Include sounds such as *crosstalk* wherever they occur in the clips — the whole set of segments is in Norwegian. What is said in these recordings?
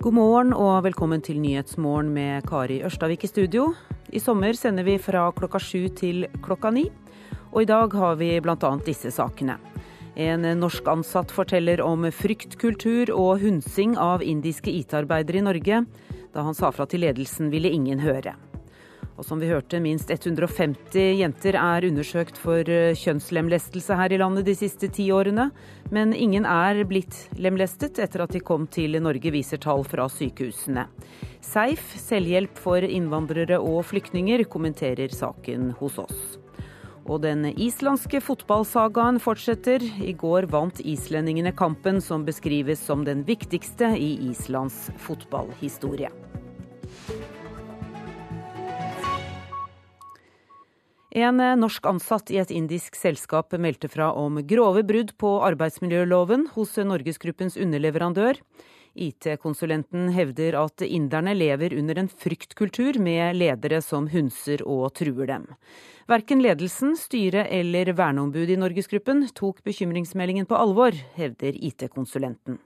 God morgen og velkommen til Nyhetsmorgen med Kari Ørstavik i studio. I sommer sender vi fra klokka sju til klokka ni. Og i dag har vi bl.a. disse sakene. En norsk ansatt forteller om fryktkultur og hunsing av indiske IT-arbeidere i Norge. Da han sa fra til ledelsen, ville ingen høre. Og som vi hørte, minst 150 jenter er undersøkt for eh, kjønnslemlestelse her i landet de siste ti årene. Men ingen er blitt lemlestet etter at de kom til Norge, viser tall fra sykehusene. Seif, selvhjelp for innvandrere og flyktninger, kommenterer saken hos oss. Og den islandske fotballsagaen fortsetter. I går vant islendingene kampen som beskrives som den viktigste i Islands fotballhistorie. En norsk ansatt i et indisk selskap meldte fra om grove brudd på arbeidsmiljøloven hos Norgesgruppens underleverandør. IT-konsulenten hevder at inderne lever under en fryktkultur med ledere som hunser og truer dem. Verken ledelsen, styret eller verneombudet i Norgesgruppen tok bekymringsmeldingen på alvor, hevder IT-konsulenten.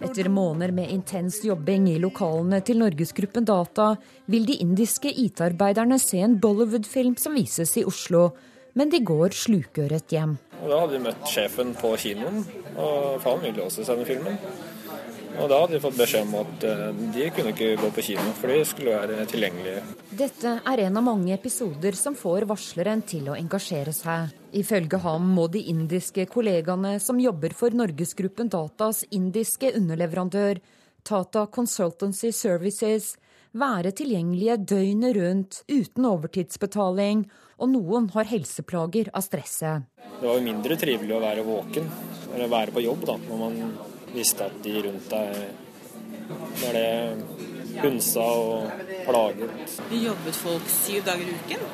Etter måneder med intens jobbing i lokalene til Norgesgruppen Data, vil de indiske IT-arbeiderne se en Bollywood-film som vises i Oslo. Men de går slukøret hjem. Og da hadde de møtt sjefen på kinoen, og faen ville også sende filmen. Og da hadde de fått beskjed om at eh, de kunne ikke gå på kino, for de skulle være tilgjengelige. Dette er en av mange episoder som får varsleren til å engasjere seg. Ifølge ham må de indiske kollegaene som jobber for Norgesgruppen Datas indiske underleverandør, Tata Consultancy Services, være tilgjengelige døgnet rundt uten overtidsbetaling, og noen har helseplager av stresset. Det var jo mindre trivelig å være våken, eller være på jobb, da, når man visste at de rundt deg var det hunsa og plaget. Jobbet folk syv dager i uken?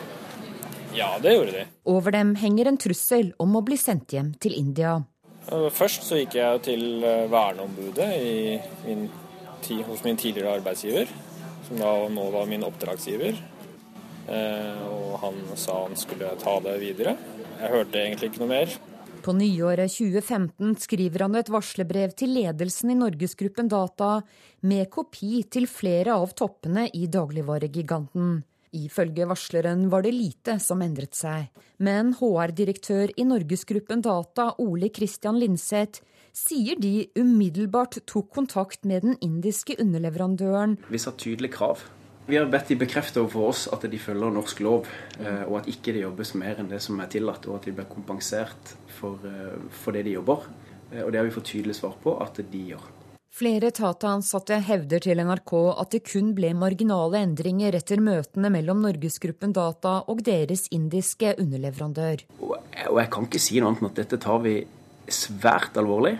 Ja, det gjorde de. Over dem henger en trussel om å bli sendt hjem til India. Først så gikk jeg til eh, verneombudet min, hos min tidligere arbeidsgiver, som da nå var min oppdragsgiver. Eh, og han sa han skulle ta det videre. Jeg hørte egentlig ikke noe mer. På nyåret 2015 skriver han et varslerbrev til ledelsen i Norgesgruppen Data, med kopi til flere av toppene i dagligvaregiganten. Ifølge varsleren var det lite som endret seg. Men HR-direktør i Norgesgruppen Data, Ole Christian Linseth, sier de umiddelbart tok kontakt med den indiske underleverandøren. Vi sa tydelige krav vi har bedt de bekrefte overfor oss at de følger norsk lov, eh, og at ikke det jobbes mer enn det som er tillatt, og at de blir kompensert for, eh, for det de jobber. Eh, og det har vi fått tydelig svar på at de gjør. Flere Tata-ansatte hevder til NRK at det kun ble marginale endringer etter møtene mellom Norgesgruppen Data og deres indiske underleverandør. Og jeg kan ikke si noe annet enn at dette tar vi svært alvorlig.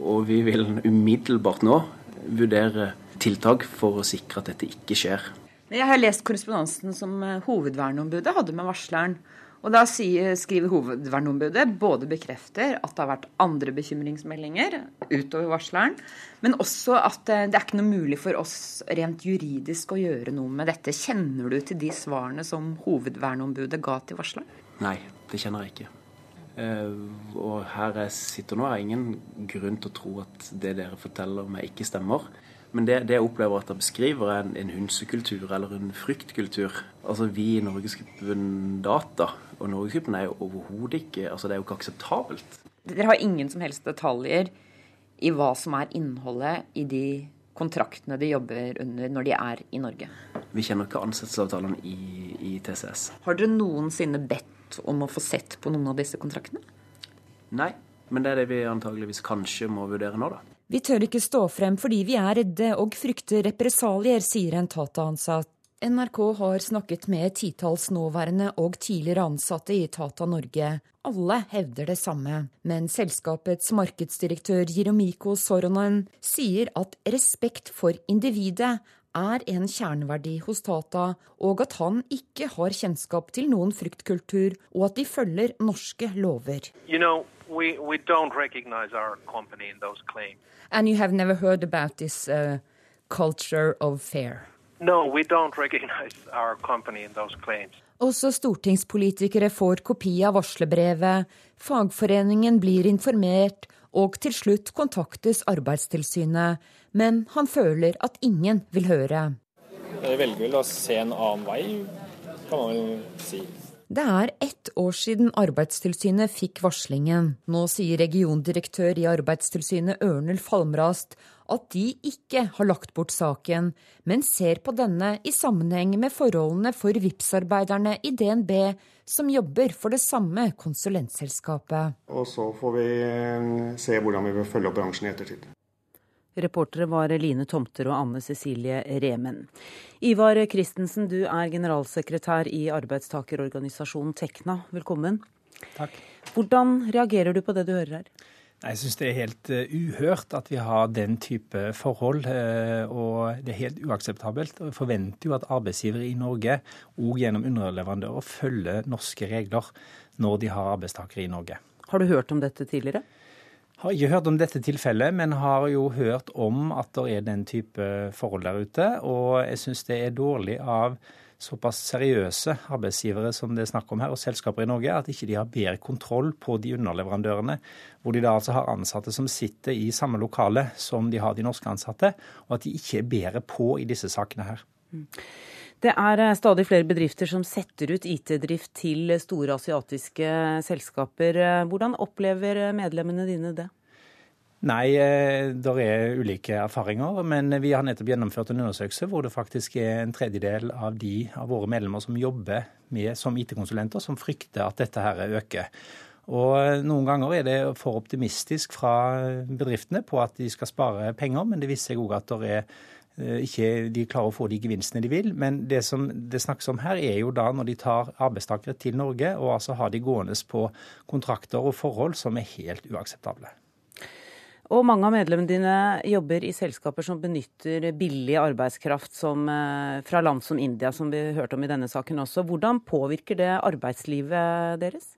Og vi vil umiddelbart nå vurdere tiltak for å sikre at dette ikke skjer. Jeg har lest korrespondansen som eh, hovedverneombudet hadde med varsleren. Og da skriver hovedverneombudet både bekrefter at det har vært andre bekymringsmeldinger utover varsleren, men også at eh, det er ikke noe mulig for oss rent juridisk å gjøre noe med dette. Kjenner du til de svarene som hovedverneombudet ga til varsleren? Nei, det kjenner jeg ikke. Uh, og her jeg sitter nå, er ingen grunn til å tro at det dere forteller meg, ikke stemmer. Men det, det, jeg opplever at det beskriver, er en, en hunsekultur eller en fryktkultur. Altså Vi i Norgesgruppen Data og Norgesgruppen er jo overhodet ikke altså Det er jo ikke akseptabelt. Dere har ingen som helst detaljer i hva som er innholdet i de kontraktene de jobber under når de er i Norge? Vi kjenner ikke ansettelsesavtalene i, i TCS. Har dere noensinne bedt om å få sett på noen av disse kontraktene? Nei, men det er det vi antageligvis kanskje må vurdere nå, da. Vi tør ikke stå frem fordi vi er redde og frykter represalier, sier en Tata-ansatt. NRK har snakket med titalls nåværende og tidligere ansatte i Tata Norge. Alle hevder det samme, men selskapets markedsdirektør Jiromiko Soronen sier at respekt for individet er en kjerneverdi hos Tata, og at han ikke har kjennskap til noen fryktkultur, og at de følger norske lover. You know, we, we don't recognize our company in those claims. And you have never heard about this uh, culture of fear? No, we don't recognize our company in those claims. Også stortingspolitikere får kopi av varslerbrevet, fagforeningen blir informert, og til slutt kontaktes Arbeidstilsynet. Men han føler at ingen vil høre. Jeg velger vel å se en annen vei, kan man vel si. Det er ett år siden Arbeidstilsynet fikk varslingen. Nå sier regiondirektør i Arbeidstilsynet Ørnulf Falmrast at de ikke har lagt bort saken, men ser på denne i sammenheng med forholdene for VIPS-arbeiderne i DNB, som jobber for det samme konsulentselskapet. Og så får vi eh, se hvordan vi vil følge opp bransjen i ettertid. Reportere var Line Tomter og Anne Cecilie Remen. Ivar Christensen, du er generalsekretær i arbeidstakerorganisasjonen Tekna. Velkommen. Takk. Hvordan reagerer du på det du hører her? Jeg syns det er helt uh, uhørt at vi har den type forhold. Uh, og det er helt uakseptabelt. Og jeg forventer jo at arbeidsgivere i Norge, òg gjennom underleverandører, følger norske regler når de har arbeidstakere i Norge. Har du hørt om dette tidligere? Har ikke hørt om dette tilfellet, men har jo hørt om at det er den type forhold der ute. Og jeg syns det er dårlig av såpass seriøse arbeidsgivere som det er snakk om her, og selskaper i Norge, at ikke de har bedre kontroll på de underleverandørene, hvor de da altså har ansatte som sitter i samme lokale som de har de norske ansatte, og at de ikke er bedre på i disse sakene her. Mm. Det er eh, stadig flere bedrifter som setter ut IT-drift til store asiatiske selskaper. Eh, hvordan opplever medlemmene dine det? Nei, eh, det er ulike erfaringer. Men vi har nettopp gjennomført en undersøkelse hvor det faktisk er en tredjedel av de av våre medlemmer som jobber med, som IT-konsulenter, som frykter at dette her øker. Og Noen ganger er det for optimistisk fra bedriftene på at de skal spare penger, men det viser seg òg at det er Eh, ikke de klarer å få de gevinstene de vil. Men det som det snakkes om her, er jo da når de tar arbeidstakere til Norge og altså har de gående på kontrakter og forhold som er helt uakseptable. Og mange av medlemmene dine jobber i selskaper som benytter billig arbeidskraft som, eh, fra land som India, som vi hørte om i denne saken også. Hvordan påvirker det arbeidslivet deres?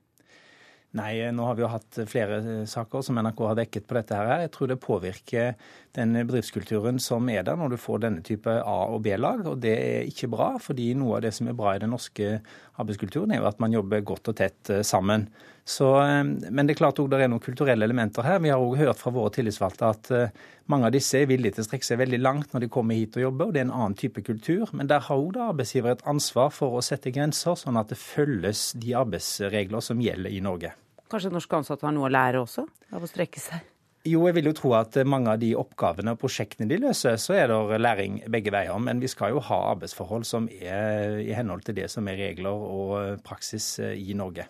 Nei, nå har vi jo hatt flere saker som NRK har dekket på dette. her. Jeg tror det påvirker den bedriftskulturen som er der når du får denne type A- og B-lag. Og det er ikke bra, fordi noe av det som er bra i det norske arbeidskulturen, er jo at man jobber godt og tett eh, sammen. Så, eh, men det er klart også det er noen kulturelle elementer her. Vi har òg hørt fra våre tillitsvalgte at eh, mange av disse er villige til å strekke seg veldig langt når de kommer hit og jobber, og det er en annen type kultur. Men der har òg arbeidsgiver et ansvar for å sette grenser, sånn at det følges de arbeidsregler som gjelder i Norge. Kanskje norske ansatte har noe å lære også av å strekke seg? Jo, jeg vil jo tro at mange av de oppgavene og prosjektene de løser, så er det læring begge veier. Men vi skal jo ha arbeidsforhold som er i henhold til det som er regler og praksis eh, i Norge.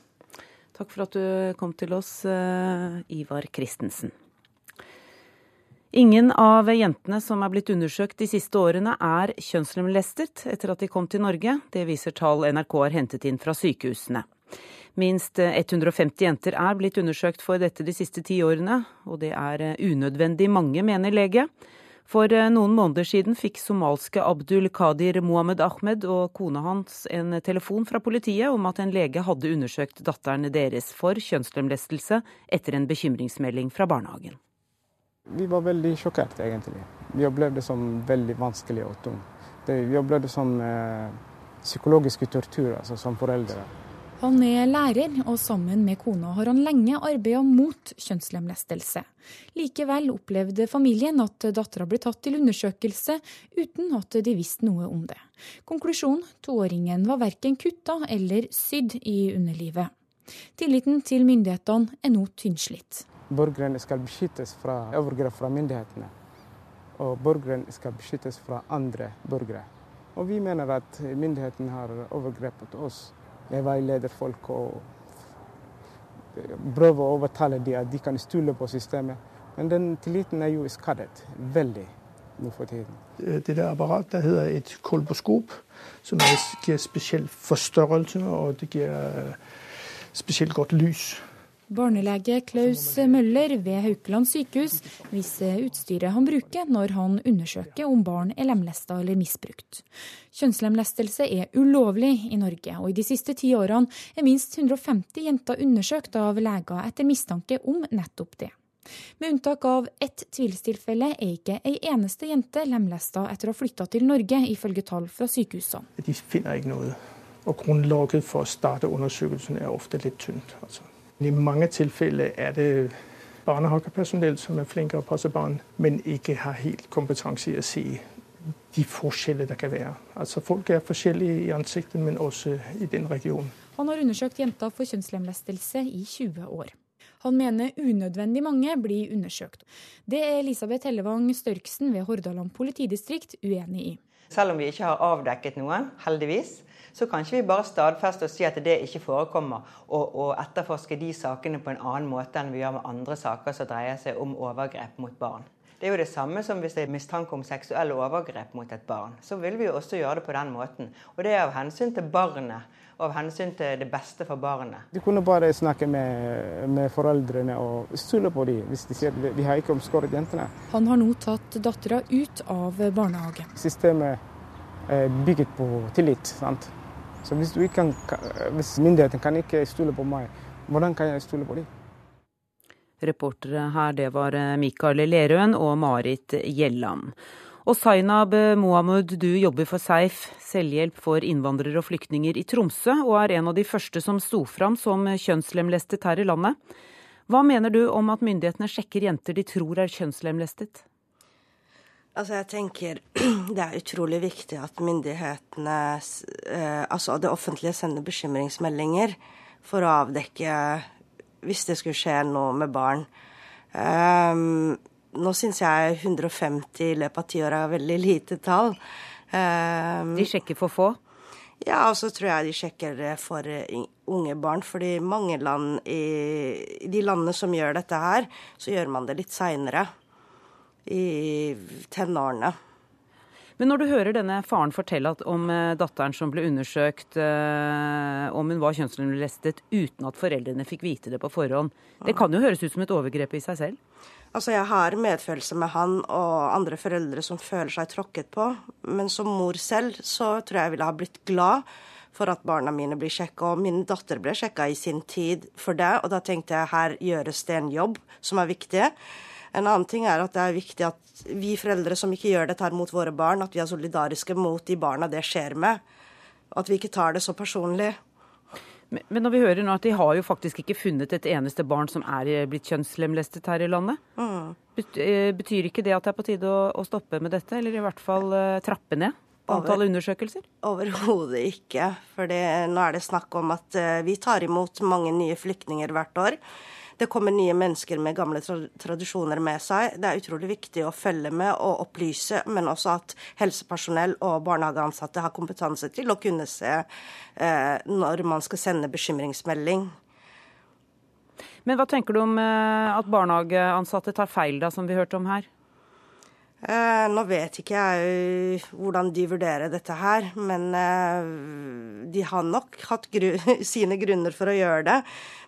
Takk for at du kom til oss, eh, Ivar Christensen. Ingen av jentene som er blitt undersøkt de siste årene er kjønnslemlestet etter at de kom til Norge. Det viser tall NRK har hentet inn fra sykehusene. Minst 150 jenter er blitt undersøkt for dette de siste ti årene, og det er eh, unødvendig mange, mener lege. For eh, noen måneder siden fikk somalske Abdul Qadir Mohammed Ahmed og kona hans en telefon fra politiet om at en lege hadde undersøkt datteren deres for kjønnslemlestelse etter en bekymringsmelding fra barnehagen. Vi var veldig sjokkert, egentlig. Vi opplevde det som veldig vanskelig og tungt. Vi opplevde det som eh, psykologiske tortur altså, som foreldre. Han er lærer, og sammen med kona har han lenge arbeida mot kjønnslemlestelse. Likevel opplevde familien at dattera ble tatt til undersøkelse uten at de visste noe om det. Konklusjonen toåringen var verken kutta eller sydd i underlivet. Tilliten til myndighetene er nå tynnslitt. Borgeren skal beskyttes fra overgrep fra myndighetene. Og borgeren skal beskyttes fra andre borgere. Og vi mener at myndighetene har overgrepet oss jeg veileder folk og prøver å overtale dem at de kan stole på systemet. Men den tilliten er jo skadet veldig nå for tiden. Det der apparatet der heter et kolboskop, som gir spesiell forstørrelse, og det gir øh, spesielt godt lys. Barnelege Klaus Møller ved Haukeland sykehus viser utstyret han bruker når han undersøker om barn er lemlesta eller misbrukt. Kjønnslemlestelse er ulovlig i Norge, og i de siste ti årene er minst 150 jenter undersøkt av leger etter mistanke om nettopp det. Med unntak av ett tvilstilfelle er ikke ei eneste jente lemlesta etter å ha flytta til Norge, ifølge tall fra sykehusene. De finner ikke noe Og grunnlaget for å starte undersøkelsen er ofte litt tynt. Altså. I mange tilfeller er det barnehagepersonell som er flinke å passe barn, men ikke har helt kompetanse i å se de forskjellene det kan være. Altså Folk er forskjellige i ansiktet, men også i den regionen. Han har undersøkt jenta for kjønnslemlestelse i 20 år. Han mener unødvendig mange blir undersøkt. Det er Elisabeth Hellevang Størksen ved Hordaland politidistrikt uenig i. Selv om vi ikke har avdekket noen, heldigvis, så kan ikke vi bare stadfeste og si at det ikke forekommer, og, etterforske de sakene på en annen måte enn vi gjør med andre saker som dreier seg om overgrep mot barn. Det er jo det samme som hvis det er mistanke om seksuelle overgrep mot et barn. Så vil vi jo også gjøre det på den måten. Og det er av hensyn til barnet av hensyn til det beste for barnet. De kunne bare snakke med, med foreldrene og stole på dem hvis de sier at vi har ikke omskåret jentene. Han har nå tatt dattera ut av barnehage. Systemet er bygget på tillit. sant? Så hvis, kan, hvis myndighetene kan ikke stole på meg, hvordan kan jeg stole på dem? Reportere her, det var Mikael Lerøen og Marit Gjelland. Og Zainab Mohamud, du jobber for Seif, selvhjelp for innvandrere og flyktninger i Tromsø, og er en av de første som sto fram som kjønnslemlestet her i landet. Hva mener du om at myndighetene sjekker jenter de tror er kjønnslemlestet? Altså jeg tenker *clears throat* Det er utrolig viktig at myndighetene, eh, altså det offentlige, sender bekymringsmeldinger for å avdekke hvis det skulle skje noe med barn. Um, nå syns jeg 150 i løpet av ti år er veldig lite tall. Um, de sjekker for få? Ja, og så tror jeg de sjekker for unge barn. fordi mange land i, i de landene som gjør dette her, så gjør man det litt seinere. I tenårene. Men når du hører denne faren fortelle om eh, datteren som ble undersøkt, eh, om hun var kjønnslemlestet uten at foreldrene fikk vite det på forhånd, det kan jo høres ut som et overgrep i seg selv? Altså, Jeg har medfølelse med han og andre foreldre som føler seg tråkket på. Men som mor selv så tror jeg jeg ville ha blitt glad for at barna mine blir sjekka. Og min datter ble sjekka i sin tid for det, og da tenkte jeg her gjøres det en jobb som er viktig. En annen ting er at det er viktig at vi foreldre som ikke gjør dette her mot våre barn, at vi er solidariske mot de barna det skjer med. At vi ikke tar det så personlig. Men, når vi hører nå at de har jo faktisk ikke funnet et eneste barn som er blitt kjønnslemlestet her i landet. Mm. Eh, betyr ikke det at det er på tide å, å stoppe med dette, eller i hvert fall uh, trappe ned? Antall Over, undersøkelser? Overhodet ikke. For nå er det snakk om at uh, vi tar imot mange nye flyktninger hvert år. Det kommer nye mennesker med gamle tradisjoner med seg. Det er utrolig viktig å følge med og opplyse, men også at helsepersonell og barnehageansatte har kompetanse til å kunne se eh, når man skal sende bekymringsmelding. Men hva tenker du om eh, at barnehageansatte tar feil, da, som vi hørte om her? Eh, nå vet ikke jeg hvordan de vurderer dette her, men eh, de har nok hatt gru *laughs* sine grunner for å gjøre det.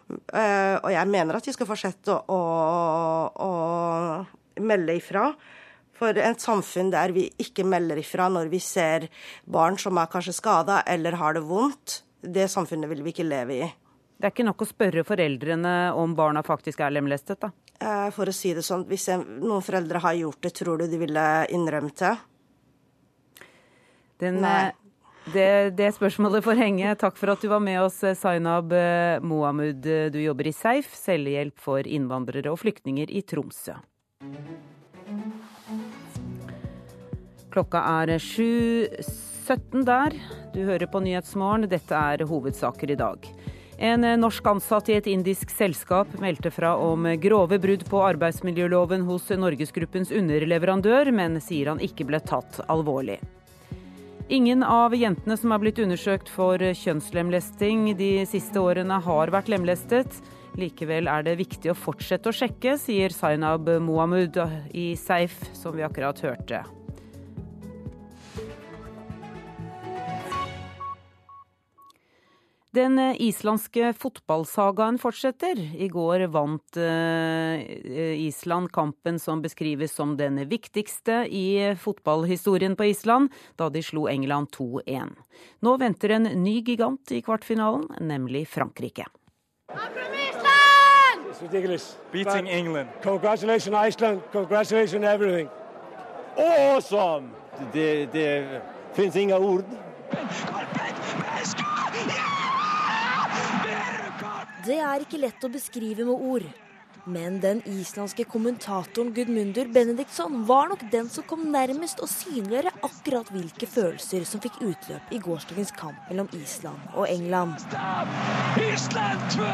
Eh, og jeg mener at de skal fortsette å, å, å melde ifra. For et samfunn der vi ikke melder ifra når vi ser barn som er kanskje skada eller har det vondt, det samfunnet vil vi ikke leve i. Det er ikke nok å spørre foreldrene om barna faktisk er lemlestet, da? Eh, for å si det sånn, hvis noen foreldre har gjort det, tror du de ville innrømt det? Den, Nei. Det, det, spørsmålet får henge. Takk for at du var med oss, Zainab eh, Mohamud. Du jobber i Seif, selvhjelp for innvandrere og flyktninger i Tromsø. Klokka er 7.17 der. Du hører på Nyhetsmorgen. Dette er hovedsaker i dag. En norsk ansatt i et indisk selskap meldte fra om grove brudd på arbeidsmiljøloven hos Norgesgruppens underleverandør, men sier han ikke ble tatt alvorlig. Ingen av jentene som er blitt undersøkt for kjønnslemlesting de siste årene, har vært lemlestet. Likevel er det viktig å fortsette å sjekke, sier Zainab Mohamud i Seif, som vi akkurat hørte. Den eh, islandske fotballsagaen fortsetter. I går vant eh, Island kampen som beskrives som den viktigste i fotballhistorien på Island, da de slo England 2-1. Nå venter en ny gigant i kvartfinalen, nemlig Frankrike. It's ridiculous. Beating But England. Congratulations, Iceland. Congratulations, everything. Awesome! Det, det finnes ingen ord. Det er ikke lett å beskrive med ord. Men den islandske kommentatoren Gudmundur Benediktsson var nok den som kom nærmest å synliggjøre akkurat hvilke følelser som fikk utløp i gårsdagens kamp mellom Island og England. Island 2!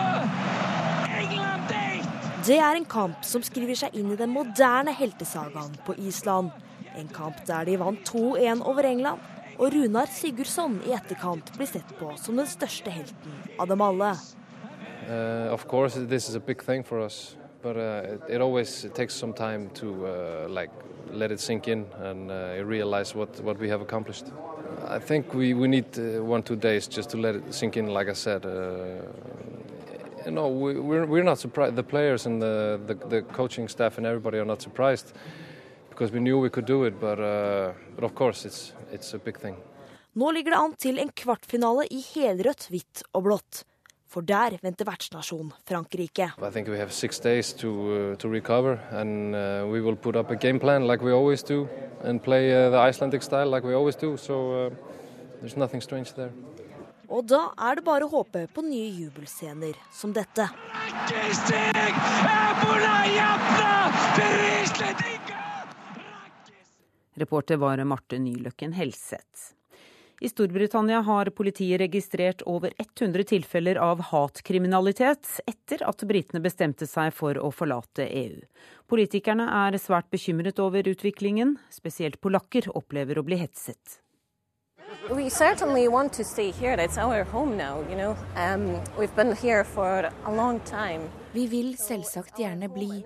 England 1! Det er en kamp som skriver seg inn i den moderne heltesagaen på Island. En kamp der de vant 2-1 over England, og Runar Sigurdsson i etterkant blir sett på som den største helten av dem alle. Uh, of course, this is a big thing for us, but uh, it, it, always takes some time to uh, like let it sink in and uh, realize what, what we have accomplished. I think we, we need uh, one two days just to let it sink in. Like I said, uh, you know, we, we're we're not surprised. The players and the, the, the coaching staff and everybody are not surprised because we knew we could do it. But but of course, it's it's a big thing. Nå ligger det an til en kvartfinale i helrødt, hvitt og blått. For der venter vertsnasjon Frankrike. I think we have six days to, uh, to recover, and uh, we will put up a game plan like do, play uh, style like do. So uh, there's nothing strange there. Og da er det bare å håpe på nye jubelscener som dette. Reporter var Marte Nyløkken Helseth. I Storbritannia har politiet registrert over 100 tilfeller av hatkriminalitet etter at britene bestemte seg for å forlate EU. Politikerne er svært bekymret over utviklingen. Spesielt polakker opplever å bli hetset. We certainly want to stay here. It's our home now, you know. Um, we've been here for a long time. Vi vil selvsagt gjerne bli.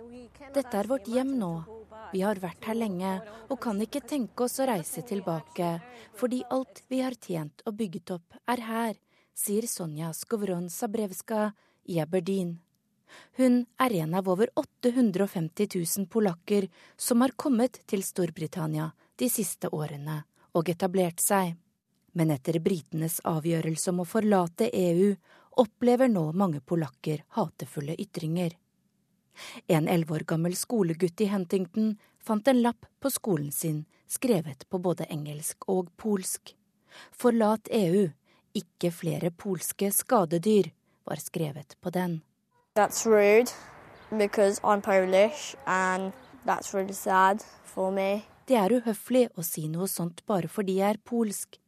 Dette er vårt hjem nå. Vi har vært her lenge og kan ikke tenke oss å reise tilbake, fordi alt vi har tjent og bygget opp, er her, sier Sonja Skovron Sabrevska i Aberdeen. Hun er en av over 850 000 polakker som har kommet til Storbritannia de siste årene og etablert seg. Men etter britenes avgjørelse om å forlate EU opplever nå mange polakker hatefulle ytringer. En elleve år gammel skolegutt i Huntington fant en lapp på skolen sin skrevet på både engelsk og polsk. Forlat EU, ikke flere polske skadedyr, var skrevet på den. That's rude, because I'm Polish, and that's really sad for me. Det er uhøflig å si noe sånt bare fordi jeg er polsk.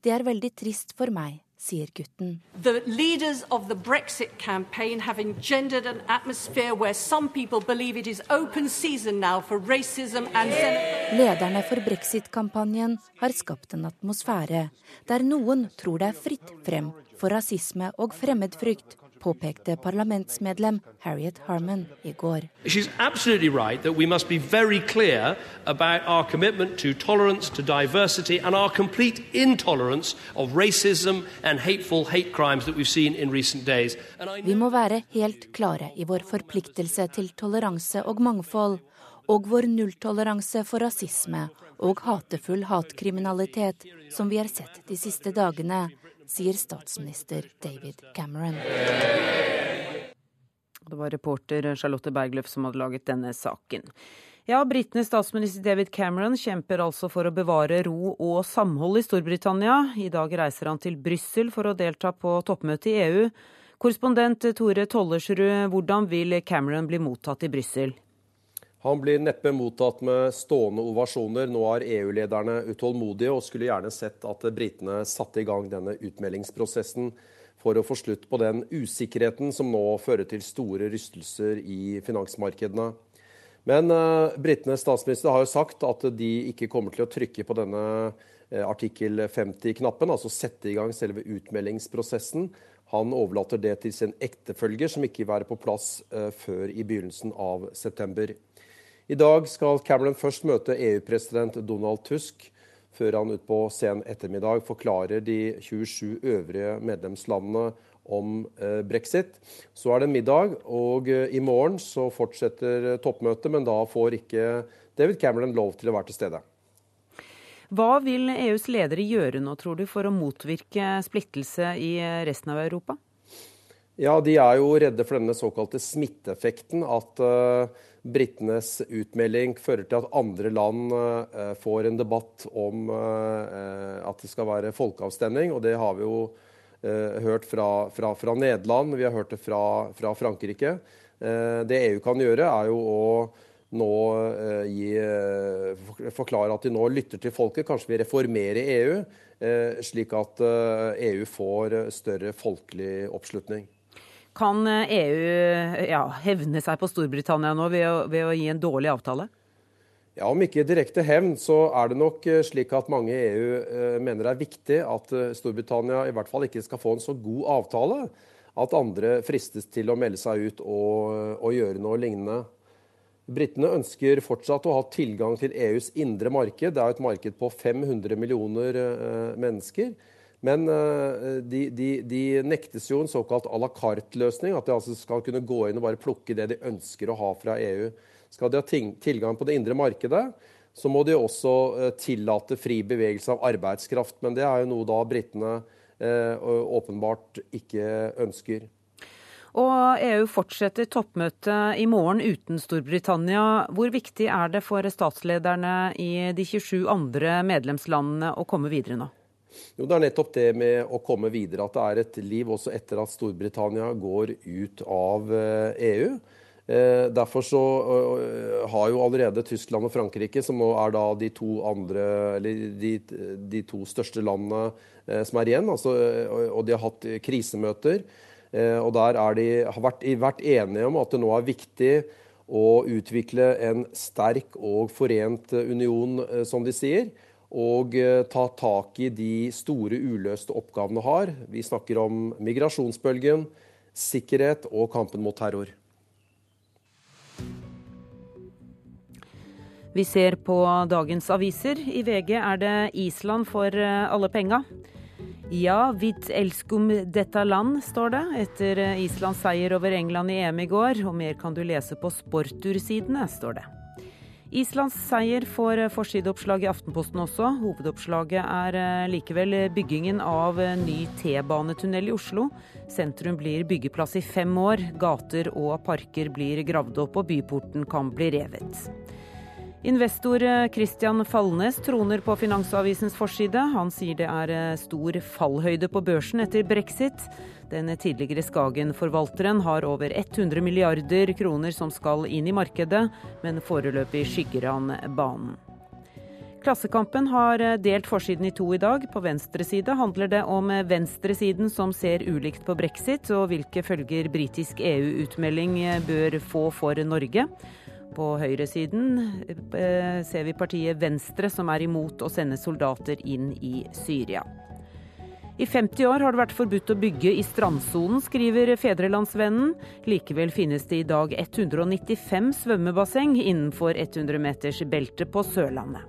Det er veldig trist for meg, sier gutten. The leaders of the Brexit campaign have engendered an atmosphere where some people believe it is open season now for Lederne for brexit-kampanjen har skapt en atmosfære der noen tror det er fritt frem for rasisme og fremmedfrykt påpekte parlamentsmedlem Harriet Harman i går. She's absolutely right that we must be very clear about our commitment to tolerance, to diversity, and our complete intolerance of racism and hateful hate crimes that we've seen in recent days. Vi må være helt klare i vår forpliktelse til toleranse og mangfold, og vår nulltoleranse for rasisme og hatefull hatkriminalitet, som vi har sett de siste dagene sier statsminister David Cameron. Det var reporter Charlotte Bergløf som hadde laget denne saken. Ja, Britenes statsminister David Cameron kjemper altså for å bevare ro og samhold i Storbritannia. I dag reiser han til Brussel for å delta på toppmøtet i EU. Korrespondent Tore Tollersrud, hvordan vil Cameron bli mottatt i Brussel? Han blir neppe mottatt med stående ovasjoner. Nå er EU-lederne utålmodige og skulle gjerne sett at britene satte i gang denne utmeldingsprosessen for å få slutt på den usikkerheten som nå fører til store rystelser i finansmarkedene. Men uh, britenes statsminister har jo sagt at de ikke kommer til å trykke på denne uh, artikkel 50-knappen, altså sette i gang selve utmeldingsprosessen. Han overlater det til sin ektefølger, som ikke vil være på plass uh, før i begynnelsen av september. I dag skal Cameron først møte EU-president Donald Tusk, før han utpå sen ettermiddag forklarer de 27 øvrige medlemslandene om eh, brexit. Så er det middag, og eh, i morgen så fortsetter toppmøtet, men da får ikke David Cameron lov til å være til stede. Hva vil EUs ledere gjøre nå, tror du, for å motvirke splittelse i resten av Europa? Ja, De er jo redde for denne såkalte smitteeffekten. At uh, britenes utmelding fører til at andre land uh, får en debatt om uh, at det skal være folkeavstemning. Og det har vi jo hørt fra, fra, fra, Nederland, vi har hørt det fra, fra Frankrike. Det EU kan gjøre, er jo å nå gi, forklare at de nå lytter til folket. Kanskje vi reformerer EU, slik at EU får større folkelig oppslutning. Kan EU ja, hevne seg på Storbritannia nå ved å, ved å gi en dårlig avtale? Ja, Om ikke direkte hevn, så er det nok eh, slik at mange i EU eh, mener det er viktig at eh, Storbritannia i hvert fall ikke skal få en så god avtale at andre fristes til å melde seg ut og, og gjøre noe lignende. Britene ønsker fortsatt å ha tilgang til EUs indre marked. Det er et marked på 500 millioner mennesker. Men de, de, de nektes jo en såkalt à la carte-løsning. At de altså skal kunne gå inn og bare plukke det de ønsker å ha fra EU. Skal de ha tilgang på det indre markedet, så må de også eh, tillate fri bevegelse av arbeidskraft. Men det er jo noe da britene eh, åpenbart ikke ønsker. Og EU fortsetter toppmøtet i morgen uten Storbritannia. Hvor viktig er det for statslederne i de 27 andre medlemslandene å komme videre nå? Jo, Det er nettopp det med å komme videre, at det er et liv også etter at Storbritannia går ut av EU. Eh, e Eh, derfor så har jo allerede Tyskland og Frankrike, som nå er da de to andre, de, de to største landene eh, som er igjen, altså, og de har hatt krisemøter. Eh, og der de, har vært, vært enige om at det nå er viktig å utvikle en sterk og forent union, som de sier. Og ta tak i de store uløste oppgavene har. Vi snakker om migrasjonsbølgen, sikkerhet og kampen mot terror. Vi ser på dagens aviser. I VG er det Island for eh, alle penga. Ja, vit elskum detta land, står det, etter eh, Islands seier over England i EM i går. Og mer kan du lese på sportursidene, står det. Islands seier får eh, forsideoppslag i Aftenposten også. Hovedoppslaget er likevel byggingen av ny T-banetunnel i Oslo. Sentrum blir byggeplass i fem år. Gater og parker blir gravd opp, og byporten kan bli revet. Investor eh, Christian Fallnes troner på Finansavisens forside. Han sier det er eh, stor fallhøyde på børsen etter brexit. Den tidligere Skagen-forvalteren har over 100 milliarder kroner som skal inn i markedet, men foreløpig skygger han banen. Klassekampen har eh, delt forsiden i to i dag. På venstre side handler det om venstresiden som ser ulikt på brexit, og hvilke følger britisk EU-utmelding bør få for Norge. På høyresiden eh, ser vi partiet Venstre, som er imot å sende soldater inn i Syria. I 50 år har det vært forbudt å bygge i strandsonen, skriver Fedrelandsvennen. Likevel finnes det i dag 195 svømmebasseng innenfor 100 meters belte på Sørlandet.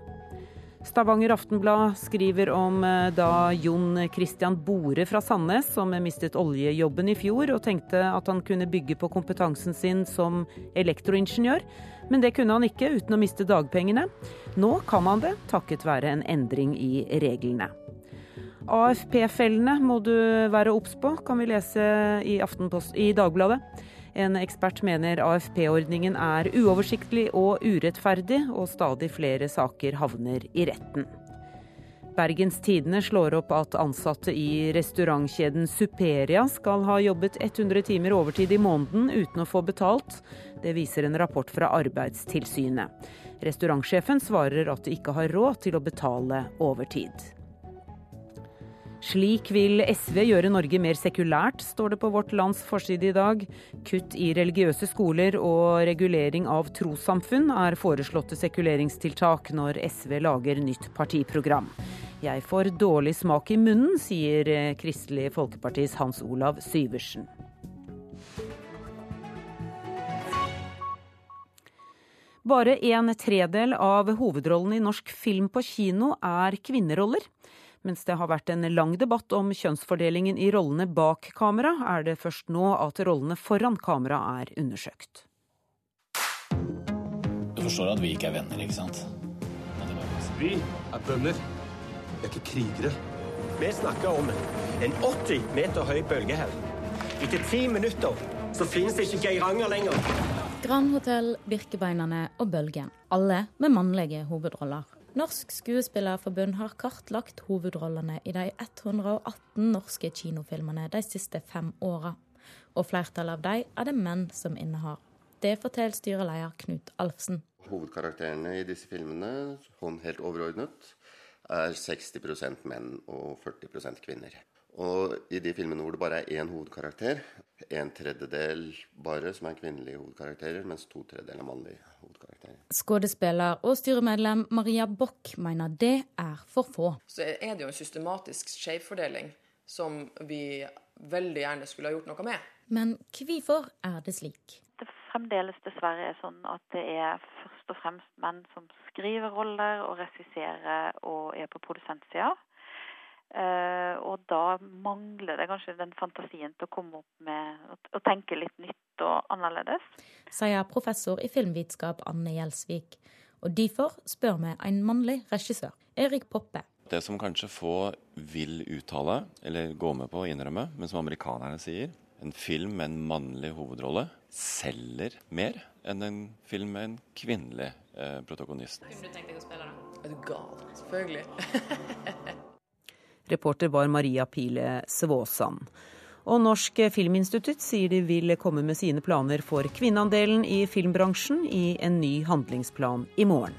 Stavanger Aftenblad skriver om eh, da Jon Christian Bore fra Sandnes, som mistet oljejobben i fjor og tenkte at han kunne bygge på kompetansen sin som elektroingeniør. Men det kunne han ikke uten å miste dagpengene. Nå kan han det, takket være en endring i reglene. AFP-fellene må du være obs på, kan vi lese i, i Dagbladet. En ekspert mener AFP-ordningen er uoversiktlig og urettferdig, og stadig flere saker havner i retten. Bergens Tidende slår opp at ansatte i restaurantkjeden Superia skal ha jobbet 100 timer overtid i måneden uten å få betalt. Det viser en rapport fra Arbeidstilsynet. Restaurantsjefen svarer at de ikke har råd til å betale overtid. Slik vil SV gjøre Norge mer sekulært, står det på Vårt Lands forside i dag. Kutt i religiøse skoler og regulering av trossamfunn er foreslåtte sekuleringstiltak når SV lager nytt partiprogram. Jeg får dårlig smak i munnen, sier Kristelig Folkepartis Hans Olav Syversen. Bare en tredel av hovedrollene i norsk film på kino er kvinneroller. Mens det har vært en lang debatt om kjønnsfordelingen i rollene bak kamera, er det først nå at rollene foran kamera er undersøkt. Du forstår at vi ikke er venner, ikke sant? Vi er bønder. Vi er ikke krigere. Vi snakker om en 80 meter høy bølge her. Etter ti minutter så finnes det ikke Geiranger lenger. Grand Hotell, Birkebeinerne og Bølgen. Alle med mannlige hovedroller. Norsk Skuespillerforbund har kartlagt hovedrollene i de 118 norske kinofilmene de siste fem åra. Og flertallet av dem er det menn som innehar. Det forteller styreleder Knut Alfsen. Hovedkarakterene i disse filmene, sånn helt overordnet, er 60% menn og 40% kvinner. Og i de filmene hvor det bare er én hovedkarakter, en tredjedel bare som er kvinnelige hovedkarakterer, mens to tredjedeler er mannlige hovedkarakterer. Skuespiller og styremedlem Maria Bock mener det er for få. Så er det jo en systematisk skjevfordeling som vi veldig gjerne skulle ha gjort noe med. Men hvorfor er det slik? Det fremdeles dessverre er sånn at det er først og fremst menn som skriver roller og regisserer og er på produsentsida. Uh, og da mangler det kanskje den fantasien til å komme opp med å tenke litt nytt og annerledes. Sier professor i filmvitenskap Anne Gjelsvik. Og derfor spør vi en mannlig regissør, Erik Poppe. Det som kanskje få vil uttale, eller gå med på å innrømme, men som amerikanerne sier, en film med en mannlig hovedrolle selger mer enn en film med en kvinnelig eh, protagonist. Kunne du tenkt deg å spille, da? Er du gal? Selvfølgelig. *laughs* Reporter var Maria Pile Svåsand. Og Norsk Filminstitutt sier de vil komme med sine planer for kvinneandelen i filmbransjen i en ny handlingsplan i morgen.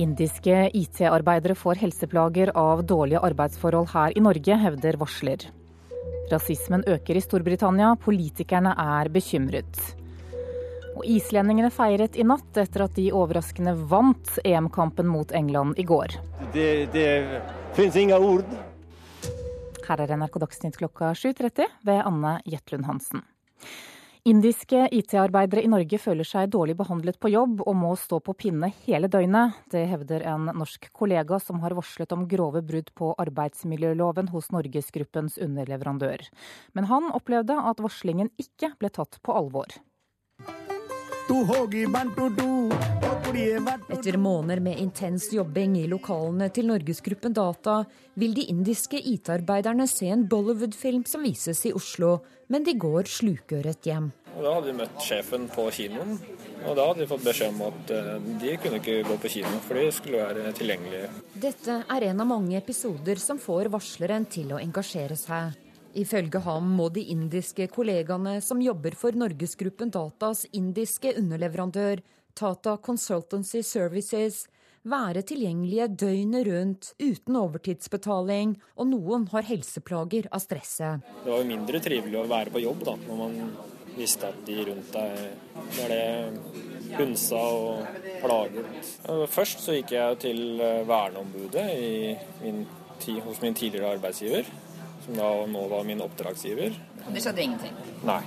Indiske IT-arbeidere får helseplager av dårlige arbeidsforhold her i Norge, hevder varsler. Rasismen øker i Storbritannia, politikerne er bekymret. Og islendingene feiret i natt etter at de overraskende vant EM-kampen mot England i går. Det, det finnes ingen ord. Her er NRK Dagsnytt klokka 7.30 ved Anne Jetlund Hansen. Indiske IT-arbeidere i Norge føler seg dårlig behandlet på jobb og må stå på pinne hele døgnet. Det hevder en norsk kollega som har varslet om grove brudd på arbeidsmiljøloven hos Norgesgruppens underleverandør. Men han opplevde at varslingen ikke ble tatt på alvor. Etter måneder med intens jobbing i lokalene til Norgesgruppen Data, vil de indiske IT-arbeiderne se en Bollywood-film som vises i Oslo, men de går slukøret hjem. Og da hadde vi møtt sjefen på kinoen, og da hadde vi fått beskjed om at eh, de kunne ikke gå på kino, for de skulle være tilgjengelige. Dette er en av mange episoder som får varsleren til å engasjere seg. Ifølge ham må de indiske kollegaene som jobber for Norgesgruppen Datas indiske underleverandør, Tata Consultancy Services, være tilgjengelige døgnet rundt uten overtidsbetaling, og noen har helseplager av stresset. Det var jo mindre trivelig å være på jobb da, når man visste at de rundt deg det hunsa og plaget. Først så gikk jeg til verneombudet min, hos min tidligere arbeidsgiver som da nå var min oppdragsgiver. Og det skjedde ingenting? Nei.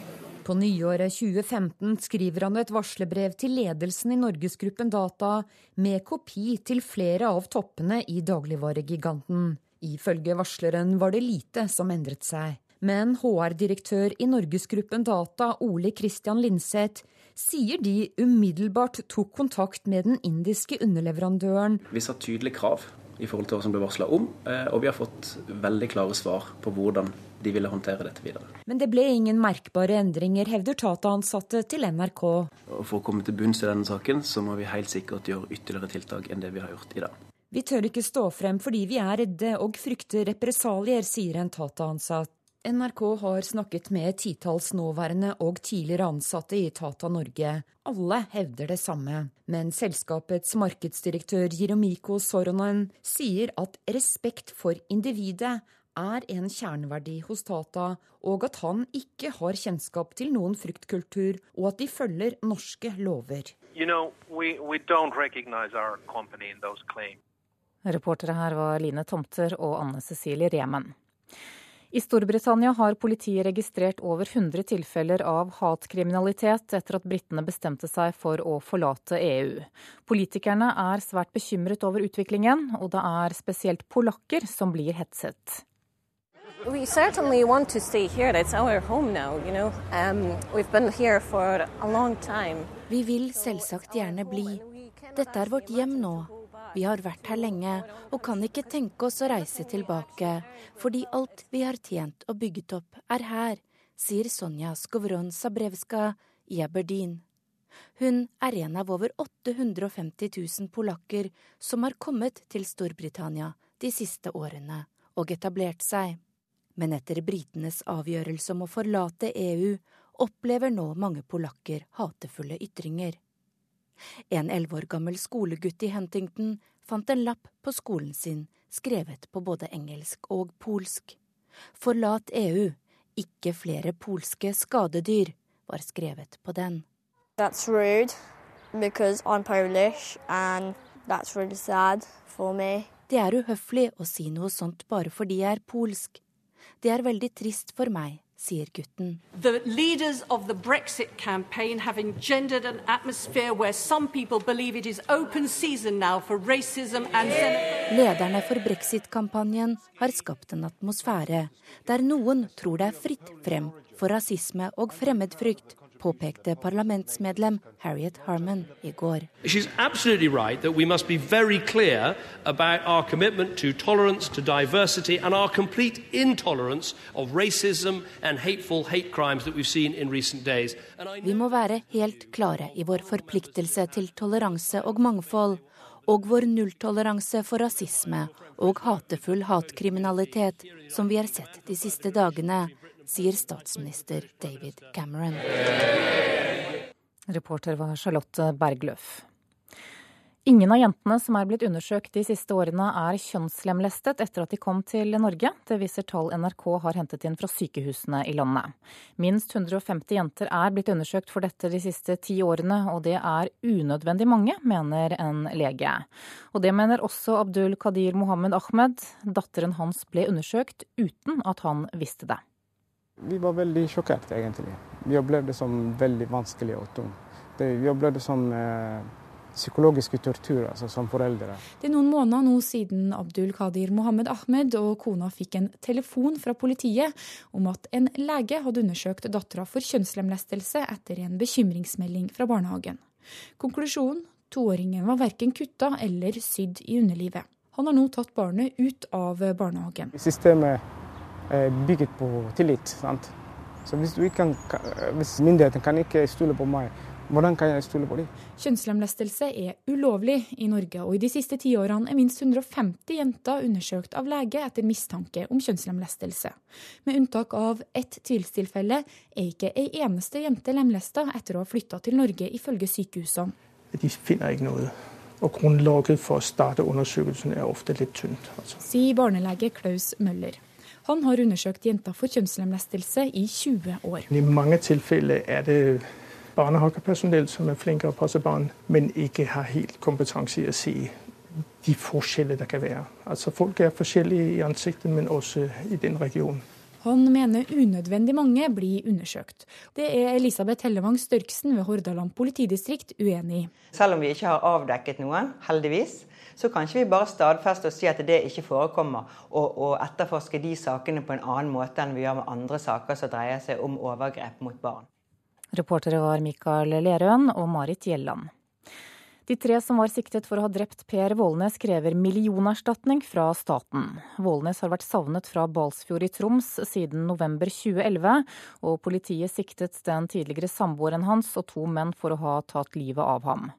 På nyåret 2015 skriver han et varslerbrev til ledelsen i Norgesgruppen Data med kopi til flere av toppene i dagligvaregiganten. Ifølge varsleren var det lite som endret seg. Men HR-direktør i Norgesgruppen Data, Ole Christian Linseth, sier de umiddelbart tok kontakt med den indiske underleverandøren. Vi sa tydelige krav i forhold til hva som ble varsla om, eh, og vi har fått veldig klare svar på hvordan de ville håndtere dette videre. Men det ble ingen merkbare endringer, hevder Tata-ansatte til NRK. For å komme til bunns i denne saken, så må vi helt sikkert gjøre ytterligere tiltak enn det vi har gjort i dag. Vi tør ikke stå frem fordi vi er redde og frykter represalier, sier en Tata-ansatt. NRK har snakket med titalls nåværende og tidligere ansatte i Tata Norge. Alle hevder det samme. Men selskapets markedsdirektør Jiromiko Soronen sier at respekt for individet er en kjerneverdi hos Tata, og at han ikke har kjennskap til noen fryktkultur, og at de følger norske lover. You know, we, we Reportere her var Line Tomter og Anne Cecilie Remen. I Storbritannia har politiet registrert over 100 tilfeller av hatkriminalitet etter at britene bestemte seg for å forlate EU. Politikerne er svært bekymret over utviklingen, og det er spesielt polakker som blir hetset. We certainly want to stay here. That's our home now, you know. Um, we've been here for a long time. Vi vil selvsagt gjerne bli. Dette er vårt hjem nå. Vi har vært her lenge og kan ikke tenke oss å reise tilbake, fordi alt vi har tjent og bygget opp, er her, sier Sonja Skovron Sabrevska i Aberdeen. Hun er en av over 850 000 polakker som har kommet til Storbritannia de siste årene og etablert seg. Men etter britenes avgjørelse om å forlate EU opplever nå mange polakker hatefulle ytringer. En elleve år gammel skolegutt i Huntington fant en lapp på skolen sin skrevet på både engelsk og polsk. Forlat EU, ikke flere polske skadedyr, var skrevet på den. That's rude because I'm Polish and that's really sad for me. Det er uhøflig å si noe sånt bare fordi jeg er polsk. Det er veldig trist for meg, sier gutten. Lederne for brexit-kampanjen har skapt en atmosfære der noen tror det er fritt frem for rasisme og fremmedfrykt, påpekte parlamentsmedlem Harriet Harman i går. Right to tolerance, to diversity, and our complete intolerance of racism and hateful hate crimes that we've seen in recent days. Vi må være helt klare i vår forpliktelse til toleranse og mangfold, og vår nulltoleranse for rasisme og hatefull hatkriminalitet, som vi har sett de siste dagene, sier statsminister David Cameron. Reporter var Charlotte Bergløf. Ingen av jentene som er blitt undersøkt de siste årene er kjønnslemlestet etter at de kom til Norge. Det viser tall NRK har hentet inn fra sykehusene i landet. Minst 150 jenter er blitt undersøkt for dette de siste ti årene, og det er unødvendig mange, mener en lege. Og det mener også Abdul Qadir Mohammed Ahmed. Datteren hans ble undersøkt uten at han visste det. Vi var veldig sjokkert, egentlig. Vi opplevde det som veldig vanskelig og tungt. Vi opplevde det som eh, psykologiske tortur altså, som foreldre. Det er noen måneder nå siden Abdul Qadir Mohammed Ahmed og kona fikk en telefon fra politiet om at en lege hadde undersøkt dattera for kjønnslemlestelse etter en bekymringsmelding fra barnehagen. Konklusjonen toåringen var verken kutta eller sydd i underlivet. Han har nå tatt barnet ut av barnehagen. Systemet bygget på tillit. sant? Så hvis, kan, hvis myndighetene kan ikke stole på meg, hvordan kan jeg stole på dem? Kjønnslemlestelse er ulovlig i Norge, og i de siste tiårene er minst 150 jenter undersøkt av lege etter mistanke om kjønnslemlestelse. Med unntak av ett tvilstilfelle er ikke ei eneste jente lemlesta etter å ha flytta til Norge, ifølge sykehusene. De finner ikke noe. Og grunnlaget for å starte undersøkelsen er ofte litt tynt. Altså. Sier barnelege Klaus Møller. Han har undersøkt jenter for kjønnslemlestelse i 20 år. I mange tilfeller er det barnehagepersonell som er flinke å passe barn, men ikke har helt kompetanse i å si de forskjellene det kan være. Altså Folk er forskjellige i ansiktet, men også i den regionen. Han mener unødvendig mange blir undersøkt. Det er Elisabeth Hellevang Størksen ved Hordaland politidistrikt uenig i. Selv om vi ikke har avdekket noen, heldigvis, så kan ikke vi bare stadfeste og si at det ikke forekommer, og, og etterforske de sakene på en annen måte enn vi gjør med andre saker som dreier seg om overgrep mot barn. Reportere var Mikael Lerøen og Marit Gjelland. De tre som var siktet for å ha drept Per Vålnes, krever millionerstatning fra staten. Vålnes har vært savnet fra Balsfjord i Troms siden november 2011, og politiet siktet den tidligere samboeren hans og to menn for å ha tatt livet av ham.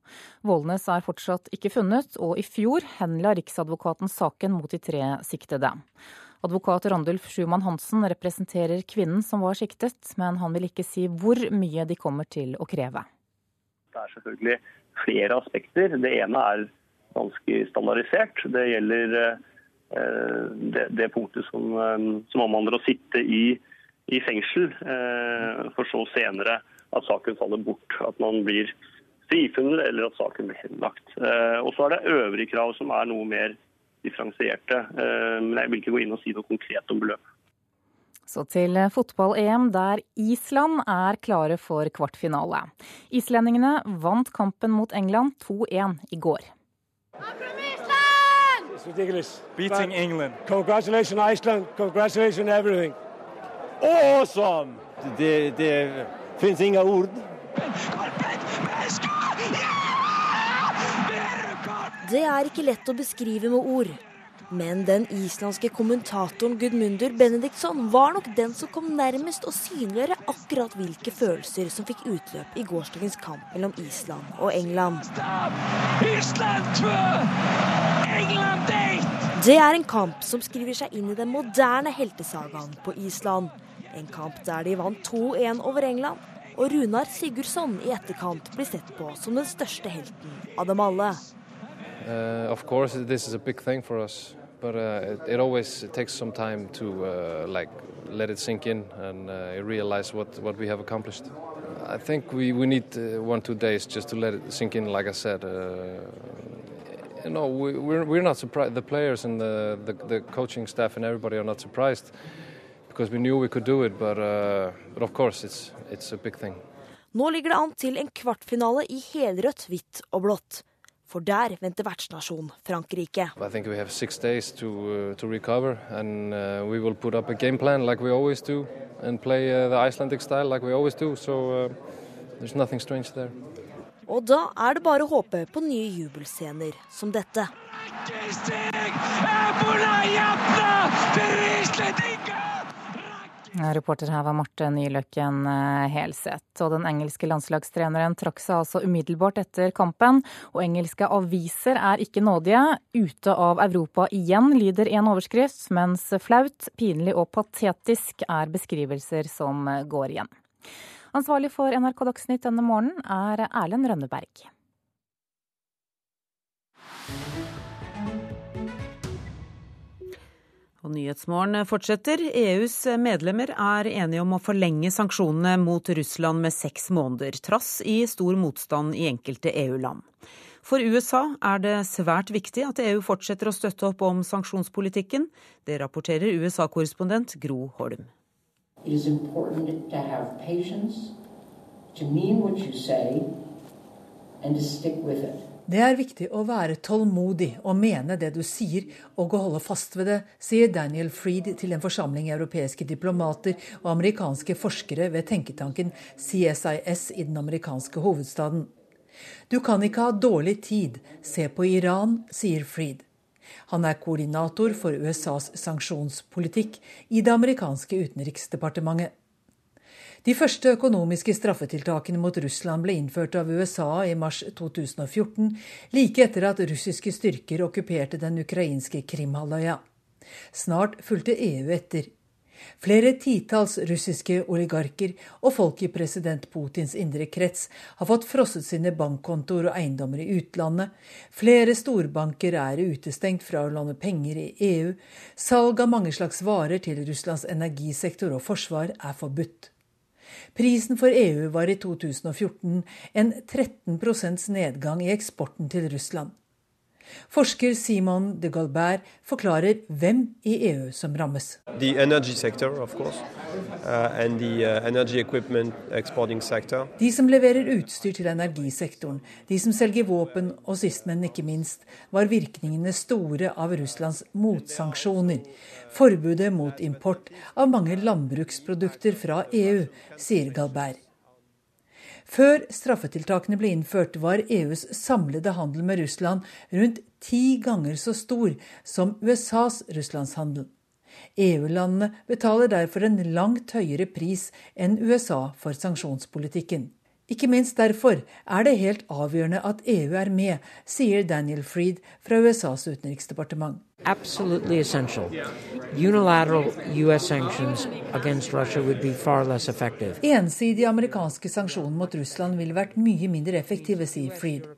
Vålnes er fortsatt ikke funnet, og i fjor henla Riksadvokaten saken mot de tre siktede. Advokat Randulf Schumann Hansen representerer kvinnen som var siktet, men han vil ikke si hvor mye de kommer til å kreve. Det er selvfølgelig flere aspekter. Det ene er ganske standardisert. Det gjelder eh, det, det punktet som, eh, som, omhandler å sitte i, i fengsel, eh, for så senere at saken faller bort. At man blir frifunnet eller at saken blir henlagt. Og så er det øvrige krav som er noe mer differensierte. Men jeg vil ikke gå inn og si noe konkret om beløp. Så til fotball-EM, der Island er klare for kvartfinale. Islendingene vant kampen mot England 2-1 i går. It's ridiculous. Beating But England. Congratulations, Iceland. Congratulations, everything. Awesome! Det, det finns inga ord. Det er ikke lett å beskrive med ord. Men den islandske kommentatoren Gudmundur Benediktsson var nok den som kom nærmest å synliggjøre akkurat hvilke følelser som fikk utløp i gårsdagens kamp mellom Island og England. Island 2! England 8! Det er en kamp som skriver seg inn i den moderne heltesagaen på Island. En kamp der de vant 2-1 over England, og Runar Sigurdsson i etterkant blir sett på som den største helten av dem alle. Uh, of course, this is a big thing for us, but uh, it, it, always it takes some time to uh, like let it sink in and uh, realize what, what we have accomplished. I think we, we need uh, one two days just to let it sink in. Like I said, uh, you know, we, we're we're not surprised. The players and the, the, the coaching staff and everybody are not surprised because we knew we could do it. But but of course, it's it's a big thing. Nå ligger det an til en kvartfinale i helrødt, hvitt og blått. For der venter vertsnasjon Frankrike. I think we have six days to, uh, to recover, and uh, we will put up a game plan like do, play uh, style like do. So uh, there's nothing strange there. Og da er det bare å håpe på nye jubelscener som dette. Reporter her var Marte Nyløkken eh, Helseth. Og den engelske landslagstreneren trakk seg altså umiddelbart etter kampen. Og engelske aviser er ikke nådige. Ute av Europa igjen, lyder en overskrift, mens flaut, pinlig og patetisk er beskrivelser som går igjen. Ansvarlig for NRK Dagsnytt denne morgenen er Erlend Rønneberg. Og Nyhetsmorgen fortsetter. EUs medlemmer er enige om å forlenge sanksjonene mot Russland med seks måneder, trass i stor motstand i enkelte EU-land. For USA er det svært viktig at EU fortsetter å støtte opp om sanksjonspolitikken. Det rapporterer USA-korrespondent Gro Holm. It is important to have patience, to mean what you say, and to stick with it. Det er viktig å være tålmodig og mene det du sier og å holde fast ved det, sier Daniel Freed til en forsamling europeiske diplomater og amerikanske forskere ved tenketanken CSIS i den amerikanske hovedstaden. Du kan ikke ha dårlig tid, se på Iran, sier Freed. Han er koordinator for USAs sanksjonspolitikk i det amerikanske utenriksdepartementet. De første økonomiske straffetiltakene mot Russland ble innført av USA i mars 2014, like etter at russiske styrker okkuperte den ukrainske Krimhalvøya. Snart fulgte EU etter. Flere titalls russiske oligarker og folk i president Putins indre krets har fått frosset sine bankkontoer og eiendommer i utlandet. Flere storbanker er utestengt fra å låne penger i EU. Salg av mange slags varer til Russlands energisektor og forsvar er forbudt. Prisen for EU var i 2014 en 13 nedgang i eksporten til Russland. Forsker Simon de Galbert forklarer hvem i EU som rammes. Sector, uh, uh de som leverer utstyr til energisektoren, de som selger våpen og sist, men ikke minst, var virkningene store av Russlands motsanksjoner. Forbudet mot import av mange landbruksprodukter fra EU, sier Galbert. Før straffetiltakene ble innført, var EUs samlede handel med Russland rundt ti ganger så stor som USAs russlandshandel. EU-landene betaler derfor en langt høyere pris enn USA for sanksjonspolitikken. Ikke minst derfor er det helt avgjørende at EU er med, sier Daniel Freed fra USAs utenriksdepartement. Absolutely essential. Unilateral US sanctions against Russia would be far less effective. Ensidige amerikanske sanksjoner mot Russland ville vært mye mindre effektive, sier Freed.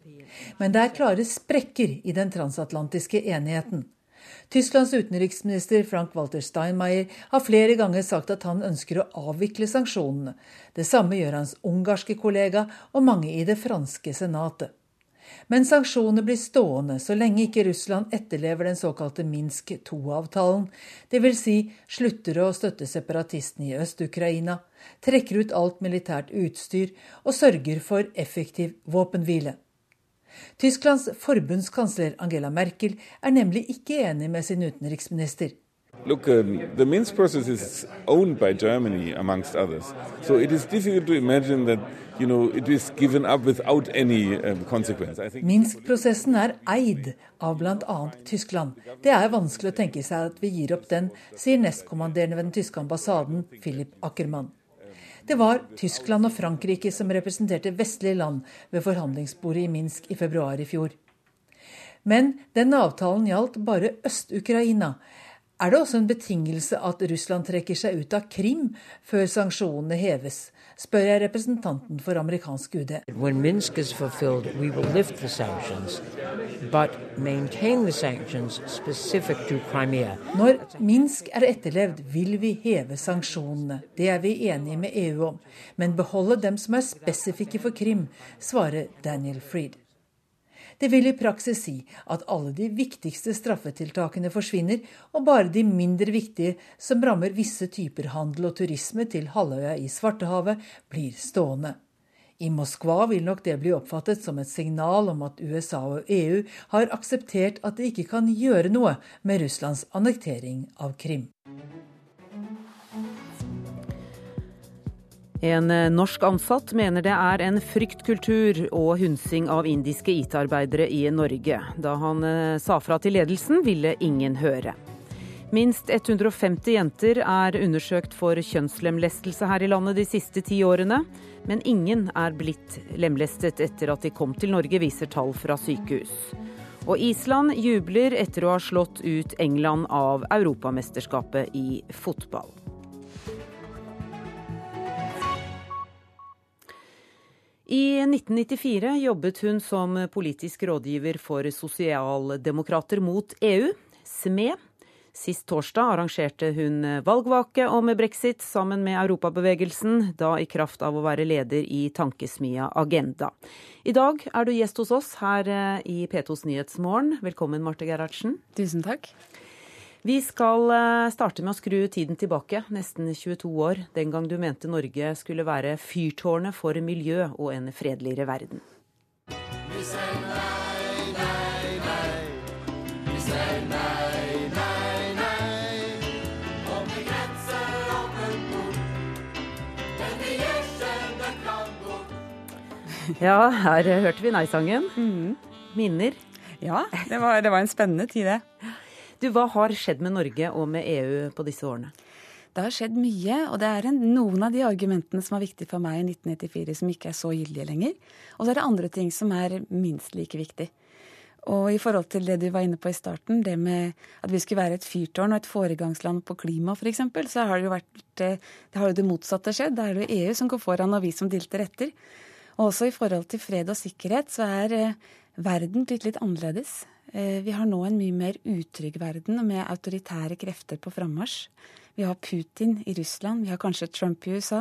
Men det er klare sprekker i den transatlantiske enigheten. Tysklands utenriksminister Frank-Walter Steinmeier har flere ganger sagt at han ønsker å avvikle sanksjonene. Det samme gjør hans ungarske kollega og mange i det franske senatet. Men sanksjonene blir stående så lenge ikke Russland etterlever den såkalte Minsk II-avtalen, dvs. Si slutter å støtte separatistene i Øst-Ukraina, trekker ut alt militært utstyr og sørger for effektiv våpenhvile. Tysklands forbundskansler Angela Merkel er nemlig ikke enig med sin utenriksminister. Look, um, the Minsk process is owned by Germany, amongst others. So it is difficult to imagine that you know, it is given up without any um, consequence. Minsk-prosessen er eid av bl.a. Tyskland. Det er vanskelig å tenke seg at vi gir opp den, sier nestkommanderende ved den tyske ambassaden, Philip Ackermann. Det var Tyskland og Frankrike som representerte vestlige land ved forhandlingsbordet i Minsk i februar i fjor. Men denne avtalen gjaldt bare Øst-Ukraina, er det også en betingelse at Russland trekker seg ut av Krim før sanksjonene heves, spør jeg representanten for amerikansk UD. Når Minsk er etterlevd, vil vi heve sanksjonene. Det er vi enige med EU om. Men beholde dem som er spesifikke for Krim, svarer Daniel Fried. Det vil i praksis si at alle de viktigste straffetiltakene forsvinner, og bare de mindre viktige, som rammer visse typer handel og turisme til halvøya i Svartehavet, blir stående. I Moskva vil nok det bli oppfattet som et signal om at USA og EU har akseptert at de ikke kan gjøre noe med Russlands annektering av Krim. En eh, norsk ansatt mener det er en fryktkultur og hunsing av indiske IT-arbeidere i Norge. Da han eh, sa fra til ledelsen, ville ingen høre. Minst 150 jenter er undersøkt for kjønnslemlestelse her i landet de siste ti årene. Men ingen er blitt lemlestet etter at de kom til Norge, viser tall fra sykehus. Og Island jubler etter å ha slått ut England av Europamesterskapet i fotball. I 1994 jobbet hun som politisk rådgiver for Sosialdemokrater mot EU, SME. Sist torsdag arrangerte hun valgvake om brexit sammen med Europabevegelsen, da i kraft av å være leder i tankesmia Agenda. I dag er du gjest hos oss her eh, i P2s Nyhetsmorgen. Velkommen, Marte Gerhardsen. Tusen takk. Vi skal eh, starte med å skru tiden tilbake, nesten 22 år, den gang du mente Norge skulle være fyrtårnet for miljø og en fredeligere verden. Vi sier nei, nei, nei. Vi sier nei, nei, nei. Om det grenser åpent bort, men vi gjør selv det kan bort. Ja, her hørte vi nei-sangen. Mm. Minner. Ja, det var, det var en spennende tid, det. Du, Hva har skjedd med Norge og med EU på disse årene? Det har skjedd mye, og det er en, noen av de argumentene som var viktige for meg i 1994, som ikke er så gyldige lenger. Og så er det andre ting som er minst like viktig. Og i forhold til det du var inne på i starten, det med at vi skulle være et fyrtårn og et foregangsland på klima f.eks., så har det jo vært det har jo det motsatte skjedd. Da er det jo EU som går foran, og vi som dilter etter. Og også i forhold til fred og sikkerhet så er eh, verden blitt litt annerledes. Eh, vi har nå en mye mer utrygg verden med autoritære krefter på frammarsj. Vi har Putin i Russland, vi har kanskje Trump i USA.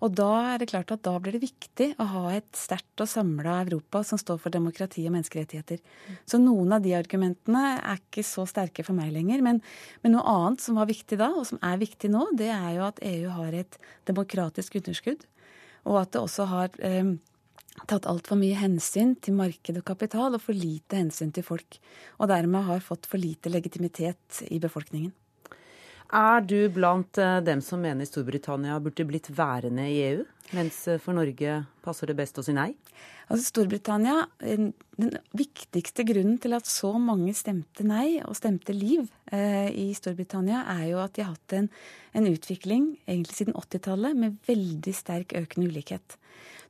Og da er det klart at da blir det viktig å ha et sterkt og samla Europa som står for demokrati og menneskerettigheter. Så noen av de argumentene er ikke så sterke for meg lenger. Men, men noe annet som var viktig da, og som er viktig nå, det er jo at EU har et demokratisk underskudd. Og at det også har eh, tatt altfor mye hensyn til marked og kapital, og for lite hensyn til folk. Og dermed har fått for lite legitimitet i befolkningen. Er du blant eh, dem som mener Storbritannia burde blitt værende i EU, mens eh, for Norge passer det best å si nei? Altså Storbritannia, Den viktigste grunnen til at så mange stemte nei, og stemte liv eh, i Storbritannia, er jo at de har hatt en, en utvikling egentlig siden 80-tallet med veldig sterk økende ulikhet.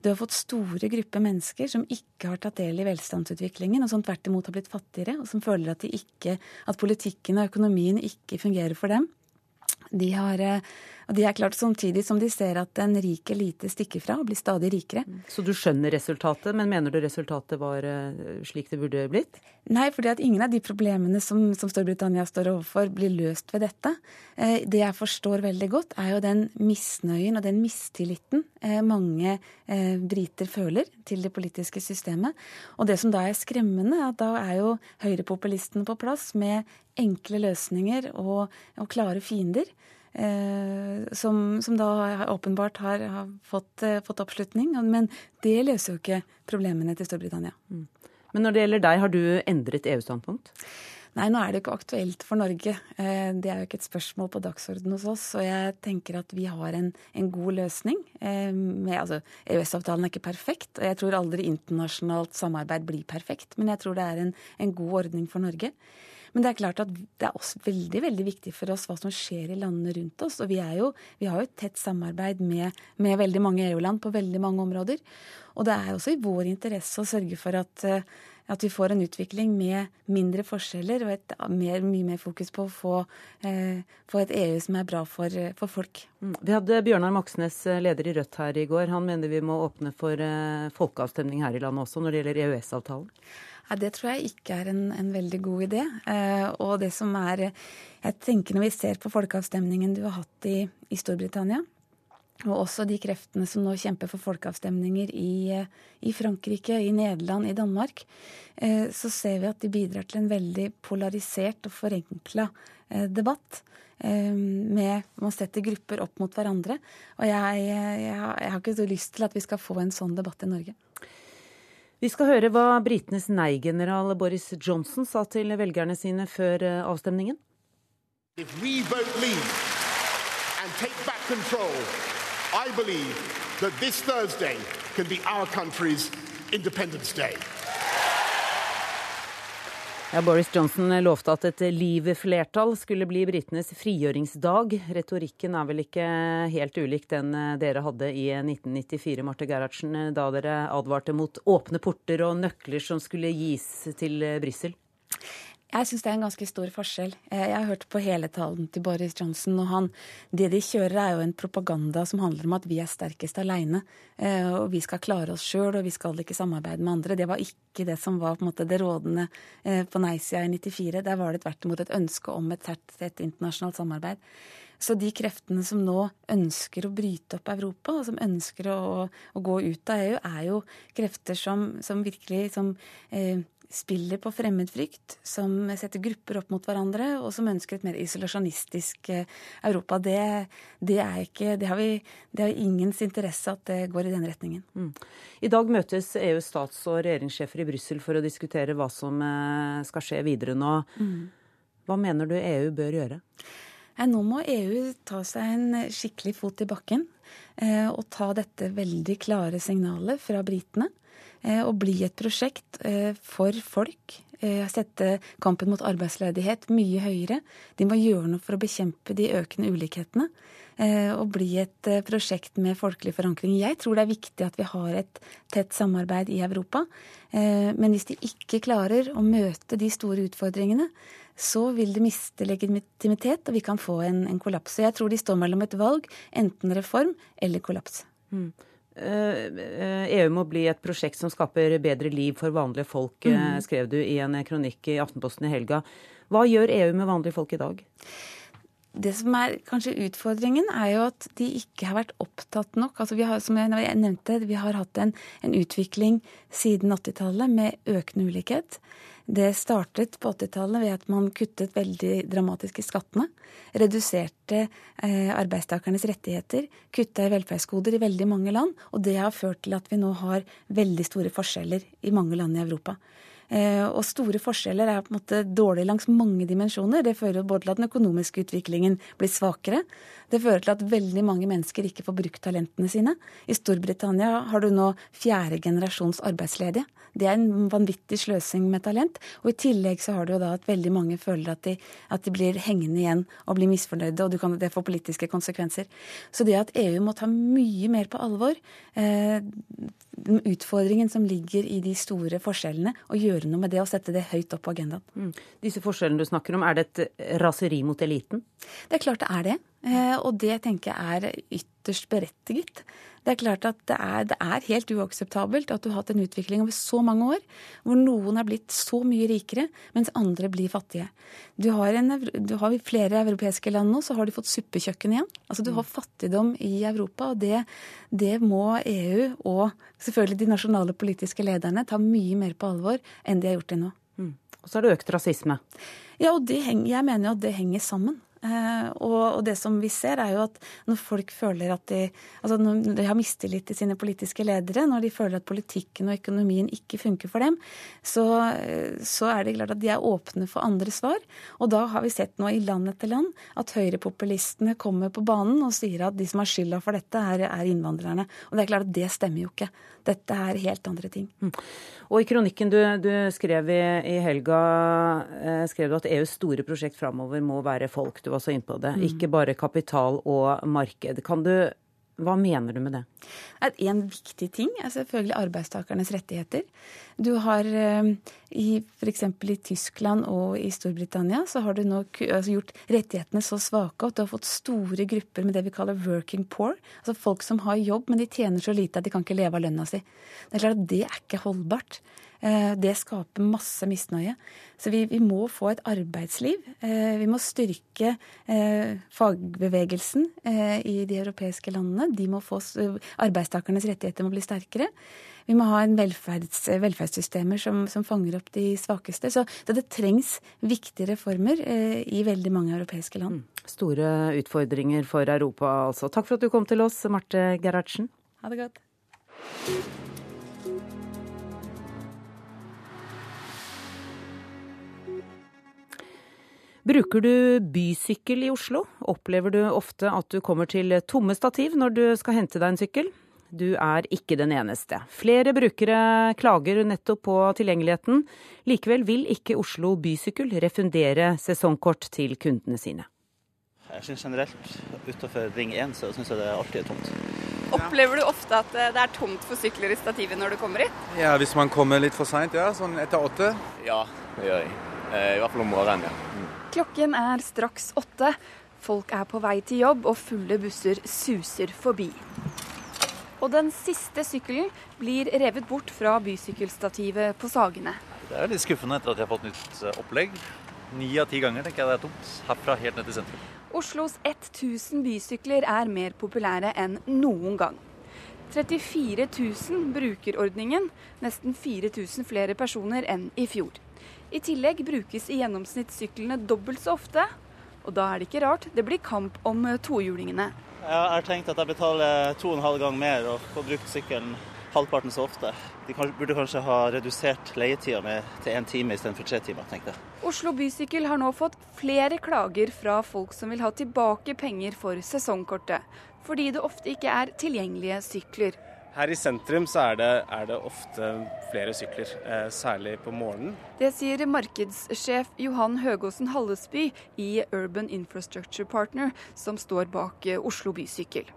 Du har fått store grupper mennesker som ikke har tatt del i velstandsutviklingen, og som tvert imot har blitt fattigere, og som føler at, ikke, at politikken og økonomien ikke fungerer for dem. De har eh, og de er klart samtidig som de ser at en rik elite stikker fra og blir stadig rikere. Så du skjønner resultatet, men mener du resultatet var eh, slik det burde blitt? Nei, fordi at ingen av de problemene som, som Storbritannia står overfor, blir løst ved dette. Eh, det jeg forstår veldig godt, er jo den misnøyen og den mistilliten eh, mange briter føler til det politiske systemet. Og det som da er skremmende, er at da er jo høyrepopulistene på plass med enkle løsninger og, og klare fiender. Eh, som, som, da åpenbart har, har fått, eh, fått, oppslutning. Men det løser jo ikke problemene til Storbritannia. Mm. Men når det gjelder deg, har du endret EU-standpunkt? Nei, nå er det jo ikke aktuelt for Norge. Eh, det er jo ikke et spørsmål på dagsordenen hos oss. Og jeg tenker at vi har en, en god løsning. Eh, altså, EØS-avtalen er ikke perfekt, og jeg tror aldri internasjonalt samarbeid blir perfekt. Men jeg tror det er en, en god ordning for Norge. Men det er klart at det er også veldig veldig viktig for oss hva som skjer i landene rundt oss. Og vi, jo, vi har jo et tett samarbeid med, med veldig mange EU-land på veldig mange områder. Og det er også i vår interesse å sørge for at at vi får en utvikling med mindre forskjeller og et mer, mye mer fokus på å få, eh, få et EU som er bra for, for folk. Mm. Vi hadde Bjørnar Moxnes, eh, leder i Rødt her i går. Han mener vi må åpne for eh, folkeavstemning her i landet også når det gjelder EØS-avtalen. Ja, Det tror jeg ikke er en, en veldig god idé. Eh, og det som er Jeg tenker når vi ser på folkeavstemningen du har hatt i, i Storbritannia, og også de kreftene som nå kjemper for folkeavstemninger i, i, Frankrike, i Nederland, i Danmark, eh, så ser vi at de bidrar til en veldig polarisert og forenkla eh, debatt. Eh, med Man setter grupper opp mot hverandre. Og jeg, jeg, jeg, har ikke så lyst til at vi skal få en sånn debatt i Norge. Vi skal høre hva britenes nei-general Boris Johnson sa til velgerne sine før avstemningen. If we vote leave and take back control i believe that this Thursday can be our country's Independence Day. Ja, Boris Johnson lovte at et Leave-flertall skulle bli britenes frigjøringsdag. Retorikken er vel ikke helt ulik den dere hadde i 1994, Marte Gerhardsen, da dere advarte mot åpne porter og nøkler som skulle gis til Brussel? Jeg syns det er en ganske stor forskjell. Eh, jeg har hørt på hele talen til Boris Johnson, og han, det de kjører er jo en propaganda som handler om at vi er sterkest aleine, eh, og vi skal klare oss sjøl, og vi skal ikke samarbeide med andre. Det var ikke det som var på en måte det rådende eh, på nei-sida i 94. Der var det tvert imot et ønske om et tett, tett internasjonalt samarbeid. Så de kreftene som nå ønsker å bryte opp Europa, og som ønsker å, å gå ut av EU, er jo krefter som, som virkelig som, eh, spiller på fremmedfrykt, som setter grupper opp mot hverandre, og som ønsker et mer isolasjonistisk eh, Europa. Det, det, er ikke, det, har vi, det har ingens interesse at det går i den retningen. Mm. I dag møtes EUs stats- og regjeringssjefer i Brussel for å diskutere hva som eh, skal skje videre nå. Mm. Hva mener du EU bør gjøre? Nå må EU ta seg en skikkelig fot i bakken eh, og ta dette veldig klare signalet fra britene Eh, å bli et prosjekt eh, for folk. Eh, sette kampen mot arbeidsledighet mye høyere. De må gjøre noe for å bekjempe de økende ulikhetene. Og bli et prosjekt med folkelig forankring. Jeg tror det er viktig at vi har et tett samarbeid i Europa. Men hvis de ikke klarer å møte de store utfordringene, så vil det miste legitimitet, og vi kan få en, en kollaps. Så jeg tror de står mellom et valg, enten reform eller kollaps. Mm. EU eh, e må bli et prosjekt som skaper bedre liv for vanlige folk, eh, mm. skrev du i en kronikk i Aftenposten i helga. Hva gjør EU med vanlige folk i dag? Det som er kanskje utfordringen, er jo at de ikke har vært opptatt nok. Altså vi har, som jeg nevnte, vi har hatt en, en utvikling siden 80-tallet med økende ulikhet. Det startet på 80-tallet ved at man kuttet veldig dramatisk i skattene. Reduserte eh, arbeidstakernes rettigheter. Kutta i velferdsgoder i veldig mange land. Og det har ført til at vi nå har veldig store forskjeller i mange land i Europa. Eh, og store forskjeller er på en måte dårlig langs mange dimensjoner. Det fører både til at den økonomiske utviklingen blir svakere. Det fører til at veldig mange mennesker ikke får brukt talentene sine. I Storbritannia har du nå fjerde generasjons arbeidsledige. Det er en vanvittig sløsing med talent. Og i tillegg så har du jo da at veldig mange føler at de, at de blir hengende igjen og blir misfornøyde, og kan, det får politiske konsekvenser. Så det at EU må ta mye mer på alvor eh, utfordringen som ligger i de store forskjellene, og gjøre noe med det og sette det høyt opp på agendaen. Mm. Disse forskjellene du snakker om, er det et raseri mot eliten? Det er klart det er det. Eh, og det tenker jeg er ytterst berettiget. Det er klart at det er, det er, helt uakseptabelt at du har hatt en utvikling over så mange år hvor noen er blitt så mye rikere, mens andre blir fattige. Du har, en, du har I flere europeiske land nå så har de fått suppekjøkken igjen. Altså Du har fattigdom i Europa, og det, det må EU og selvfølgelig de nasjonale politiske lederne ta mye mer på alvor enn de har gjort til nå. Mm. Og så er det økt rasisme. Ja, og henger, jeg mener jo at det henger sammen. Eh, og, det som vi ser, er jo at når folk føler at de altså når de har mistillit til sine politiske ledere, når de føler at politikken og økonomien ikke funker for dem, så, så er det klart at de er åpne for andre svar. Og da har vi sett nå i land etter land at høyrepopulistene kommer på banen og sier at de som har skylda for dette, er, er innvandrerne. Og det er klart at det stemmer jo ikke. Dette er helt andre ting. Mm. Og i kronikken du, du skrev i, i helga, eh, skrev du at EUs store prosjekt framover må være folk. Var så inne på det. Mm. Ikke bare kapital og marked. Kan du hva mener du med det? En viktig ting er selvfølgelig arbeidstakernes rettigheter. Du har eh, f.eks. i Tyskland og i Storbritannia så har du nå altså gjort rettighetene så svake at du har fått store grupper med det vi kaller working poor. Altså folk som har jobb, men de tjener så lite at de kan ikke leve av lønna si. Det er klart at det er ikke holdbart. Eh, det skaper masse misnøye. Så vi, vi, må få et arbeidsliv. Eh, vi må styrke eh, fagbevegelsen i de europeiske landene. De må få, arbeidstakernes rettigheter må bli sterkere. Vi må ha en velferds, velferdssystemer som, som, fanger opp de svakeste. Så det, det trengs viktige reformer i veldig mange europeiske land. Mm. Store utfordringer for Europa, altså. Takk for at du kom til oss, Marte Gerhardsen. Ha det godt. Bruker du bysykkel i Oslo, opplever du ofte at du kommer til tomme stativ når du skal hente deg en sykkel. Du er ikke den eneste. Flere brukere klager nettopp på tilgjengeligheten. Likevel vil ikke Oslo Bysykkel refundere sesongkort til kundene sine. Jeg synes generelt utenfor Ring 1 så syns jeg det alltid er tomt. Opplever du ofte at det er tomt for sykler i stativet når du kommer hit? Ja, hvis man kommer litt for seint, ja. Sånn etter åtte. Ja, det gjør jeg. Eh, I hvert fall om morgenen, ja. Klokken er straks åtte. Folk er på vei til jobb, og fulle busser suser forbi. Og den siste sykkelen blir revet bort fra bysykkelstativet på Sagene. Det er litt skuffende etter at jeg har fått nytt eh, opplegg. Ni av ti ganger tenker jeg det er tomt. Herfra helt ned til sentrum. Oslos 1000 bysykler er mer populære enn noen gang. 34 000 bruker ordningen, nesten 4000 flere personer enn i fjor. I tillegg brukes i gjennomsnitt syklene dobbelt så ofte. Og da er det ikke rart det blir kamp om eh, tohjulingene. Jeg har tenkt at jeg betaler to og en halv gang mer og får brukt sykkelen halvparten så ofte. De burde kanskje ha redusert leietida til én time istedenfor tre timer, tenkte jeg. Oslo Bysykkel har nå fått flere klager fra folk som vil ha tilbake penger for sesongkortet, fordi det ofte ikke er tilgjengelige sykler. Her i sentrum så er det, er det ofte flere sykler, eh, særlig på morgenen. Det sier markedssjef Johan Høgåsen Hallesby i Urban Infrastructure Partner, som står bak eh, Oslo Bysykkel.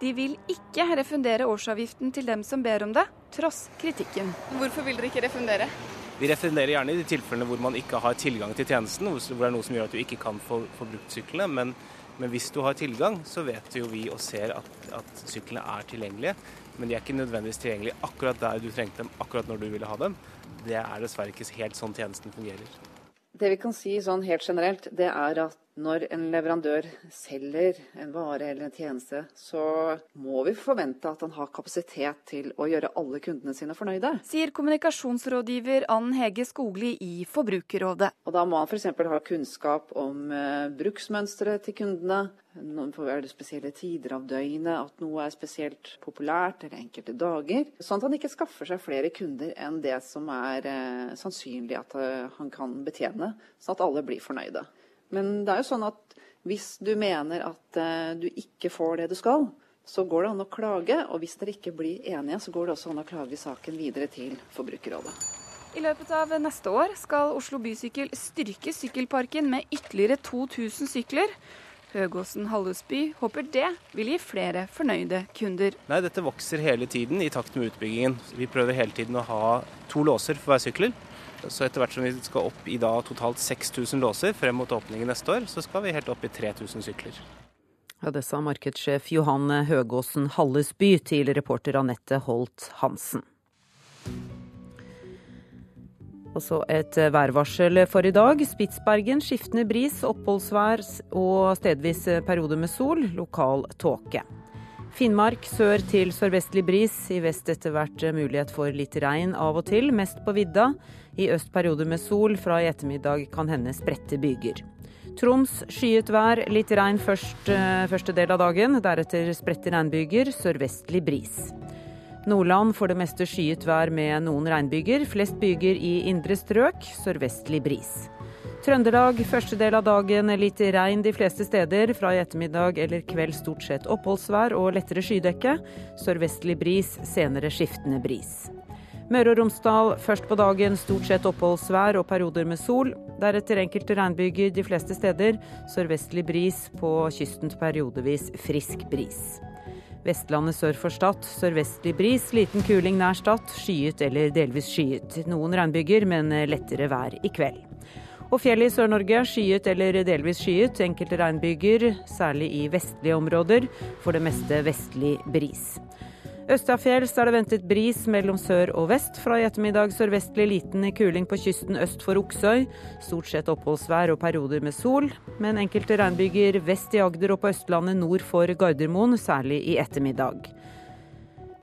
De vil ikke refundere årsavgiften til dem som ber om det, tross kritikken. Hvorfor vil dere ikke refundere? Vi refunderer gjerne i de tilfellene hvor man ikke har tilgang til tjenesten, hvor det er noe som gjør at du ikke kan få, få brukt syklene. Men, men, hvis du har tilgang, så vet jo vi og ser at, at syklene er tilgjengelige men de er ikke nødvendigvis tilgjengelige akkurat der du trengte dem, akkurat når du ville ha dem. Det er dessverre ikke helt sånn tjenesten fungerer. Det vi kan si sånn helt generelt, det er at når en leverandør selger en vare eller en tjeneste, så må vi forvente at han har kapasitet til å gjøre alle kundene sine fornøyde. Sier kommunikasjonsrådgiver Ann Hege Skogli i Forbrukerrådet. Og Da må han f.eks. ha kunnskap om eh, bruksmønsteret til kundene. Er det spesielle tider av døgnet, at noe er spesielt populært eller enkelte dager. Sånn at han ikke skaffer seg flere kunder enn det som er eh, sannsynlig at eh, han kan betjene, sånn at alle blir fornøyde. Men det er jo sånn at hvis du mener at uh, du ikke får det du skal, så går det an å klage. Og hvis dere ikke blir enige, så går det også an å klage saken videre til Forbrukerrådet. I løpet av neste år skal Oslo Bysykkel styrke sykkelparken med ytterligere 2000 sykler. Høgåsen Hallesby håper det vil gi flere fornøyde kunder. Nei, Dette vokser hele tiden i takt med utbyggingen. Vi prøver hele tiden å ha to låser for hver sykler. Så etter hvert som vi skal opp i da totalt 6000 låser frem mot åpningen neste år, så skal vi helt opp i 3000 sykler. Ja, Det sa markedssjef Johan Høgåsen Hallesby til reporter Anette Holt Hansen. Og så et værvarsel for i dag. Spitsbergen skiftende bris, oppholdsvær og stedvis periode med sol. Lokal tåke. Finnmark sør til sørvestlig bris. I vest etter hvert mulighet for litt regn av og til, mest på vidda. I øst perioder med sol. Fra i ettermiddag kan hende spredte byger. Troms skyet vær, litt regn først, eh, første del av dagen. Deretter spredte regnbyger, sørvestlig bris. Nordland får det meste skyet vær med noen regnbyger. Flest byger i indre strøk, sørvestlig bris. Trøndelag første del av dagen litt regn de fleste steder. Fra i ettermiddag eller kveld stort sett oppholdsvær og lettere skydekke. Sørvestlig bris, senere skiftende bris. Møre og Romsdal først på dagen stort sett oppholdsvær og perioder med sol. Deretter enkelte regnbyger de fleste steder. Sørvestlig bris, på kysten periodevis frisk bris. Vestlandet sør for Stad sørvestlig bris, liten kuling nær Stad. Skyet eller delvis skyet. Noen regnbyger, men lettere vær i kveld. Og fjellet i Sør-Norge skyet eller delvis skyet. Enkelte regnbyger, særlig i vestlige områder. For det meste vestlig bris. Østafjells er det ventet bris mellom sør og vest. Fra i ettermiddag sørvestlig liten kuling på kysten øst for Oksøy. Stort sett oppholdsvær og perioder med sol, men enkelte regnbyger vest i Agder og på Østlandet nord for Gardermoen, særlig i ettermiddag.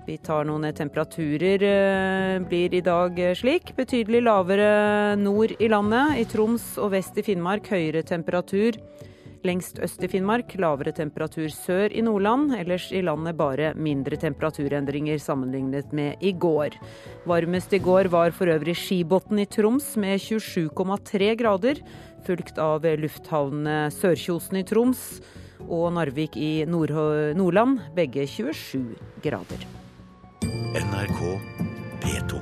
Vi tar noen temperaturer. Eh, blir i dag slik. Betydelig lavere nord i landet. I Troms og vest i Finnmark høyere temperatur. Lengst øst i Finnmark lavere temperatur sør i Nordland. Ellers i landet bare mindre temperaturendringer sammenlignet med i går. Varmest i går var for øvrig Skibotn i Troms med 27,3 grader. Fulgt av lufthavnene Sørkjosen i Troms og Narvik i Nord Nordland, begge 27 grader. NRK P2.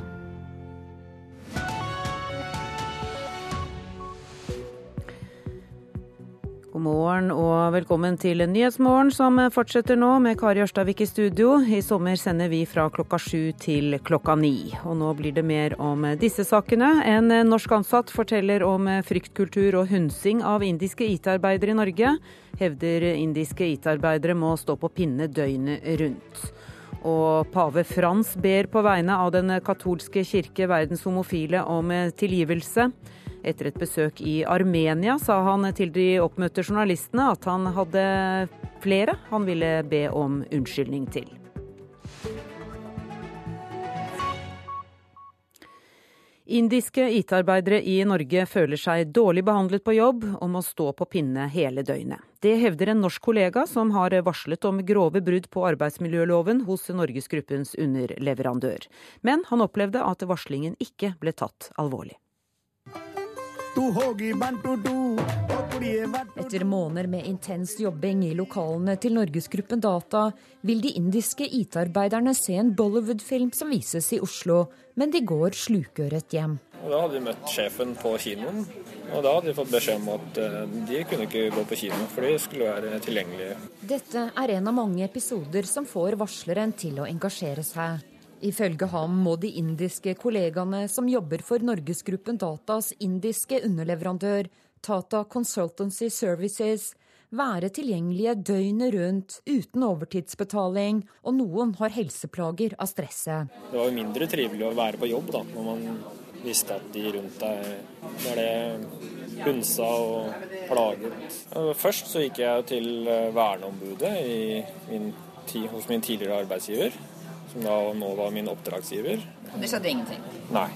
God morgen og velkommen til Nyhetsmorgen, som fortsetter nå med Kari Ørstavik i studio. I sommer sender vi fra klokka sju til klokka ni. Og nå blir det mer om disse sakene. En norsk ansatt forteller om fryktkultur og hunsing av indiske IT-arbeidere i Norge. Hevder indiske IT-arbeidere må stå på pinne døgnet rundt. Og pave Frans ber på vegne av den katolske kirke verdens homofile om tilgivelse. Etter et besøk i Armenia sa han til de oppmøtte journalistene at han hadde flere han ville be om unnskyldning til. Indiske IT-arbeidere i Norge føler seg dårlig behandlet på jobb og må stå på pinne hele døgnet. Det hevder en norsk kollega som har varslet om grove brudd på arbeidsmiljøloven hos Norgesgruppens underleverandør. Men han opplevde at varslingen ikke ble tatt alvorlig. Etter måneder med intens jobbing i lokalene til Norgesgruppen Data, vil de indiske IT-arbeiderne se en Bollywood-film som vises i Oslo, men de går slukøret hjem. Da hadde de møtt sjefen på kinoen, og da hadde de fått beskjed om at eh, de kunne ikke gå på kino, for de skulle være tilgjengelige. Dette er en av mange episoder som får varsleren til å engasjere seg. Ifølge ham må de indiske kollegaene som jobber for Norgesgruppen Datas indiske underleverandør, Tata Consultancy Services, være tilgjengelige døgnet rundt uten overtidsbetaling, og noen har helseplager av stresset. Det var jo mindre trivelig å være på jobb da, når man visste at de rundt deg ble hunsa og plaget. Først så gikk jeg til verneombudet min, hos min tidligere arbeidsgiver som da nå var min oppdragsgiver. Og Det skjedde ingenting? Nei.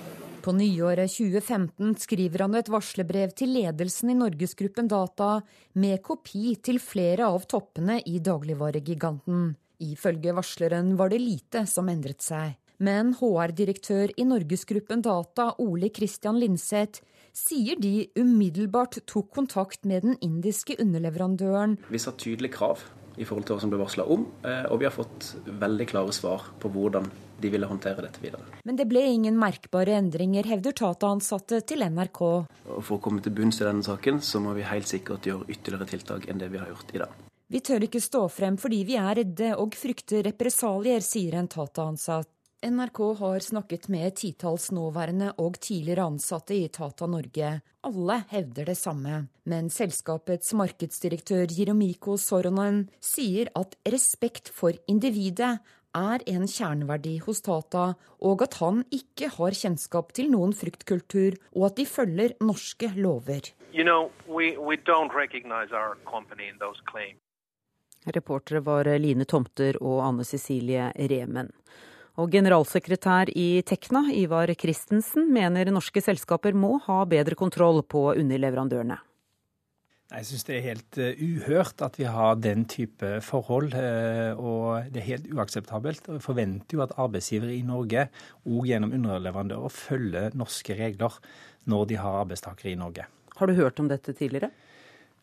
På nyåret 2015 skriver han et varslerbrev til ledelsen i Norgesgruppen Data med kopi til flere av toppene i dagligvaregiganten. Ifølge varsleren var det lite som endret seg. Men HR-direktør i Norgesgruppen Data, Ole Christian Linseth, sier de umiddelbart tok kontakt med den indiske underleverandøren. Vi sa tydelige krav i forhold til hva som ble varsla om, eh, og vi har fått veldig klare svar på hvordan de ville håndtere dette videre. Men det ble ingen merkbare endringer, hevder Tata-ansatte til NRK. For å komme til bunns i denne saken, så må vi helt sikkert gjøre ytterligere tiltak enn det vi har gjort i dag. Vi tør ikke stå frem fordi vi er redde og frykter represalier, sier en Tata-ansatt. NRK har snakket med titalls nåværende og tidligere ansatte i Tata Norge. Alle hevder det samme. Men selskapets markedsdirektør Jiromiko Soronen sier at respekt for individet er en kjerneverdi hos Tata, og at han ikke har kjennskap til noen fryktkultur, og at de følger norske lover. You know, we, we Reportere var Line Tomter og Anne Cecilie Remen. Og generalsekretær i Tekna, Ivar Christensen, mener norske selskaper må ha bedre kontroll på underleverandørene. Jeg syns det er helt uh, uhørt at vi har den type forhold. Uh, og det er helt uakseptabelt. Vi forventer jo at arbeidsgivere i Norge òg gjennom underleverandører følger norske regler når de har arbeidstakere i Norge. Har du hørt om dette tidligere?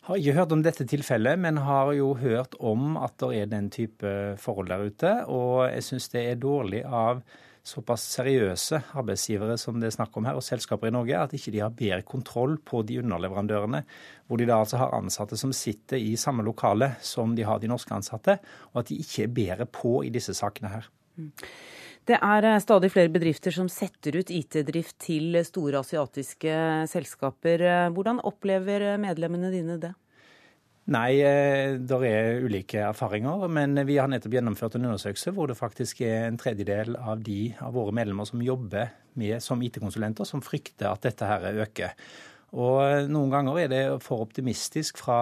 Har ikke hørt om dette tilfellet, men har jo hørt om at det er den type forhold der ute. Og jeg syns det er dårlig av såpass seriøse arbeidsgivere som det er snakk om her, og selskaper i Norge, at ikke de har bedre kontroll på de underleverandørene, hvor de da altså har ansatte som sitter i samme lokale som de har de norske ansatte, og at de ikke er bedre på i disse sakene her. Det er eh, stadig flere bedrifter som setter ut IT-drift til store asiatiske selskaper. Hvordan opplever medlemmene dine det? Nei, eh, det er ulike erfaringer. Men vi har nettopp gjennomført en undersøkelse hvor det faktisk er en tredjedel av de av våre medlemmer som jobber med, som IT-konsulenter, som frykter at dette her øker. Og Noen ganger er det for optimistisk fra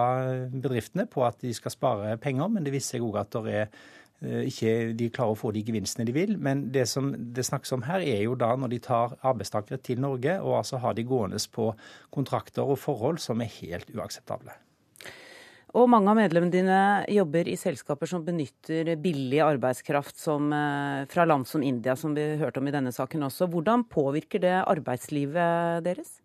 bedriftene på at de skal spare penger, men det viser seg òg at det er eh, ikke de klarer å få de gevinstene de vil. Men det som det snakkes om her, er jo da når de tar arbeidstakere til Norge og altså har de gående på kontrakter og forhold som er helt uakseptable. Og mange av medlemmene dine jobber i selskaper som benytter billig arbeidskraft som, eh, fra land som India, som vi hørte om i denne saken også. Hvordan påvirker det arbeidslivet deres?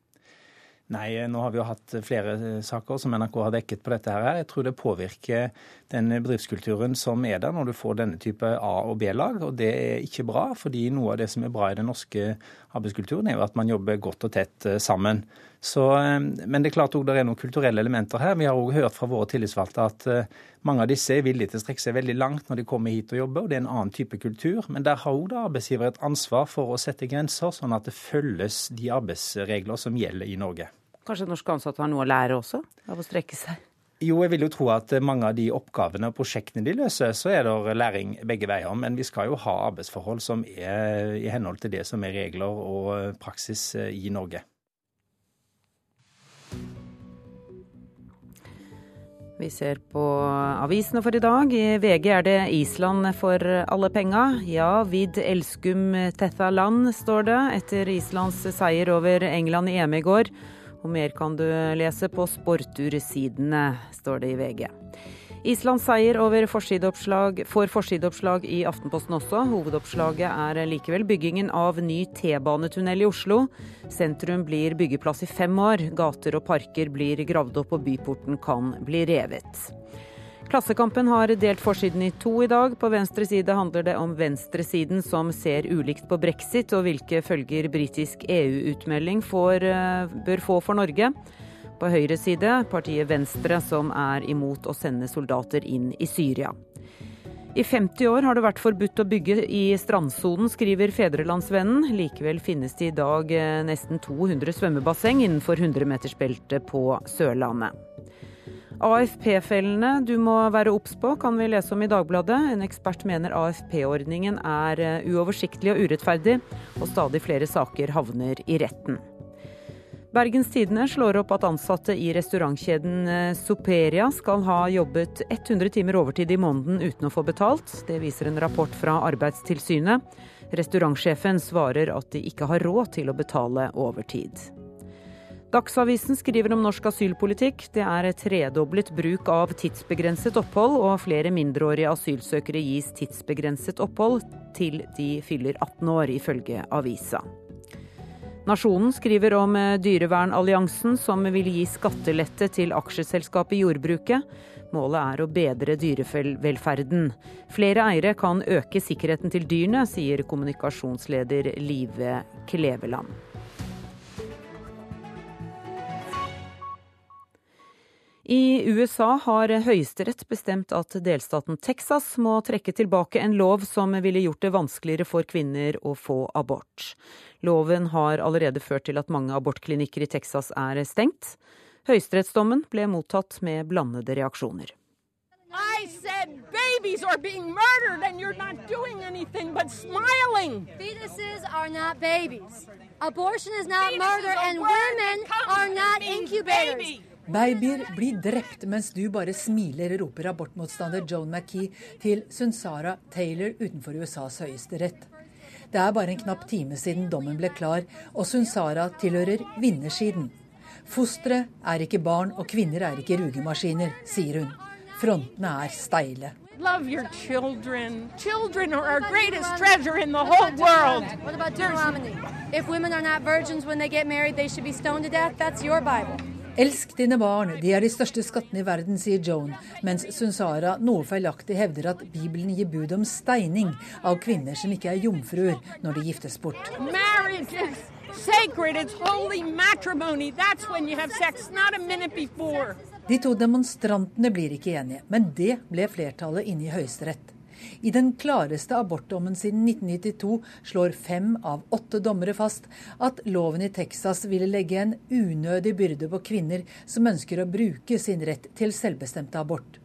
Nei, nå har vi jo hatt flere saker som NRK har dekket på dette. her. Jeg tror det påvirker den bedriftskulturen som er der når du får denne type A- og B-lag. Og det er ikke bra, fordi noe av det som er bra i den norske arbeidskulturen, er jo at man jobber godt og tett eh, sammen. Så, eh, men det er klart også det er noen kulturelle elementer her. Vi har også hørt fra våre tillitsvalgte at eh, mange av disse er villige til å strekke seg veldig langt når de kommer hit og jobber, og det er en annen type kultur. Men der har også arbeidsgiver et ansvar for å sette grenser, sånn at det følges de arbeidsregler som gjelder i Norge. Kanskje norske ansatte har noe å lære også av å strekke seg? Jo, jeg vil jo tro at mange av de oppgavene og prosjektene de løser, så er det læring begge veier. Men vi skal jo ha arbeidsforhold som er i henhold til det som er regler og praksis i Norge. Vi ser på avisene for i dag. I VG er det Island for alle penga. Ja, vid elskum tethaland, står det, etter Islands seier over England i EM i går. Og mer kan du lese på sportursidene, står det i VG. Islands seier over forsideoppslag, får forsideoppslag i Aftenposten også. Hovedoppslaget er likevel byggingen av ny T-banetunnel i Oslo. Sentrum blir byggeplass i fem år. Gater og parker blir gravd opp og byporten kan bli revet. Klassekampen har delt forsiden i to i dag. På venstre side handler det om venstresiden som ser ulikt på brexit og hvilke følger britisk EU-utmelding eh, bør få for Norge. På høyre side partiet Venstre, som er imot å sende soldater inn i Syria. I 50 år har det vært forbudt å bygge i strandsonen, skriver Fedrelandsvennen. Likevel finnes det i dag eh, nesten 200 svømmebasseng innenfor 100-metersbeltet på Sørlandet. AFP-fellene du må være obs på, kan vi lese om i Dagbladet. En ekspert mener AFP-ordningen er eh, uoversiktlig og urettferdig, og stadig flere saker havner i retten. Bergens Tidende slår opp at ansatte i restaurantkjeden eh, Soperia skal ha jobbet 100 timer overtid i måneden uten å få betalt. Det viser en rapport fra Arbeidstilsynet. Restaurantsjefen svarer at de ikke har råd til å betale overtid. Dagsavisen skriver om norsk asylpolitikk. Det er tredoblet bruk av tidsbegrenset opphold, og flere mindreårige asylsøkere gis tidsbegrenset opphold til de fyller 18 år, ifølge avisa. Nasjonen skriver om eh, Dyrevernalliansen, som vil gi skattelette til aksjeselskapet jordbruket. Målet er å bedre dyrevelferden. Flere eiere kan øke sikkerheten til dyrene, sier kommunikasjonsleder Live Kleveland. I USA har Høyesterett bestemt at delstaten Texas må trekke tilbake en lov som ville gjort det vanskeligere for kvinner å få abort. Loven har allerede ført til at mange abortklinikker i Texas er stengt. Høyesterettsdommen ble mottatt med blandede reaksjoner. I said babies are being murdered and you're not doing anything but smiling. Fetuses are not babies. Abortion is not murder and women are not incubators. Babyer blir drept mens du bare smiler, roper abortmotstander Joan McKee til Sunsara Taylor utenfor USAs høyesterett. Det er bare en knapp time siden dommen ble klar, og Sunsara tilhører vinnersiden. Fostre er ikke barn, og kvinner er ikke rugemaskiner, sier hun. Frontene er steile. Love your children. Children are our greatest treasure in the whole world. What about Deuteronomy? If women are not virgins when they get married, they should be stoned to death. That's your Bible. Elsk dine barn, de er de største skattene i verden, sier Joan, mens Sunsara noe feilaktig hevder at Bibelen gir bud om steining av kvinner som ikke er jomfruer når de giftes bort. Marriage is sacred. It's holy matrimony. That's when you have sex, not a minute before. De to demonstrantene blir ikke enige, men det ble flertallet inne i Høyesterett. I den klareste abortdommen siden 1992 slår fem av åtte dommere fast at loven i Texas ville legge en unødig byrde på kvinner som ønsker å bruke sin rett til selvbestemt abort.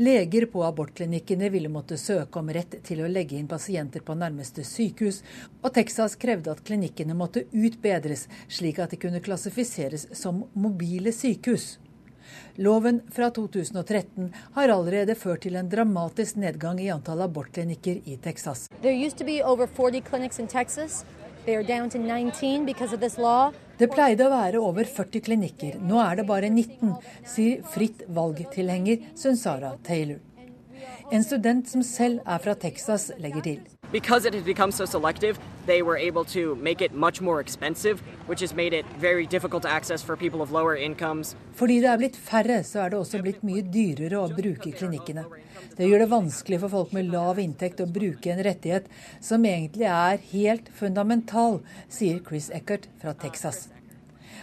Leger på abortklinikkene ville måtte søke om rett til å legge inn pasienter på nærmeste sykehus, og Texas krevde at klinikkene måtte utbedres, slik at de kunne klassifiseres som mobile sykehus. Loven fra 2013 har allerede ført til en dramatisk nedgang i antall abortklinikker i Texas. Det pleide å være over 40 klinikker, nå er det bare 19, sier fritt valgtilhenger Sunsara Taylor. En student som selv er fra Texas, legger til. Because it has become so selective, they were able to make it much more expensive, which has made it very difficult to access for people of lower incomes. Fordi det er blitt færre, så er det også blitt mye dyrere å bruke klinikkene. Det gjør det vanskelig for folk med lav inntekt å bruke en rettighet som egentlig er helt fundamental, sier Chris Eckert fra Texas.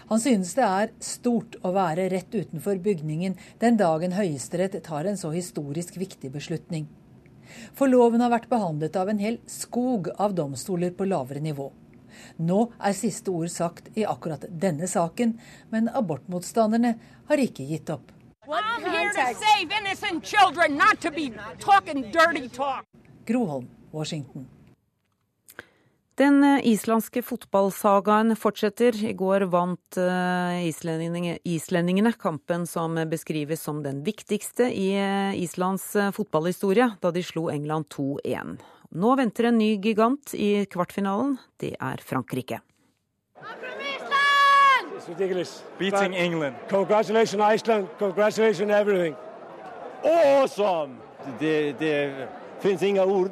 Han synes det er stort å være rett utenfor bygningen den dagen Høyesterett tar en så historisk viktig beslutning. For loven har vært behandlet av en hel skog av domstoler på lavere nivå. Nå er siste ord sagt i akkurat denne saken, men abortmotstanderne har ikke gitt opp. Groholm, Washington. Den eh, islandske fotballsagaen fortsetter. I går vant eh, islendingene kampen som beskrives som den viktigste i eh, Islands fotballhistorie, da de slo England 2-1. Nå venter en ny gigant i kvartfinalen. Det er Frankrike. Beating England. Congratulations, Iceland. Congratulations, everything. Awesome! Det, det finnes ingen ord.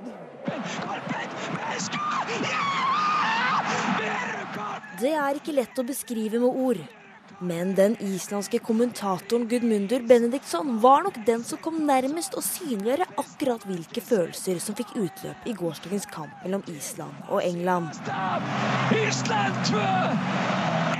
Det er ikke lett å beskrive med ord. Men den islandske kommentatoren Gudmundur Benediktsson var nok den som kom nærmest å synliggjøre akkurat hvilke følelser som fikk utløp i gårsdagens kamp mellom Island og England. Island 2!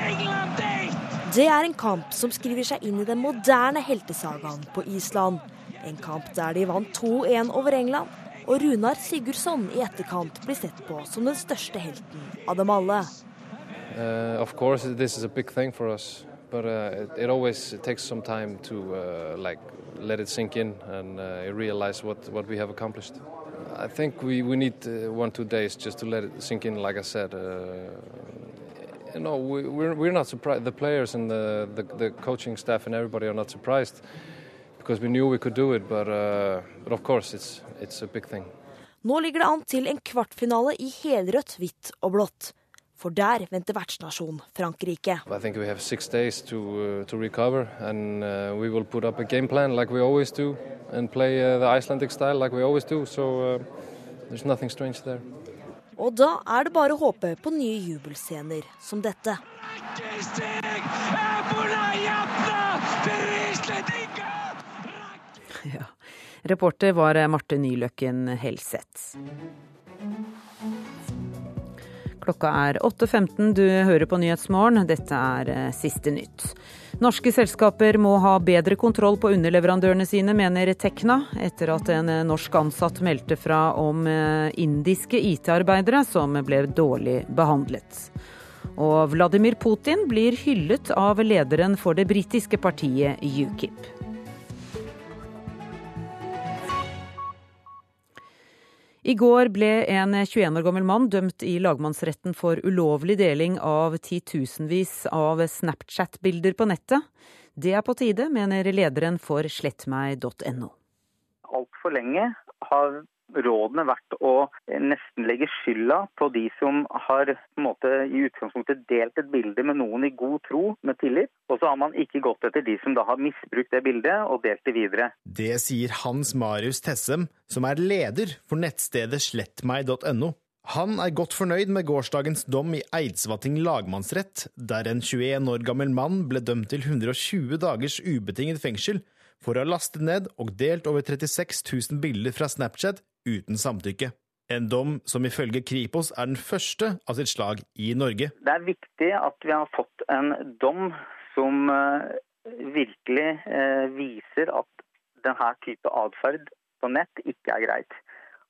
England 1! Det er en kamp som skriver seg inn i den moderne heltesagaen på Island. En kamp der de vant 2-1 over England, og Runar Sigurdsson i etterkant blir sett på som den største helten av dem alle. Uh, of course, this is a big thing for us, but uh, it, it, always takes some time to uh, like let it sink in and uh, realize what, what we have accomplished. I think we, we need uh, one two days just to let it sink in. Like I said, uh, you know, we, we're we're not surprised. The players and the, the, the coaching staff and everybody are not surprised because we knew we could do it. But but of course, it's it's a big thing. Nå ligger det an til en kvartfinale i helrødt, hvitt og blått. For der venter vertsnasjon Frankrike. I think we have six days to, uh, to recover, and uh, we will put up a game plan like do, play uh, style like do. So uh, there's nothing strange there. Og da er det bare å håpe på nye jubelscener som dette. Ja. Reporter var Marte Nyløkken Helseth. Klokka er 8.15, du hører på Nyhetsmorgen. Dette er eh, siste nytt. Norske selskaper må ha bedre kontroll på underleverandørene sine, mener Tekna, etter at en eh, norsk ansatt meldte fra om eh, indiske IT-arbeidere som ble dårlig behandlet. Og Vladimir Putin blir hyllet av lederen for det britiske partiet UKIP. I går ble en 21 år gammel mann dømt i lagmannsretten for ulovlig deling av titusenvis av Snapchat-bilder på nettet. Det er på tide, mener lederen for slettmeg.no. Altfor lenge har rådene vært å nesten legge skylda på de som har måte, i utgangspunktet delt et bilde med noen i god tro, med tillit. Og så har man ikke gått etter de som da har misbrukt det bildet og delt det videre. Det sier Hans Marius Tessem, som er leder for nettstedet slettmeg.no. Han er godt fornøyd med gårsdagens dom i Eidsvatting lagmannsrett, der en 21 år gammel mann ble dømt til 120 dagers ubetinget fengsel for å ha lastet ned og delt over 36 000 bilder fra Snapchat uten samtykke. En dom som ifølge Kripos er den første av sitt slag i Norge. Det er viktig at vi har fått en dom som eh, virkelig eh, viser at denne type atferd på nett ikke er greit.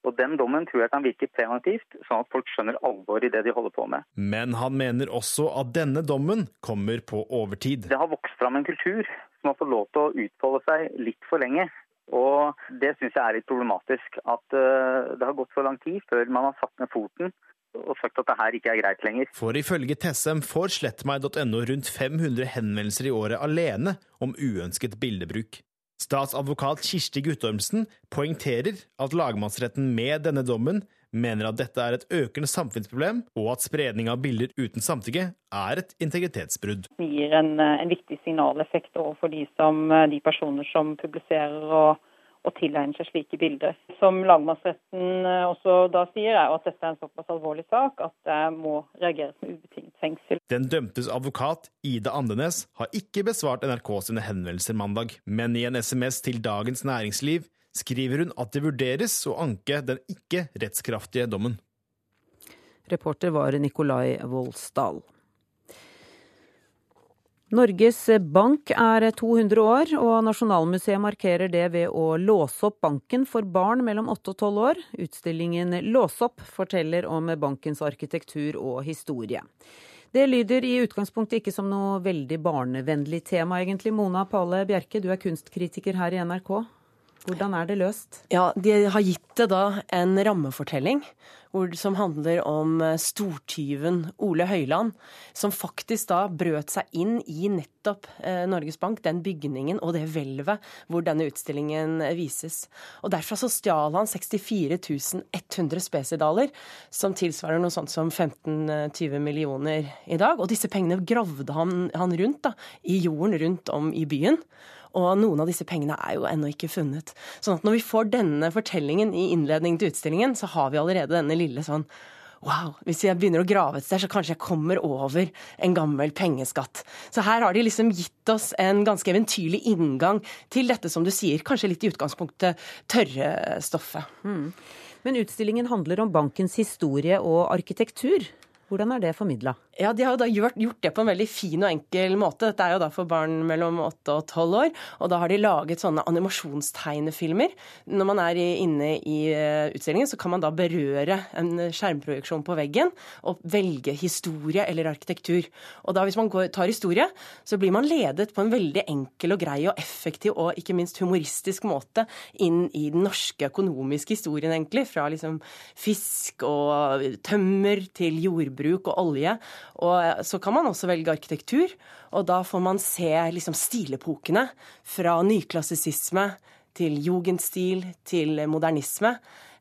Og Den dommen tror jeg kan virke preventivt, sånn at folk skjønner alvoret i det de holder på med. Men han mener også at denne dommen kommer på overtid. Det har vokst fram en kultur som har fått lov til å utfolde seg litt for lenge. Og det syns jeg er litt problematisk. At uh, det har gått så lang tid før man har satt ned foten og sagt at det her ikke er greit lenger. For ifølge Tessem får slettmeg.no rundt 500 henvendelser i året alene om uønsket bildebruk. Statsadvokat Kirsti Guttormsen poengterer at lagmannsretten med denne dommen mener at dette er et økende samfunnsproblem, og at spredning av bilder uten samtykke er et integritetsbrudd. Det gir en, en viktig signaleffekt overfor de, som, de personer som publiserer og og tilegner seg slike bilder. Som lagmannsretten eh, også da sier, er at dette er en såpass alvorlig sak at det må reageres med ubetinget fengsel. Den dømtes advokat, Ida Andenes, har ikke besvart NRK sine henvendelser mandag, men i en SMS til Dagens Næringsliv skriver hun at det vurderes å anke den ikke rettskraftige dommen. Reporter var Nikolai Volsdal. Norges Bank er 200 år, og Nasjonalmuseet markerer det ved å låse opp banken for barn mellom 8 og 12 år. Utstillingen Lås opp forteller om bankens arkitektur og historie. Det lyder i utgangspunktet ikke som noe veldig barnevennlig tema, egentlig. Mona Pale Bjerke, du er kunstkritiker her i NRK. Hvordan er det løst? Ja, De har gitt det da en rammefortelling som handler om eh, stortyven Ole Høiland, som faktisk da brøt seg inn i nettopp eh, Norges Bank, den bygningen og det hvelvet hvor denne utstillingen eh, vises. Og Derfra så stjal han 64 100 spesidaler, som tilsvarer noe sånt som 15-20 millioner i dag. Og disse pengene gravde han, han rundt da, i jorden rundt om i byen. Og noen av disse pengene er jo ennå ikke funnet. Sånn at når vi får denne fortellingen i innledningen til utstillingen, så har vi allerede denne lille sånn Wow, hvis jeg begynner å grave et sted, så kanskje jeg kommer over en gammel pengeskatt. Så her har de liksom gitt oss en ganske eventyrlig inngang til dette, som du sier, kanskje litt i utgangspunktet tørre stoffet. Mm. Men utstillingen handler om bankens historie og arkitektur. Hvordan er det formidla? Ja, De har jo da gjort, gjort, det på en veldig fin og enkel måte. Dette er jo da for barn mellom 8 og 12 år. Og da har de laget sånne animasjonstegnefilmer. Når man er inne i eh, utstillingen, så kan man da berøre en skjermprojeksjon på veggen og velge historie eller arkitektur. Og da hvis man går, tar historie, så blir man ledet på en veldig enkel og grei og effektiv og ikke minst humoristisk måte inn i den norske økonomiske historien, egentlig. Fra liksom fisk og tømmer til jordbruk jordbruk og olje. Og så kan man også velge arkitektur, og da får man se liksom stilepokene fra nyklassisisme til jugendstil til modernisme.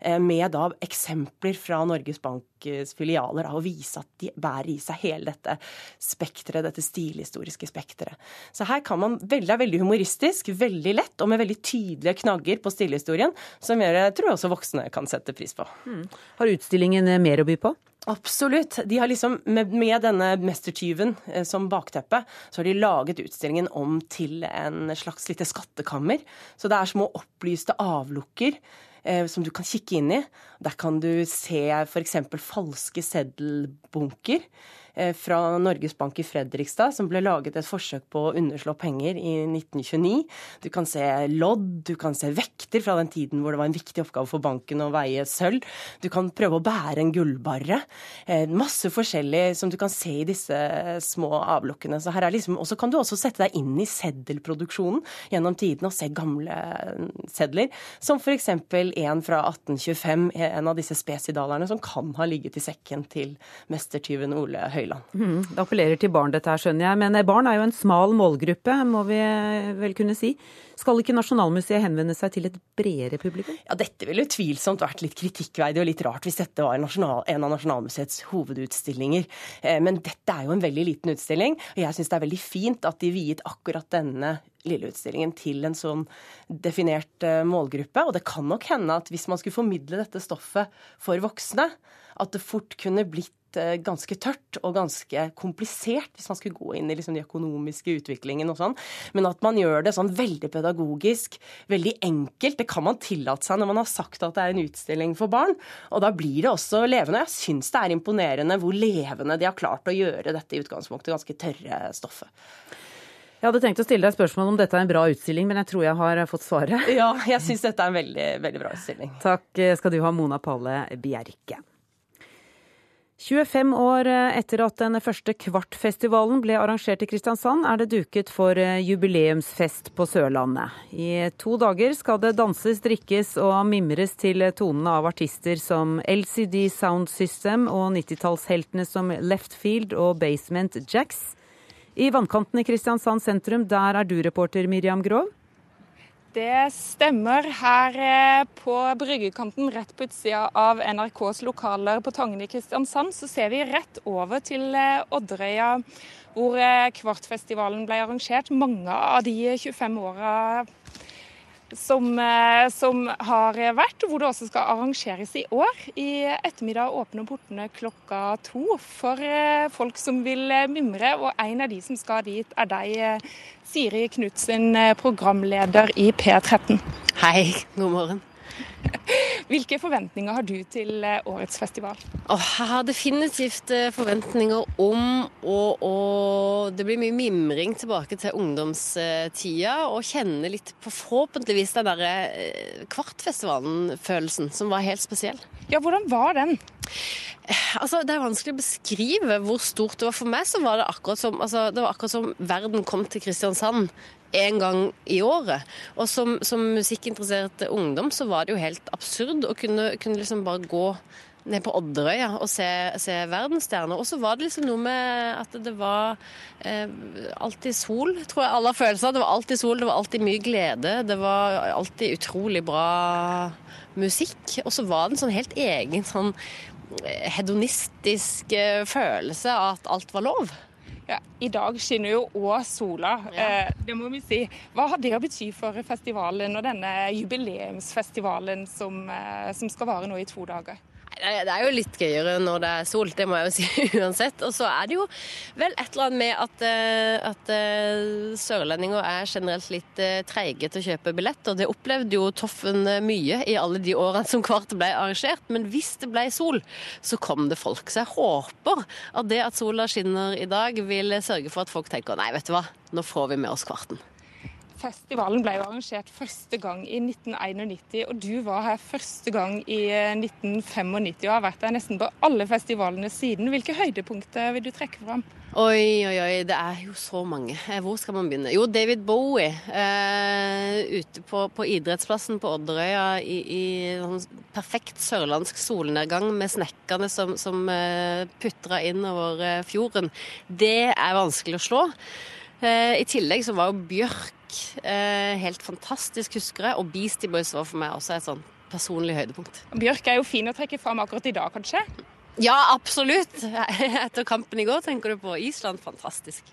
Eh, med da eksempler fra Norges Banks filialer og vise at de bærer i seg hele dette spekteret, dette stilhistoriske spekteret. Så her kan man veldig, veldig humoristisk, veldig lett og med veldig tydelige knagger på stilhistorien, som jeg tror også voksne kan sette pris på. Mm. Har utstillingen mer å by på? Absolutt. De har liksom, med, med denne mestertyven eh, som bakteppe, så har de laget utstillingen om til en slags lite skattekammer. Så det er små opplyste avlukker eh, som du kan kikke inn i. Der kan du se f.eks. falske seddelbunker. Eh, fra Norges Bank i Fredrikstad, som ble laget et forsøk på å underslå penger i 1929. Du kan se lodd, du kan se vekter fra den tiden hvor det var en viktig oppgave for banken å veie sølv. Du kan prøve å bære en gullbarre. Eh, masse forskjellig som du kan se i disse små avlukkene. Så her er liksom, Og så kan du også sette deg inn i seddelproduksjonen gjennom tiden og se gamle sedler. Som f.eks. en fra 1825, en av disse spesidalerne som kan ha ligget i sekken til mestertyven Ole Høie Høyland. Mm, det appellerer til barn dette her, skjønner jeg. Men barn er jo en smal målgruppe, må vi vel kunne si. Skal ikke Nasjonalmuseet henvende seg til et bredere publikum? Ja, Dette ville utvilsomt vært litt kritikkverdig og litt rart hvis dette var nasjonal, en av Nasjonalmuseets hovedutstillinger. Eh, men dette er jo en veldig liten utstilling, og jeg syns det er veldig fint at de viet akkurat denne lille utstillingen til en sånn definert eh, målgruppe. Og det kan nok hende at hvis man skulle formidle dette stoffet for voksne, at det fort kunne blitt Eh, ganske tørt og ganske komplisert hvis man skulle gå inn i liksom de økonomiske utviklingen og sånn. Men at man gjør det sånn veldig pedagogisk, veldig enkelt, det kan man tillate seg når man har sagt at det er en utstilling for barn. Og da blir det også levende. Jeg syns det er imponerende hvor levende de har klart å gjøre dette i utgangspunktet ganske tørre stoffet. Jeg hadde tenkt å stille deg spørsmål om dette er en bra utstilling, men jeg tror jeg har fått svaret. Ja, jeg syns dette er en veldig, veldig bra utstilling. Takk skal du ha, Mona Palle Bjerke. 25 år etter at den første Kvartfestivalen ble arrangert i Kristiansand, er det duket for jubileumsfest på Sørlandet. I to dager skal det danses, drikkes og mimres til tonene av artister som LCD Sound System og 90-tallsheltene som Left Field og Basement Jacks. I vannkanten i Kristiansand sentrum, der er du reporter Miriam Grov. Det stemmer. Her eh, på bryggekanten rett på utsida av NRKs lokaler på Tangen i Kristiansand, så ser vi rett over til eh, Odderøya, hvor eh, Kvartfestivalen ble arrangert. Mange av de 25 åra som, som, har vært, hvor det også skal arrangeres i år. I ettermiddag åpner portene klokka to for folk som vil mimre. Og en av de som skal dit, er deg, Siri Knutsen, programleder i P13. Hei, god morgen. Hvilke forventninger har du til eh, årets festival? Oh, jeg har definitivt eh, forventninger om og, og Det blir mye mimring tilbake til ungdomstida. Og kjenne litt på forhåpentligvis den derre eh, Kvartfestivalen-følelsen, som var helt spesiell. Ja, hvordan var den? Altså, Det er vanskelig å beskrive hvor stort det var. For meg så var det akkurat som, altså, det var akkurat som verden kom til Kristiansand én gang i året. Og som, som musikkinteressert ungdom så var det jo helt absurd å kunne, kunne liksom bare gå ned på Odderøya og se, se verdensstjerner. Og så var det liksom noe med at det var eh, alltid sol, tror jeg alle har følelser. Det var alltid sol, det var alltid mye glede. Det var alltid utrolig bra musikk. Og så var det en sånn helt egen sånn eh, hedonistisk eh, følelse av at alt var lov. Ja, I dag skinner jo òg sola, ja. eh, det må vi si. Hva har det å bety for festivalen og denne jubileumsfestivalen som, eh, som skal vare nå i to dager? Det er jo litt gøyere når det er sol, det må jeg jo *laughs* si uansett. Og så er det jo vel et eller annet med at, eh, at eh, sørlendinger er generelt litt eh, treige til å kjøpe billett. Og Det opplevde jo Toffen mye i alle de årene som Kvart ble arrangert. Men hvis det ble sol, så kom det folk. Så jeg håper at det at sola skinner i dag, vil sørge for at folk tenker nei, vet du hva, nå får vi med oss Kvarten. Festivalen ble jo arrangert første gang i 1991, og du var her første gang i 1995 eh, og har vært der nesten på alle festivalene siden. Hvilke høydepunkter vil du trekke fram? Oi, oi, oi, det er jo så mange. Eh, hvor skal man begynne? Jo, David Bowie. Eh, ute på, på, idrettsplassen på Odderøya i, i sånn perfekt sørlandsk solnedgang med snekkerne som, som eh, putra innover fjorden. Det er vanskelig å slå. I tillegg så var jo Bjørk helt fantastisk, husker jeg. Og Beastie Boys var for meg også et sånn personlig høydepunkt. Bjørk er jo fin å trekke fram akkurat i dag, kanskje? Ja, absolutt. *laughs* Etter kampen i går tenker du på Island. Fantastisk.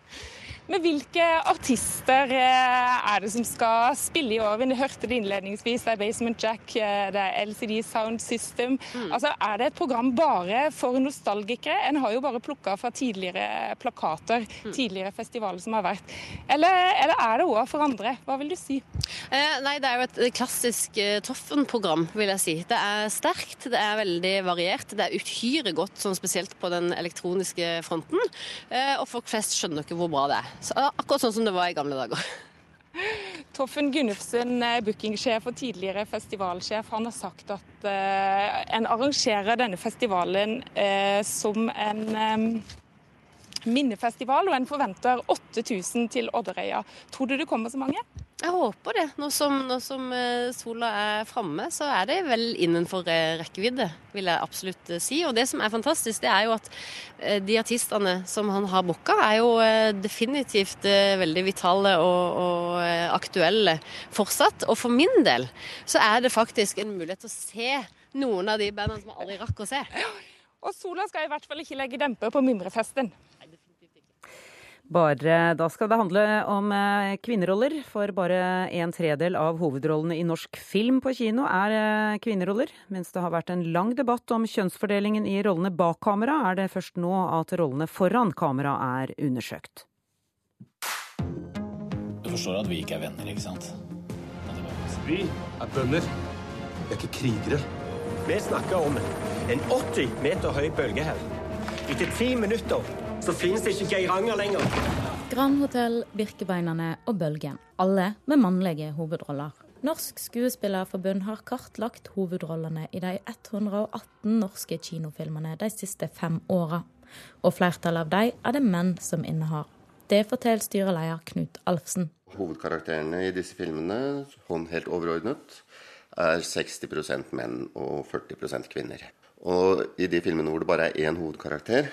Men hvilke artister eh, er det som skal spille i år? Vi hørte det innledningsvis. Det er Basement Jack, eh, det er LCD Sound System. Mm. Altså, Er det et program bare for nostalgikere? En har jo bare plukka fra tidligere plakater, mm. tidligere festivaler som har vært. Eller, eller er det òg for andre? Hva vil du si? Eh, nei, det er jo et klassisk eh, Toffen-program, vil jeg si. Det er sterkt, det er veldig variert. Det er uhyre godt, sånn spesielt på den elektroniske fronten. Eh, og folk flest skjønner ikke hvor bra det er. Så, akkurat sånn som det var i gamle dager. *laughs* Toffen Gunnufsen, bookingsjef og tidligere festivalsjef, han har sagt at uh, en arrangerer denne festivalen uh, som en um, minnefestival, og en forventer 8000 til Odderøya. Tror du det kommer så mange? Jeg håper det. Nå som, nå som eh, sola er framme, så er det vel innenfor eh, rekkevidde, vil jeg absolutt eh, si. Og det som er fantastisk, det er jo at de artistene som han har booka, er jo definitivt veldig vitale og, og, aktuelle fortsatt. Og for min del så er det faktisk en mulighet til å se noen av de bandene som jeg aldri rakk å se. Og sola skal i hvert fall ikke legge demper på mimrefesten. Bare, da skal det handle om eh, kvinneroller, for bare en tredel av hovedrollene i norsk film på kino er eh, kvinneroller. Mens det har vært en lang debatt om kjønnsfordelingen i rollene bak kamera, er det først nå at rollene foran kamera er undersøkt. Du forstår at vi ikke er venner, ikke sant? Vi er bønder. Vi er ikke krigere. Vi snakker om en 80 meter høy bølge her. Etter ti minutter så det ikke Geiranger lenger. Grand Hotell, Birkebeinerne og Bølgen. Alle med mannlige hovedroller. Norsk Skuespillerforbund har kartlagt hovedrollene i de 118 norske kinofilmene de siste fem åra. Og flertallet av dem er det menn som innehar. Det forteller styreleder Knut Alfsen. Hovedkarakterene i disse filmene, sånn helt overordnet, er 60% menn og 40% kvinner. Og i de filmene hvor det bare er én hovedkarakter,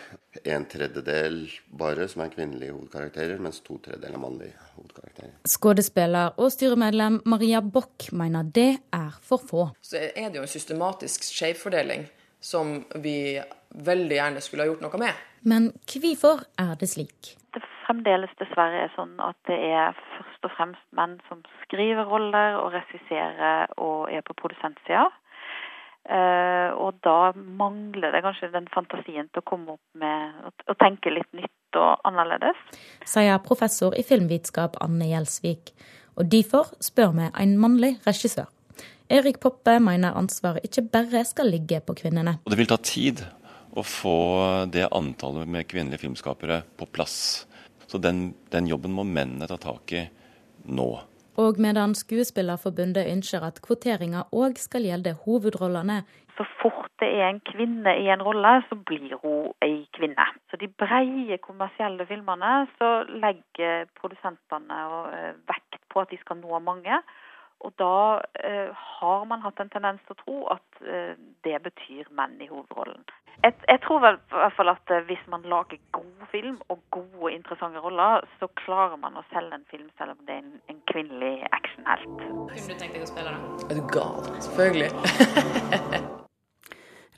en tredjedel bare som er kvinnelige hovedkarakterer, mens to tredjedeler er mannlige hovedkarakterer. Skuespiller og styremedlem Maria Bock mener det er for få. Så er det jo en systematisk skjevfordeling som vi veldig gjerne skulle ha gjort noe med. Men hvorfor er det slik? Det fremdeles dessverre er sånn at det er først og fremst menn som skriver roller og regisserer og er på produsentsida. Uh, og da mangler det kanskje den fantasien til å komme opp med å tenke litt nytt og annerledes. Sier professor i filmvitenskap Anne Gjelsvik. Og derfor spør vi en mannlig regissør. Erik Poppe mener ansvaret ikke bare skal ligge på kvinnene. Og det vil ta tid å få det antallet med kvinnelige filmskapere på plass. Så den, den jobben må mennene ta tak i nå. Og medan Skuespillerforbundet ønsker at kvoteringa òg skal gjelde hovedrollene. Så fort det er en kvinne i en rolle, så blir hun ei kvinne. Så de breie kommersielle filmene så legger produsentene eh, vekt på at de skal nå mange. Og da eh, har man hatt en tendens til å tro at eh, det betyr menn i hovedrollen. Jeg, jeg tror vel i hvert fall at eh, hvis man lager god film og gode, interessante roller, så klarer man å selge en film selv om det er en, en kvinnelig actionhelt. Kunne du tenkt deg å spille den? Er du gal? Selvfølgelig. *laughs*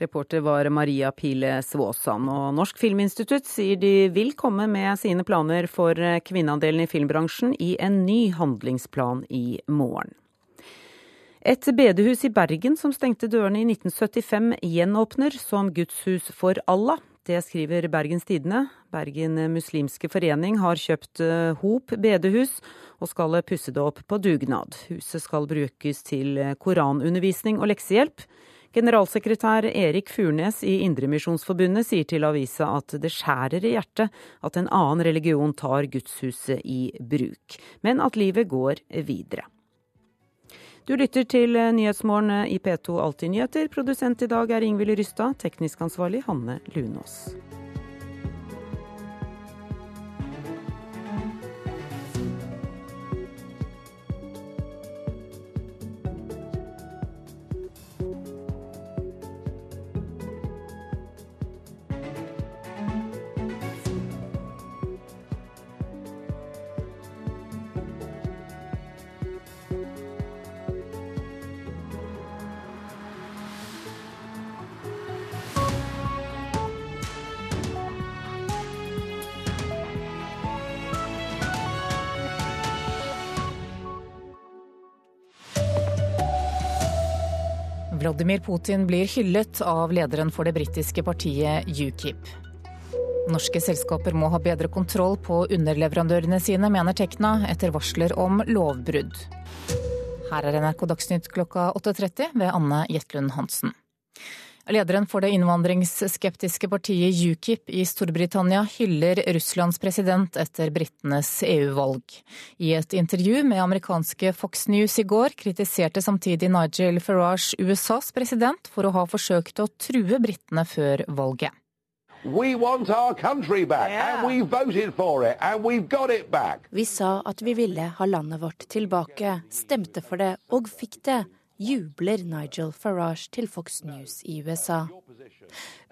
Reporter var Maria Pile Svåsand. Og Norsk Filminstitutt sier de vil komme med sine planer for kvinneandelen i filmbransjen i en ny handlingsplan i morgen. Et bedehus i Bergen som stengte dørene i 1975, gjenåpner som gudshus for Allah. Det skriver Bergens Tidende. Bergen muslimske forening har kjøpt eh, Hop bedehus og skal pusse det opp på dugnad. Huset skal brukes til koranundervisning og leksehjelp. Generalsekretær Erik Furnes i Indremisjonsforbundet sier til avisa at det skjærer i hjertet at en annen religion tar gudshuset i bruk, men at livet går videre. Du lytter til Nyhetsmorgen i P2 Alltid nyheter. Produsent i dag er Ingvild Rystad. Teknisk ansvarlig Hanne Lunås. Vladimir Putin blir hyllet av lederen for det britiske partiet UKIP. Norske selskaper må ha bedre kontroll på underleverandørene sine, mener Tekna, etter varsler om lovbrudd. Her er NRK Dagsnytt klokka 8.30 ved Anne Jetlund Hansen. Lederen for det innvandringsskeptiske partiet UKIP i Storbritannia hyller Russlands president etter britenes EU-valg. I et intervju med amerikanske Fox News i går kritiserte samtidig Nigel Farage USAs president for å ha forsøkt å true britene før valget. We want our country back, Yeah. and we voted for it, and we've got it back. Vi sa at vi ville ha landet vårt tilbake, stemte for det og fikk det, jubler Nigel Farage til Fox News i USA.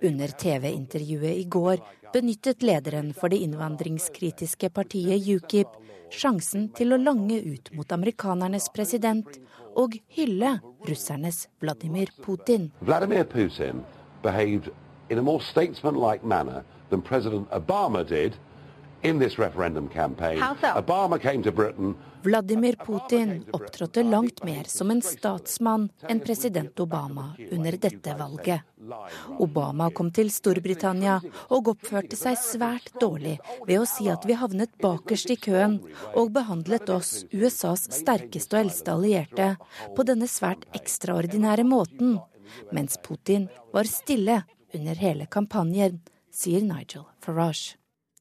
Under TV-intervjuet i går benyttet lederen for det innvandringskritiske partiet UKIP sjansen til å lange ut mot amerikanernes president og hylle russernes Vladimir Putin. Vladimir Putin behaved in a more statesmanlike manner than President Obama did Vladimir Putin opptrådte langt mer som en statsmann enn president Obama under dette valget. Obama kom til Storbritannia og oppførte seg svært dårlig ved å si at vi havnet bakerst i køen, og behandlet oss, USAs sterkeste og eldste allierte, på denne svært ekstraordinære måten, mens Putin var stille under hele kampanjen, sier Nigel Farage.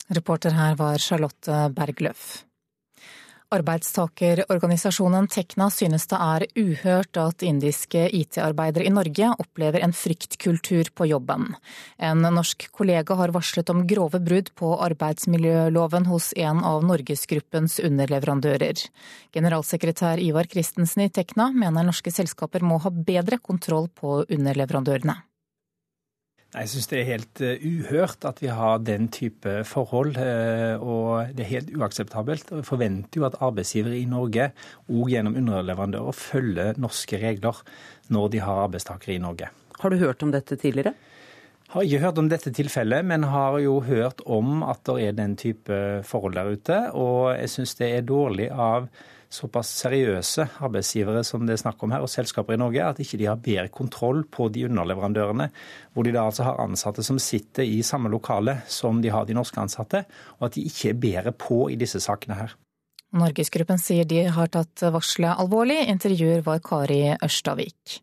Reporter her var Charlotte Bergløff. Arbeidstakerorganisasjonen Tekna synes det er uhørt at indiske IT-arbeidere i Norge opplever en fryktkultur på jobben. En norsk kollega har varslet om grove brudd på arbeidsmiljøloven hos en av norgesgruppens underleverandører. Generalsekretær Ivar Christensen i Tekna mener norske selskaper må ha bedre kontroll på underleverandørene. Jeg syns det er helt uh, uhørt at vi har den type forhold, uh, og det er helt uakseptabelt. Vi forventer jo at arbeidsgivere i Norge, òg gjennom underleverandører, følger norske regler når de har arbeidstakere i Norge. Har du hørt om dette tidligere? Har ikke hørt om dette tilfellet, men har jo hørt om at det er den type forhold der ute. Og jeg syns det er dårlig av såpass seriøse arbeidsgivere som det er snakk om her, og selskaper i Norge, at ikke de har bedre kontroll på de underleverandørene, hvor de da altså har ansatte som sitter i samme lokale som de har de norske ansatte, og at de ikke er bedre på i disse sakene her. Norgesgruppen sier de har tatt varselet alvorlig. Intervjuer var Kari Ørstavik.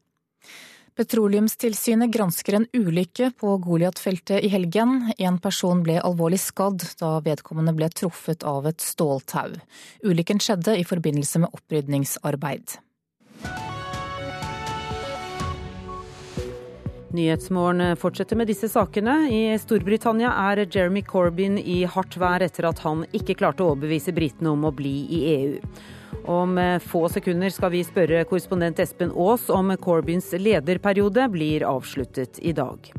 Petroleumstilsynet gransker en ulykke på Goliat-feltet i helgen. En person ble alvorlig skadd da vedkommende ble truffet av et ståltau. Ulykken skjedde i forbindelse med opprydningsarbeid. Nyhetsmorgen fortsetter med disse sakene. I Storbritannia er Jeremy Corbyn i hardt vær etter at han ikke klarte å overbevise britene om å bli i EU. Om få sekunder skal vi spørre korrespondent Espen Aas om Corbyns lederperiode blir avsluttet i dag.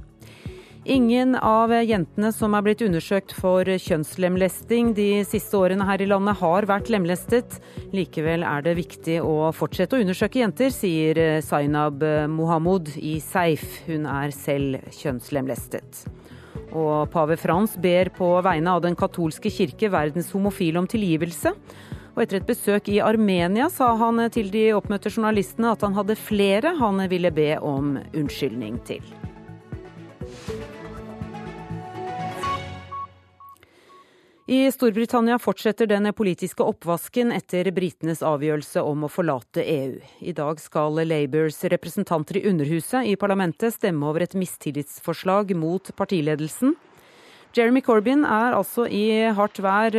Ingen av jentene som er blitt undersøkt for kjønnslemlesting de siste årene her i landet, har vært lemlestet. Likevel er det viktig å fortsette å undersøke jenter, sier Zainab Mohamud i Seif. Hun er selv kjønnslemlestet. Og pave Frans ber på vegne av den katolske kirke verdens homofile om tilgivelse. Og etter et besøk i Armenia sa han til de oppmøtte journalistene at han hadde flere han ville be om unnskyldning til. I Storbritannia fortsetter den politiske oppvasken etter britenes avgjørelse om å forlate EU. I dag skal Labours representanter i Underhuset i parlamentet stemme over et mistillitsforslag mot partiledelsen. Jeremy Corbyn er altså i hardt vær,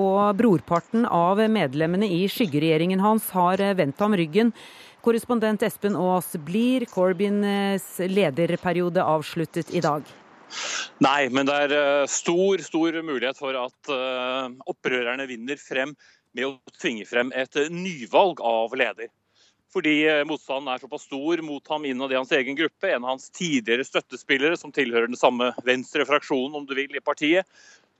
og brorparten av medlemmene i skyggeregjeringen hans har vendt ham ryggen. Korrespondent Espen Aas, blir Corbyns lederperiode avsluttet i dag? Nei, men det er stor, stor mulighet for at opprørerne vinner frem med å tvinge frem et nyvalg av leder. Fordi motstanden er såpass stor mot ham innad i hans egen gruppe. En av hans tidligere støttespillere, som tilhører den samme venstre fraksjonen om du vil, i partiet,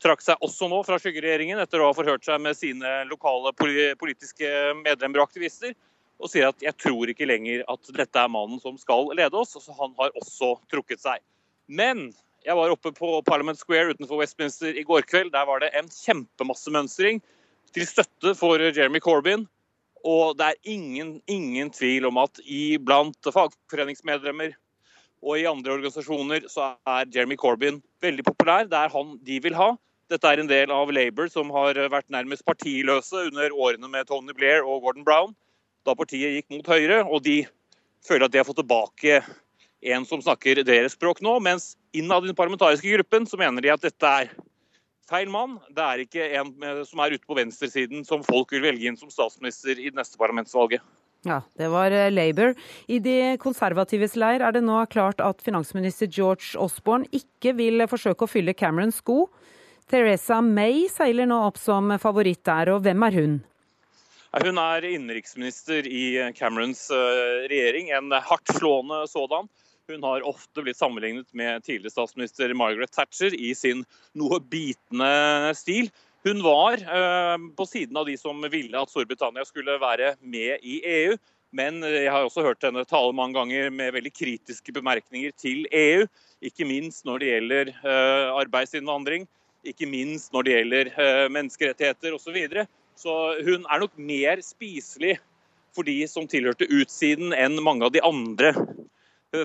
trakk seg også nå fra skyggeregjeringen etter å ha forhørt seg med sine lokale politiske medlemmer og aktivister. Og sier at jeg tror ikke lenger at dette er mannen som skal lede oss. Så han har også trukket seg. Men jeg var oppe på Parliament Square utenfor Westminster i går kveld. Der var det en kjempemassemønstring til støtte for Jeremy Corbyn. Og det er ingen, ingen tvil om at blant fagforeningsmedlemmer og i andre organisasjoner så er Jeremy Corbyn veldig populær. Det er han de vil ha. Dette er en del av Labour som har vært nærmest partiløse under årene med Tony Blair og Gordon Brown, da partiet gikk mot Høyre. Og de føler at de har fått tilbake en som snakker deres språk nå. Mens innad i den parlamentariske gruppen så mener de at dette er feil mann. Det er ikke en som er ute på venstresiden som folk vil velge inn som statsminister i det neste parlamentsvalget. Ja, det var eh, Labour. I de konservatives leir er det nå klart at finansminister George Osborne ikke vil forsøke å fylle Camerons sko. Theresa May seiler nå opp som favoritt der, og hvem er hun? Hun er innenriksminister i Camerons eh, regjering, en hardtslående sådan. Hun har ofte blitt sammenlignet med tidligere statsminister Margaret Thatcher i sin noe bitende stil. Hun var eh, på siden av de som ville at Storbritannia skulle være med i EU. Men jeg har også hørt henne tale mange ganger med veldig kritiske bemerkninger til EU. Ikke minst når det gjelder eh, arbeidsinnvandring, ikke minst når det gjelder eh, menneskerettigheter osv. Så, videre. så hun er nok mer spiselig for de som tilhørte utsiden enn mange av de andre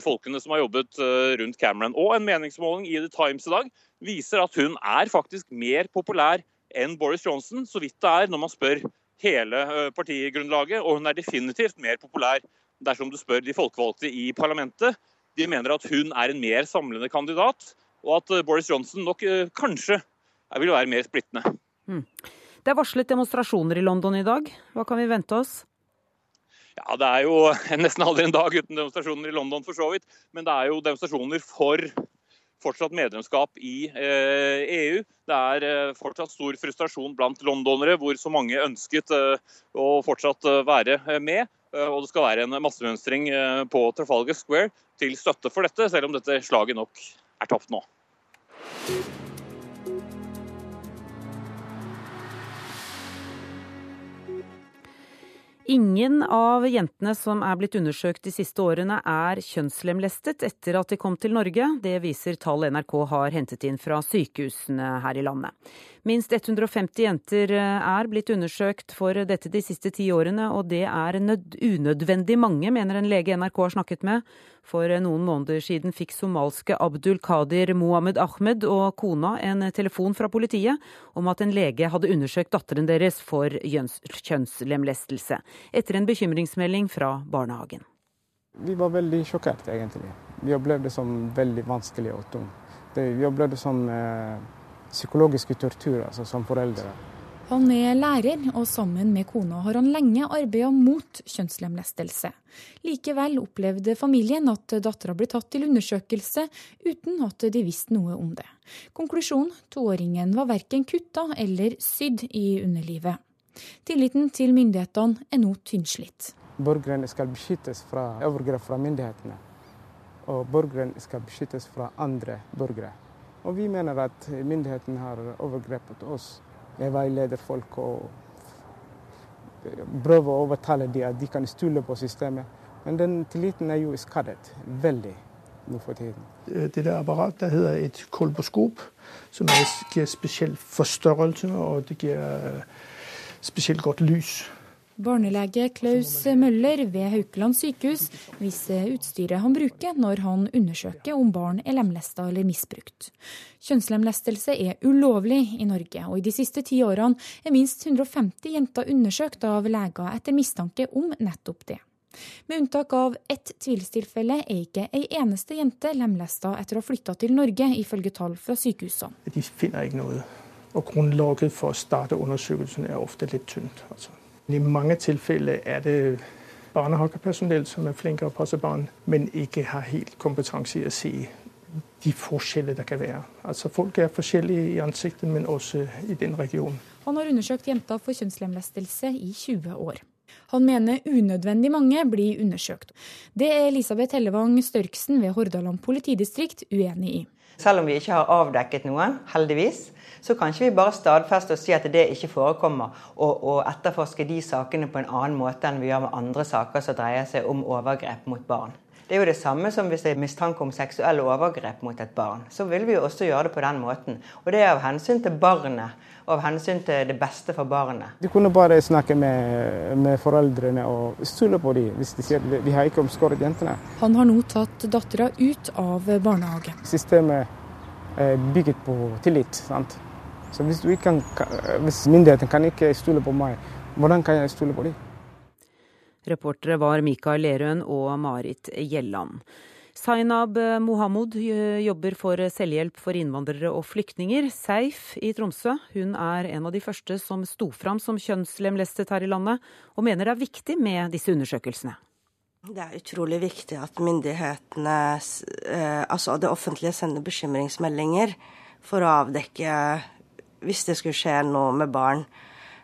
folkene som har jobbet rundt Cameron. Og en meningsmåling i The Times i dag viser at hun er faktisk mer populær enn Boris Johnson, så vidt det er når man spør hele partigrunnlaget. Og hun er definitivt mer populær dersom du spør de folkevalgte i parlamentet. De mener at hun er en mer samlende kandidat, og at Boris Johnson nok kanskje vil være mer splittende. Mm. Det er varslet demonstrasjoner i London i dag. Hva kan vi vente oss? Ja, Det er jo *laughs* nesten aldri en dag uten demonstrasjoner i London, for så vidt. Men det er jo demonstrasjoner for fortsatt medlemskap i EU. Det er fortsatt stor frustrasjon blant londonere, hvor så mange ønsket å fortsatt være med. Og det skal være en massemønstring på Trafalgar Square til støtte for dette, selv om dette slaget nok er tapt nå. Ingen av jentene som er blitt undersøkt de siste årene er kjønnslemlestet etter at de kom til Norge. Det viser tall NRK har hentet inn fra sykehusene her i landet. Minst 150 jenter er blitt undersøkt for dette de siste ti årene, og det er unødvendig mange, mener en lege NRK har snakket med. For noen måneder siden fikk somalske Abdul Qadir Mohammed Ahmed og kona en telefon fra politiet om at en lege hadde undersøkt datteren deres for kjønnslemlestelse, etter en bekymringsmelding fra barnehagen. Vi var veldig sjokkert, egentlig. Vi opplevde det som veldig vanskelig og tungt. Vi opplevde det som eh, psykologiske tortur altså, som foreldre. Han er lærer, og sammen med kona har han lenge arbeidet mot kjønnslemlestelse. Likevel opplevde familien at dattera ble tatt til undersøkelse uten at de visste noe om det. Konklusjonen toåringen var verken kutta eller sydd i underlivet. Tilliten til myndighetene er nå tynnslitt. Borgerne skal beskyttes fra overgrep fra myndighetene. Og borgerne skal beskyttes fra andre borgere. Og vi mener at myndighetene har overgrepet oss. Jeg veileder folk og prøver å overtale dem at de kan stole på systemet. Men den tilliten er jo skadet veldig nå for tiden. Det der apparatet der heter et kolboskop, som gir spesiell forstørrelse, og det gir spesielt godt lys. Barnelege Klaus Møller ved Haukeland sykehus viser utstyret han bruker når han undersøker om barn er lemlesta eller misbrukt. Kjønnslemlestelse er ulovlig i Norge, og i de siste ti årene er minst 150 jenter undersøkt av leger etter mistanke om nettopp det. Med unntak av ett tvilstilfelle er ikke ei eneste jente lemlesta etter å ha flytta til Norge, ifølge tall fra sykehusene. De finner ikke noe, og grunnlaget for å starte undersøkelsen er ofte litt tynt. altså. I mange tilfeller er det barnehagepersonell som er flinkere å passe barn, men ikke har helt kompetanse i å se de forskjeller det kan være. Altså Folk er forskjellige i ansiktet, men også i den regionen. Han har undersøkt jenter for kjønnslemlestelse i 20 år. Han mener unødvendig mange blir undersøkt. Det er Elisabeth Hellevang Størksen ved Hordaland politidistrikt uenig i. Selv om vi ikke har avdekket noen, heldigvis, så kan ikke vi bare stadfeste og si at det ikke forekommer, og, og, etterforske de sakene på en annen måte enn vi gjør med andre saker som dreier seg om overgrep mot barn. Det er jo det samme som hvis det er mistanke om seksuelle overgrep mot et barn. Så vil vi jo også gjøre det på den måten. Og det er av hensyn til barnet, av hensyn til det beste for barnet. De kunne bare snakke med, med foreldrene og stole på dem hvis de sier at de har ikke omskåret jentene. Han har nå tatt dattera ut av barnehagen. Systemet er bygget på tillit. sant? Så hvis, kan, hvis myndighetene kan ikke stole på meg, hvordan kan jeg stole på dem? Reportere var Mikael Lerøen og Marit Gjelland. Zainab Mohammed jobber for selvhjelp for innvandrere og flyktninger, SEIF i Tromsø. Hun er en av de første som sto fram som kjønnslemlestet her i landet, og mener det er viktig med disse undersøkelsene. Det er utrolig viktig at myndighetene, eh, altså det offentlige, sender bekymringsmeldinger for å avdekke hvis det skulle skje noe med barn.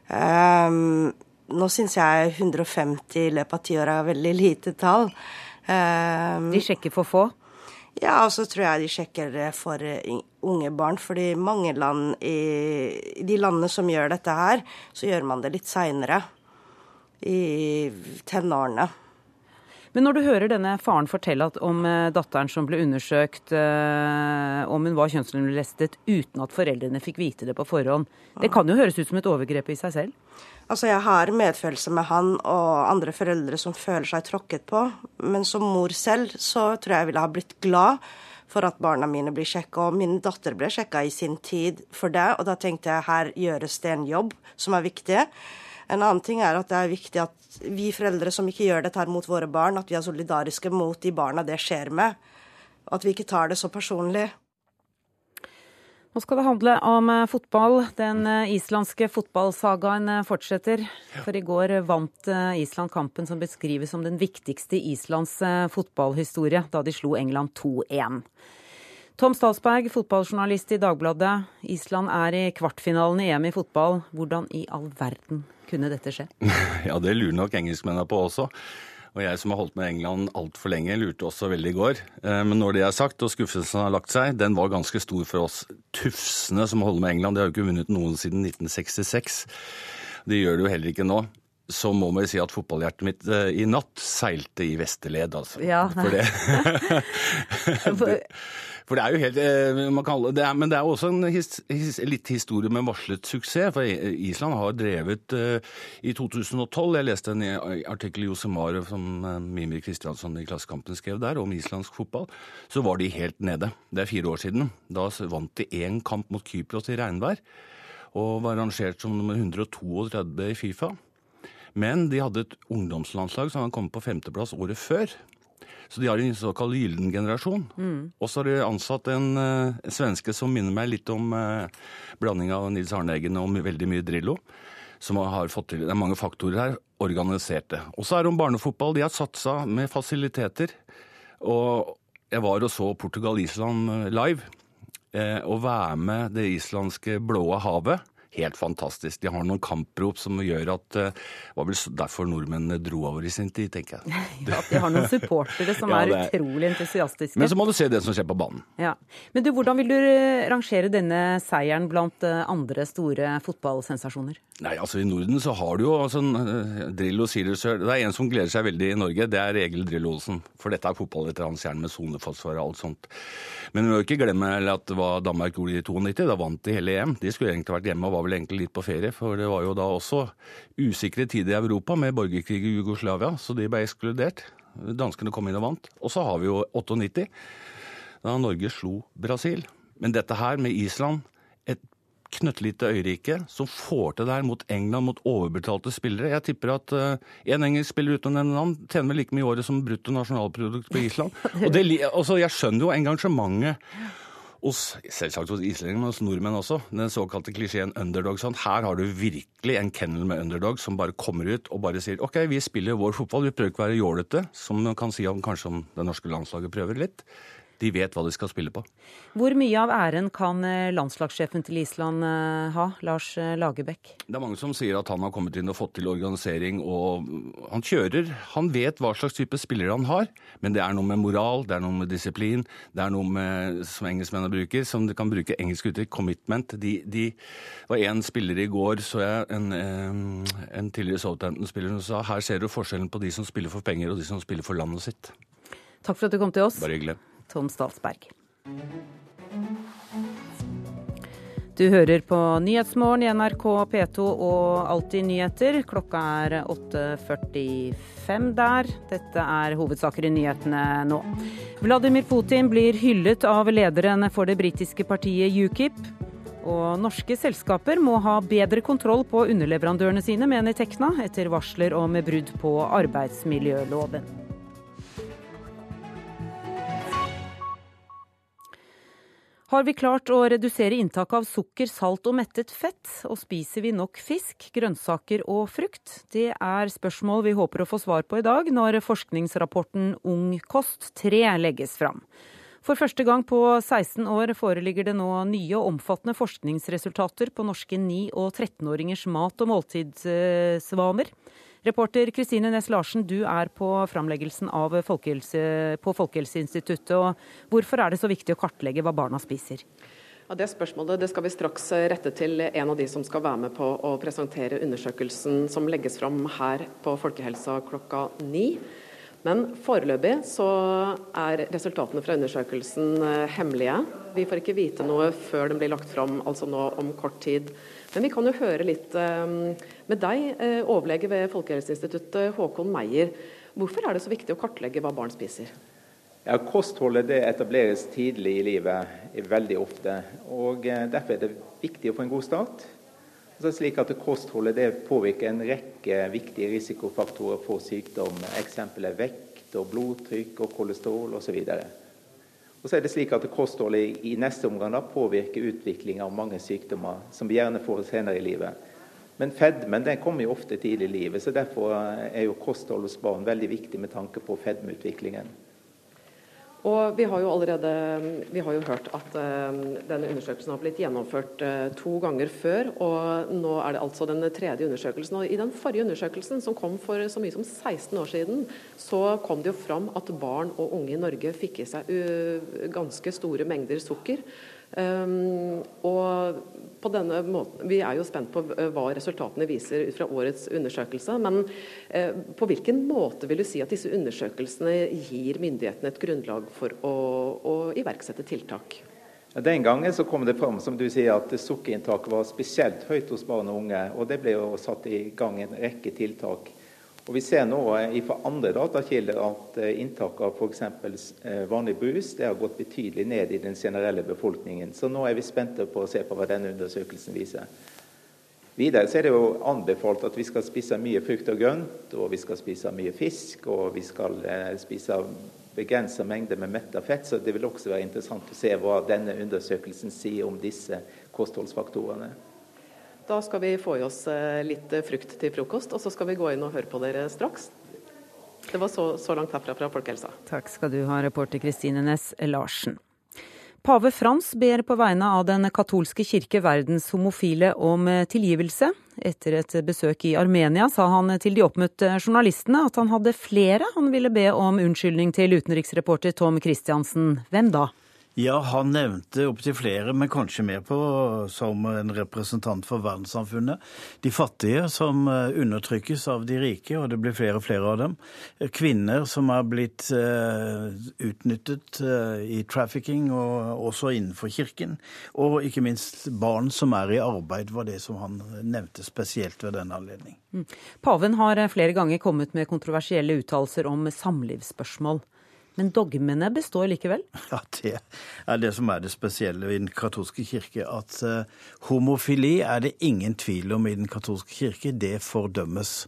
Um, nå syns jeg 150 i løpet av ti år er veldig lite tall. Um, de sjekker for få? Ja, og så tror jeg de sjekker for unge barn. fordi mange land i, de landene som gjør dette her, så gjør man det litt seinere. I tenårene. Men når du hører denne faren fortelle om eh, datteren som ble undersøkt, eh, om hun var kjønnslemlestet uten at foreldrene fikk vite det på forhånd, det kan jo høres ut som et overgrep i seg selv? Altså, Jeg har medfølelse med han og andre foreldre som føler seg tråkket på, men som mor selv så tror jeg jeg ville ha blitt glad for at barna mine blir sjekka. Og min datter ble sjekka i sin tid for det, og da tenkte jeg her gjøres det en jobb som er viktig. En annen ting er at det er viktig at vi foreldre som ikke gjør dette her mot våre barn, at vi er solidariske mot de barna det skjer med. At vi ikke tar det så personlig. Nå skal det handle om eh, fotball. Den eh, islandske fotballsagaen eh, fortsetter. For i går vant Island kampen som beskrives som den viktigste i Islands fotballhistorie, da de slo England 2-1. Tom Statsberg, fotballjournalist i Dagbladet. Island er i kvartfinalen i EM i fotball. Hvordan i all verden kunne dette skje? *laughs* Ja, det lurer nok engelskmennene på også. Og jeg som har holdt med England altfor lenge, lurte også veldig i går. Eh, men når det er sagt, og skuffelsen har lagt seg, den var ganske stor for oss tufsene som holder med England. De har jo ikke vunnet noen siden 1966. De gjør det jo heller ikke nå så må vi si at fotballhjertet mitt eh, i natt seilte i vesterled, altså. Ja. For det, *laughs* *laughs* For det er jo helt eh, man kaller, det er, Men det er også en his, his, litt historie med varslet suksess. For Island har drevet eh, i 2012 Jeg leste en artikkel i Josemar som eh, Mimir Kristiansson i Klassekampen skrev der, om islandsk fotball. Så var de helt nede. Det er fire år siden. Da vant de én kamp mot Kypros i regnvær. Og var rangert som nummer 132 i Fifa. Men de hadde et ungdomslandslag som hadde kommet på femteplass året før. Så de har en såkalt gyllen generasjon. Mm. Og så har de ansatt en, uh, svenske som minner meg litt om uh, blanding av Nils Arneggen og veldig mye Drillo. Som har fått til, Det er mange faktorer her. Organiserte. Og så er det om barnefotball. De har satsa med fasiliteter. Og jeg var og så Portugal-Island eh, live. Eh, å være med det islandske blåe havet helt fantastisk. De har noen kamprop som gjør at Det var vel derfor nordmennene dro over i sin tid, tenker jeg. *laughs* ja, de har noen supportere som *laughs* ja, er, er utrolig entusiastiske. Men så må du se det som skjer på banen. Ja. Men du, hvordan vil du eh, rangere denne seieren blant eh, andre store fotballsensasjoner? Nei, altså I Norden så har du jo sånn Drillo sier Det er en som gleder seg veldig i Norge. Det er Egil Drillo Olsen. For dette er fotbalveteranens hjerne med soneforsvar og alt sånt. Men vi må ikke glemme at det var Danmark gjorde i 92. Da vant de hele EM. De skulle egentlig vært hjemme og var vel egentlig litt på ferie. For det var jo da også usikre tider i Europa med borgerkrig i Jugoslavia, så de ble ekskludert. Danskene kom inn og vant. Og så har vi jo 98, da Norge slo Brasil. Men dette her med Island knøttlite øyrike som får til det her mot England, mot overbetalte spillere. Jeg tipper at én uh, engelsk spiller uten å nevne navn tjener vel like mye i året som brutto nasjonalprodukt på Island. *laughs* Og det, altså, Jeg skjønner jo engasjementet hos selvsagt hos islendinger, men hos nordmenn også. Den såkalte klisjeen underdog. Sånn. Her har du virkelig en kennel med underdog som bare kommer ut og bare sier OK, vi spiller vår fotball, vi prøver ikke å være jålete, som man kan si om kanskje om det norske landslaget prøver litt. De vet hva de skal spille på. Hvor mye av æren kan eh, landslagssjefen til Island eh, ha, Lars eh, Lagerbäck? Det er mange som sier at han har kommet inn og fått til organisering, og han kjører. Han vet hva slags type spillere han har, men det er noe med moral, det er noe med disiplin, det er noe med, som engelskmennene bruker, som de kan bruke engelsk uttrykk, commitment. De, de var en spiller i går, så jeg, en, en tidligere Southampton-spiller som sa her ser du forskjellen på de som spiller for penger og de som spiller for landet sitt. Takk for at du kom til oss. Bare hyggelig. Tom Statsberg. Du hører på Nyhetsmorgen i NRK P2 og Alltid nyheter. Klokka er 8.45 der. Dette er hovedsaker i nyhetene nå. Vladimir Putin blir hyllet av lederen for det britiske partiet UKIP. Og norske selskaper må ha bedre kontroll på underleverandørene sine, mener Tekna, etter varsler om brudd på arbeidsmiljøloven. Har vi klart å redusere inntaket av sukker, salt og mettet fett? Og spiser vi nok fisk, grønnsaker og frukt? Det er spørsmål vi håper å få svar på i dag, når forskningsrapporten Ung kost 3 legges fram. For første gang på 16 år foreligger det nå nye og omfattende forskningsresultater på norske 9- og 13-åringers mat- og måltidsvaner. Reporter Kristine Næss Larsen, du er på framleggelsen Folkehelse, på Folkehelseinstituttet. og Hvorfor er det så viktig å kartlegge hva barna spiser? Ja, Det spørsmålet det skal vi straks rette til en av de som skal være med på å presentere undersøkelsen som legges fram her på Folkehelsa klokka ni. Men foreløpig så er resultatene fra undersøkelsen eh, hemmelige. Vi får ikke vite noe før den blir lagt fram, altså nå om kort tid. Men vi kan jo høre litt eh, med deg, eh, overlege ved Folkehelseinstituttet Håkon Meier. Hvorfor er det så viktig å kartlegge hva barn spiser? Ja, Kostholdet det etableres tidlig i livet veldig ofte. og eh, Derfor er det viktig å få en god start. Så er det slik at Kostholdet det påvirker en rekke viktige risikofaktorer for sykdom. Eksempel er vekt, og blodtrykk, og kolesterol osv. Og så er det slik at Kostholdet i neste omgang påvirker utvikling av mange sykdommer som vi gjerne får senere i livet. Men fedmen den kommer jo ofte tidlig i livet, så derfor er jo kosthold hos barn veldig viktig med tanke på fedmeutviklingen. Og Vi har jo allerede vi har jo hørt at uh, denne undersøkelsen har blitt gjennomført uh, to ganger før. og Nå er det altså den tredje undersøkelsen. og I den forrige undersøkelsen, som kom for så mye som 16 år siden, så kom det jo fram at barn og unge i Norge fikk i seg uh, ganske store mengder sukker. Um, og på denne måten, Vi er jo spent på eh, hva resultatene viser ut fra årets undersøkelse. Men eh, på hvilken måte vil du si at disse undersøkelsene gir myndighetene et grunnlag for å, å iverksette tiltak? Den gangen så kom det fram som du sier, at sukkerinntaket var spesielt høyt hos barn og unge. og Det ble jo satt i gang en rekke tiltak. Og Vi ser nå eh, fra andre datakilder at inntak inntaket av f.eks. Eh, vanlig brus det har gått betydelig ned i den generelle befolkningen. Så nå er vi spente på å se på hva denne undersøkelsen viser. Videre så er det jo anbefalt at vi skal spise mye frukt og grønt, og vi skal spise mye fisk, og vi skal spise begrenset mengder med metta fett. Så det vil også være interessant å se hva denne undersøkelsen sier om disse kostholdsfaktorene. Da skal vi få i oss eh, litt eh, frukt til frokost, og så skal vi gå inn og høre på dere straks. Det var så, så langt herfra fra Folkehelsa. Takk skal du ha, reporter Kristine Næss Larsen. Pave Frans ber på vegne av Den katolske kirke verdens homofile om eh, tilgivelse. Etter et besøk i Armenia sa han til de oppmøtte journalistene at han hadde flere han ville be om unnskyldning til utenriksreporter Tom Christiansen. Hvem da? Ja, han nevnte opptil flere, men kanskje mer på som en representant for verdenssamfunnet. De fattige som eh, undertrykkes av de rike, og det blir flere og flere av dem. Kvinner som er blitt uh, utnyttet uh, i trafficking, og også innenfor kirken. Og ikke minst barn som er i arbeid, var det som han nevnte spesielt ved denne anledning. Mm. Paven har flere ganger kommet med kontroversielle uttalelser om samlivsspørsmål. Men dogmene består likevel? *laughs* Ja, det er det som er det spesielle i den katolske kirke. At uh, homofili er det ingen tvil om i den katolske kirke. Det fordømmes.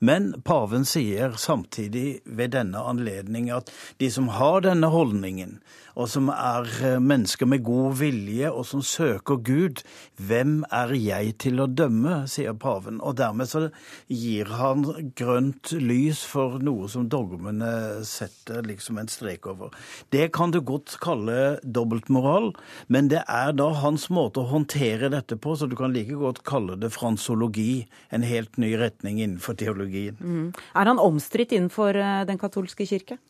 Men paven sier samtidig ved denne anledning at de som har denne holdningen, og som er eh, mennesker med god vilje, og som søker Gud, hvem er jeg til å dømme, sier paven. Og dermed så gir han grønt lys for noe som dogmene setter liksom en strek over. Det kan du godt kalle dobbeltmoral, men det er da hans måte å håndtere dette på, så du kan like godt kalle det fransologi, en helt ny retning innenfor teologien. Mm. Er han omstridt innenfor eh, den katolske kirke?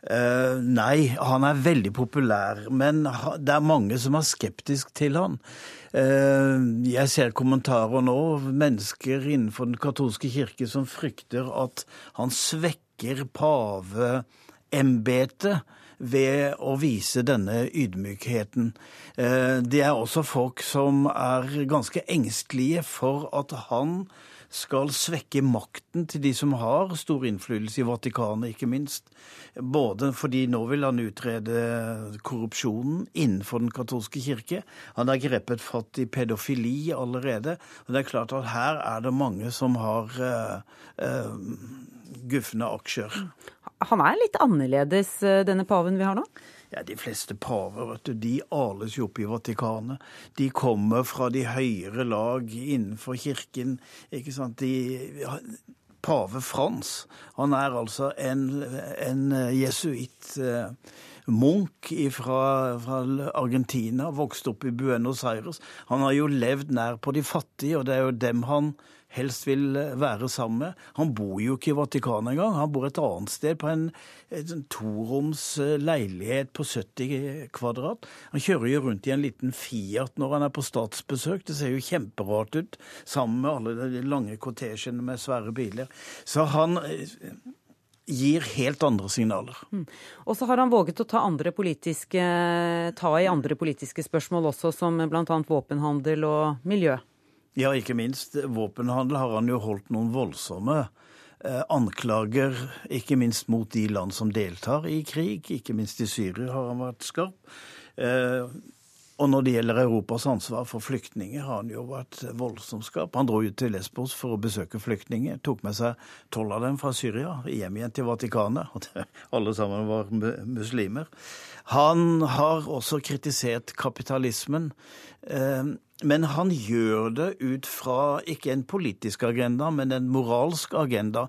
Uh, nei, han er veldig populær, men det er mange som er skeptisk til han. Uh, jeg ser kommentarer nå, mennesker innenfor den katolske kirke som frykter at han svekker paveembetet ved å vise denne ydmykheten. Uh, det er også folk som er ganske engstelige for at han skal svekke makten til de som har stor innflytelse i Vatikanet, ikke minst. Både fordi nå vil han utrede korrupsjonen innenfor den katolske kirke. Han har grepet fatt i pedofili allerede. Og det er klart at her er det mange som har uh, uh, gufne aksjer. Han er litt annerledes, eh, denne paven vi har nå? Ja, de fleste paver vet du, de ales jo opp i Vatikanet. De kommer fra de høyere lag innenfor kirken. ikke sant? De, pave Frans han er altså en, en jesuitt. Eh, Munch fra, fra, Argentina, vokste opp i Buenos Aires. Han har jo levd nær på de fattige, og det er jo dem han helst vil være sammen med. Han bor jo ikke i Vatikanet engang. Han bor et annet sted, på en, en toroms eh, leilighet på 70 kvadrat. Han kjører jo rundt i en liten Fiat når han er på statsbesøk. Det ser jo kjemperart ut, sammen med alle de lange kortesjene med svære biler. Så han eh, gir helt andre signaler. Mm. Og så har han våget å ta, ta, i andre politiske spørsmål også, som bl.a. våpenhandel og miljø. Ja, ikke minst. Våpenhandel har han jo holdt noen voldsomme eh, anklager, ikke minst mot de land som deltar i krig. Ikke minst i Syria har han vært skarp. Eh, og når det gjelder Europas ansvar for flyktninger, har han jo vært voldsomt skarp. Han dro jo til Lesbos for å besøke flyktninger. Tok med seg tolv av dem fra Syria hjem igjen til Vatikanet. Og alle sammen var muslimer. Han har også kritisert kapitalismen. Eh, men han gjør det ut fra ikke en politisk agenda, men en moralsk agenda.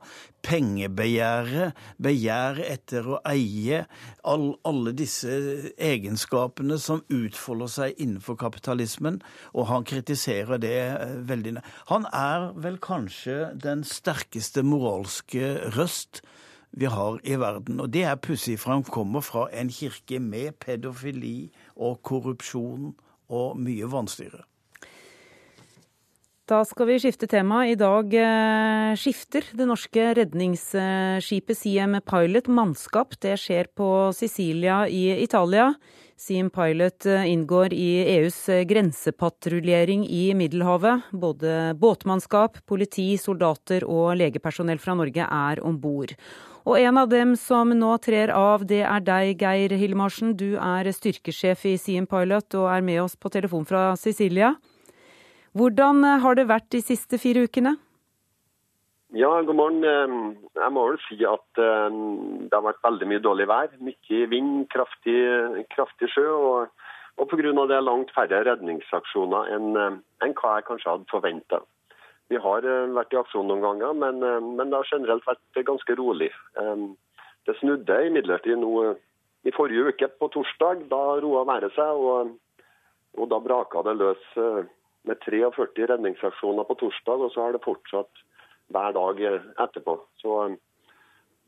Pengebegjæret, begjær etter å eie, all, alle disse egenskapene som utfolder seg innenfor kapitalismen, og han kritiserer det eh, veldig. Han er vel kanskje den sterkeste moralske røst vi har i verden. Og det er pussig, for han kommer fra en kirke med pedofili og korrupsjon og mye vanstyre. Da skal vi skifte tema. I dag eh, skifter det norske redningsskipet Siem Pilot mannskap. Det skjer på Sicilia i Italia. Siem Pilot eh, inngår i EUs grensepatruljering i Middelhavet. Både båtmannskap, politi, soldater og legepersonell fra Norge er om bord. Og en av dem som nå trer av, det er deg, Geir Hillemarsen. Du er styrkesjef i Siem Pilot og er med oss på telefon fra Sicilia. Hvordan eh, har det vært de siste fire ukene? Ja, god morgen. Jeg må vel si at det har vært veldig mye dårlig vær. Mye vind, kraftig, kraftig sjø. Og, og pga. det langt færre redningsaksjoner enn, enn hva jeg kanskje hadde forventa. Vi har eh, vært i aksjon noen ganger, men, men, det har generelt vært ganske rolig. Det snudde imidlertid nå i forrige uke, på torsdag. Da roa været seg, og, og da braka det løs eh, med 43 redningsaksjoner på torsdag, og så har det fortsatt hver dag etterpå. Så eh,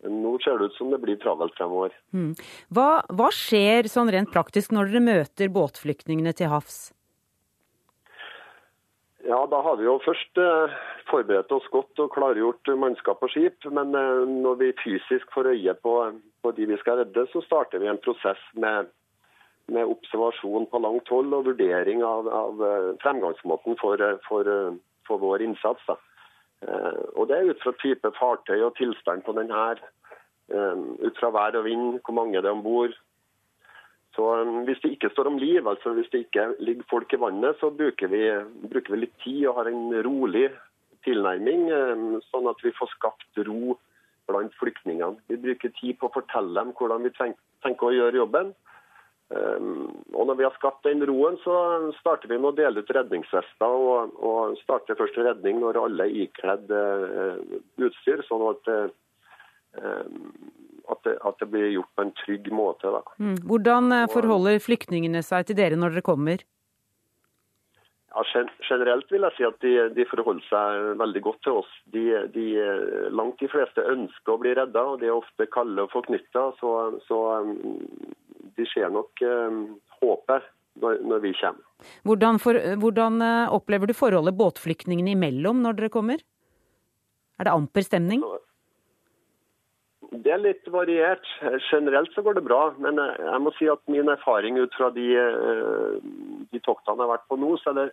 nå ser det ut som det blir travelt fremover. Mm. Hva, hva, skjer sånn rent praktisk når dere møter båtflyktningene til havs? Ja, Da har vi jo først eh, forberedt oss godt og klargjort mannskap og skip. Men eh, når vi fysisk får øye på, på de vi skal redde, så starter vi en prosess med med observasjon på langt hold og vurdering av, av eh, fremgangsmåten for, for, for, vår innsats. Da. Og Det er ut fra type fartøy og tilstand på denne, ut fra vær og vind, hvor mange det er om bord. Så Hvis det ikke står om liv, altså hvis det ikke ligger folk i vannet, så bruker vi, bruker vi litt tid og har en rolig tilnærming, sånn at vi får skapt ro blant flyktningene. Vi bruker tid på å fortelle dem hvordan vi tenker å gjøre jobben. Ehm, og Når vi har skapt den roen, så starter vi med å dele ut redningsvester. Og, og starter først redning når alle er ikledd uh, utstyr, sånn at, uh, at, det, at, det, blir gjort på en trygg måte. Mm. Hvordan eh, forholder flyktningene seg til dere når dere kommer? Ja, generelt vil jeg si at de, de, forholder seg veldig godt til oss. De, de, langt de fleste ønsker å bli redda, og de er ofte kalde og forknytta. Så, så de ser nok eh, håpet når, når, vi kommer. Hvordan, for, hvordan, eh, opplever du forholdet båtflyktningene imellom når dere kommer? Er det amper stemning? Det er litt variert. Generelt så går det bra. Men jeg må si at min erfaring ut fra de, eh, de toktene jeg har vært på nå, så er det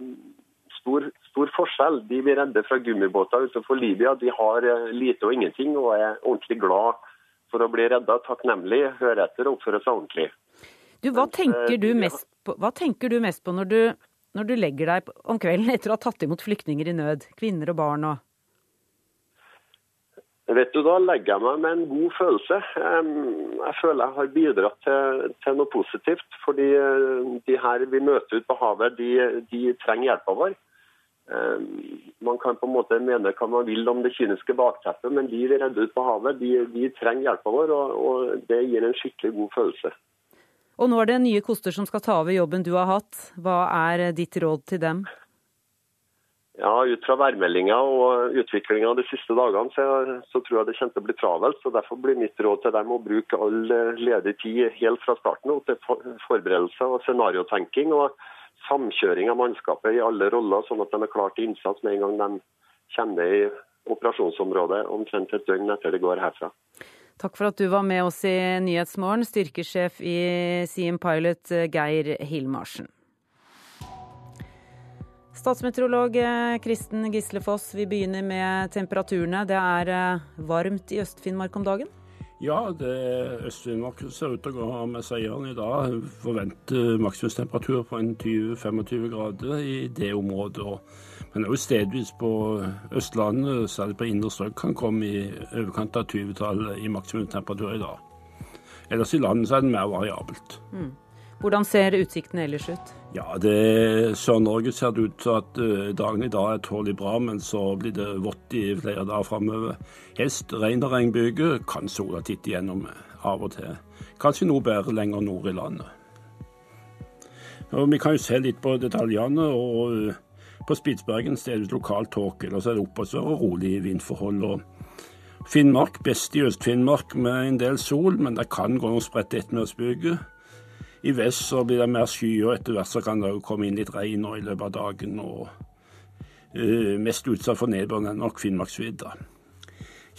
en stor, stor forskjell. De vi redder fra gummibåter utenfor Libya, de har lite og ingenting og er ordentlig glad for å bli redda, takknemlig, høre etter og oppføre seg ordentlig. Du, hva, tenker du mest på, hva tenker du mest på når du, når du legger deg om kvelden etter å ha tatt imot flyktninger i nød, kvinner og barn og Vet du, Da legger jeg meg med en god følelse. Jeg føler jeg har bidratt til, til noe positivt. Fordi eh, de her vi møter ute på havet, de, de trenger hjelpa vår. Man kan på en måte mene hva man vil om det kyniske bakteppet, men de vi redder ut på havet, de, de trenger hjelpa vår, og, og, det gir en skikkelig god følelse. Og nå er det nye koster som skal ta over jobben du har hatt. Hva er ditt råd til dem? Ja, Ut fra værmeldinga og utviklinga de siste dagene, så, så, tror jeg det kommer til å bli travelt. så Derfor blir mitt råd til dem å bruke all ledig tid helt fra starten til forberedelser og scenariotenking og samkjøring av mannskapet i alle roller, sånn at de er klare til innsats med en gang de kommer i operasjonsområdet omtrent et døgn etter det går herfra. Takk for at du var med oss i Nyhetsmorgen, styrkesjef i Siem Pilot Geir Hilmarsen. Statsmeteorolog eh, Kristen Gislefoss, vi begynner med temperaturene. Det er eh, varmt i Øst-Finnmark om dagen? Ja, Øst-Finnmark ser ut til å gå med seieren i dag. Forventer maksimumstemperatur på en 20-25 grader i det området. Men òg stedvis på Østlandet, særlig på indre strøk, kan komme i overkant av 20-tallet i maksimumstemperatur i dag. Ellers i landet så er det mer variabelt. Mm. Hvordan ser utsiktene ellers ut? Ja, det Sør-Norge ser det ut til at uh, dagen i dag er tålelig bra, men så blir det vått i flere dager framover. Hest, regn og regnbyger, kan sola titte gjennom av og til. Kanskje noe bedre lenger nord i landet. Og vi kan jo se litt på detaljene. og uh, På Spitsbergen stedes lokal tåke, ellers er det oppover og rolig vindforhold. og Finnmark best i Øst-Finnmark med en del sol, men det kan gå noen spredte ettermiddagsbyger. I vest så blir det mer skyer, og etter hvert så kan det komme inn litt regn i løpet av dagen. og uh, Mest utsatt for nedbør er nok Finnmarksvidda.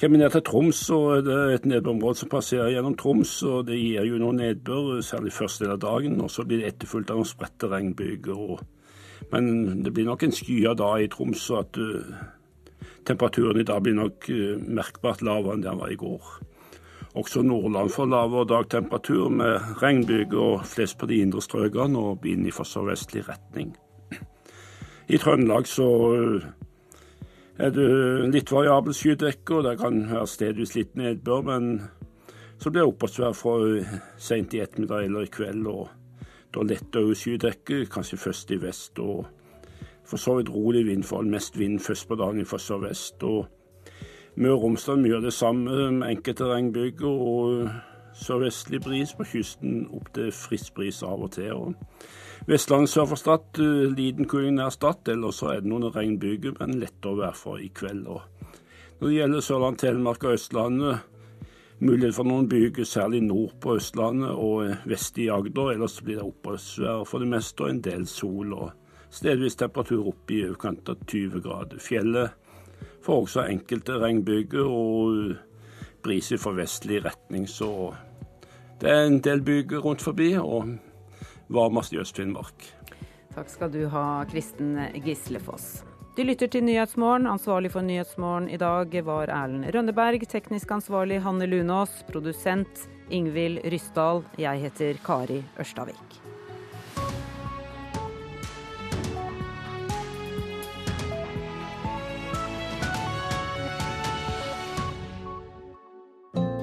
Kommer vi ned til Troms, så er det et nedbørområde som passerer gjennom Troms. og Det gir jo noe nedbør, særlig første del av dagen. og Så blir det etterfulgt av noen spredte regnbyger. Men det blir nok en skyet dag i Troms, så at uh, temperaturen i dag blir nok uh, merkbart lavere enn den var i går. Også Nordland får lavere dagtemperatur, med regnbyger og flest på de indre strøkene og vind i for sørvestlig retning. I Trøndelag så er det litt variabel skydekke, og det kan være stedvis litt nedbør, men så blir det oppholdsvær fra sent i ettermiddag eller i kveld. og Da letter skydekke, kanskje først i vest. og For så vidt rolig vindforhold, mest vind først på dagen fra sørvest. og Møre og Romsdal mye av det samme, enkelte regnbyger og sørvestlig bris på kysten opp til frisk bris av og til. Og Vestlandet sør for Stad eh, liten kuling nær Stad, ellers er det noen regnbyger, men lettere vær for i kveld. Og når det gjelder Sørland, Telemark og Østlandet, mulighet for noen byger, særlig nord på Østlandet og vest i Agder. Ellers blir det oppholdsvær for det meste og en del sol. og Stedvis temperatur opp i overkant av 20 grader. Fjellet får også enkelte regnbyger og bris fra vestlig retning. Så det er en del byger rundt forbi, og varmest i Øst-Finnmark. Takk skal du ha, Kristen Gislefoss. Du lytter til Nyhetsmorgen. Ansvarlig for Nyhetsmorgen i dag var Erlend Rønneberg. Teknisk ansvarlig Hanne Lunås. Produsent Ingvild Ryssdal. Jeg heter Kari Ørstavik.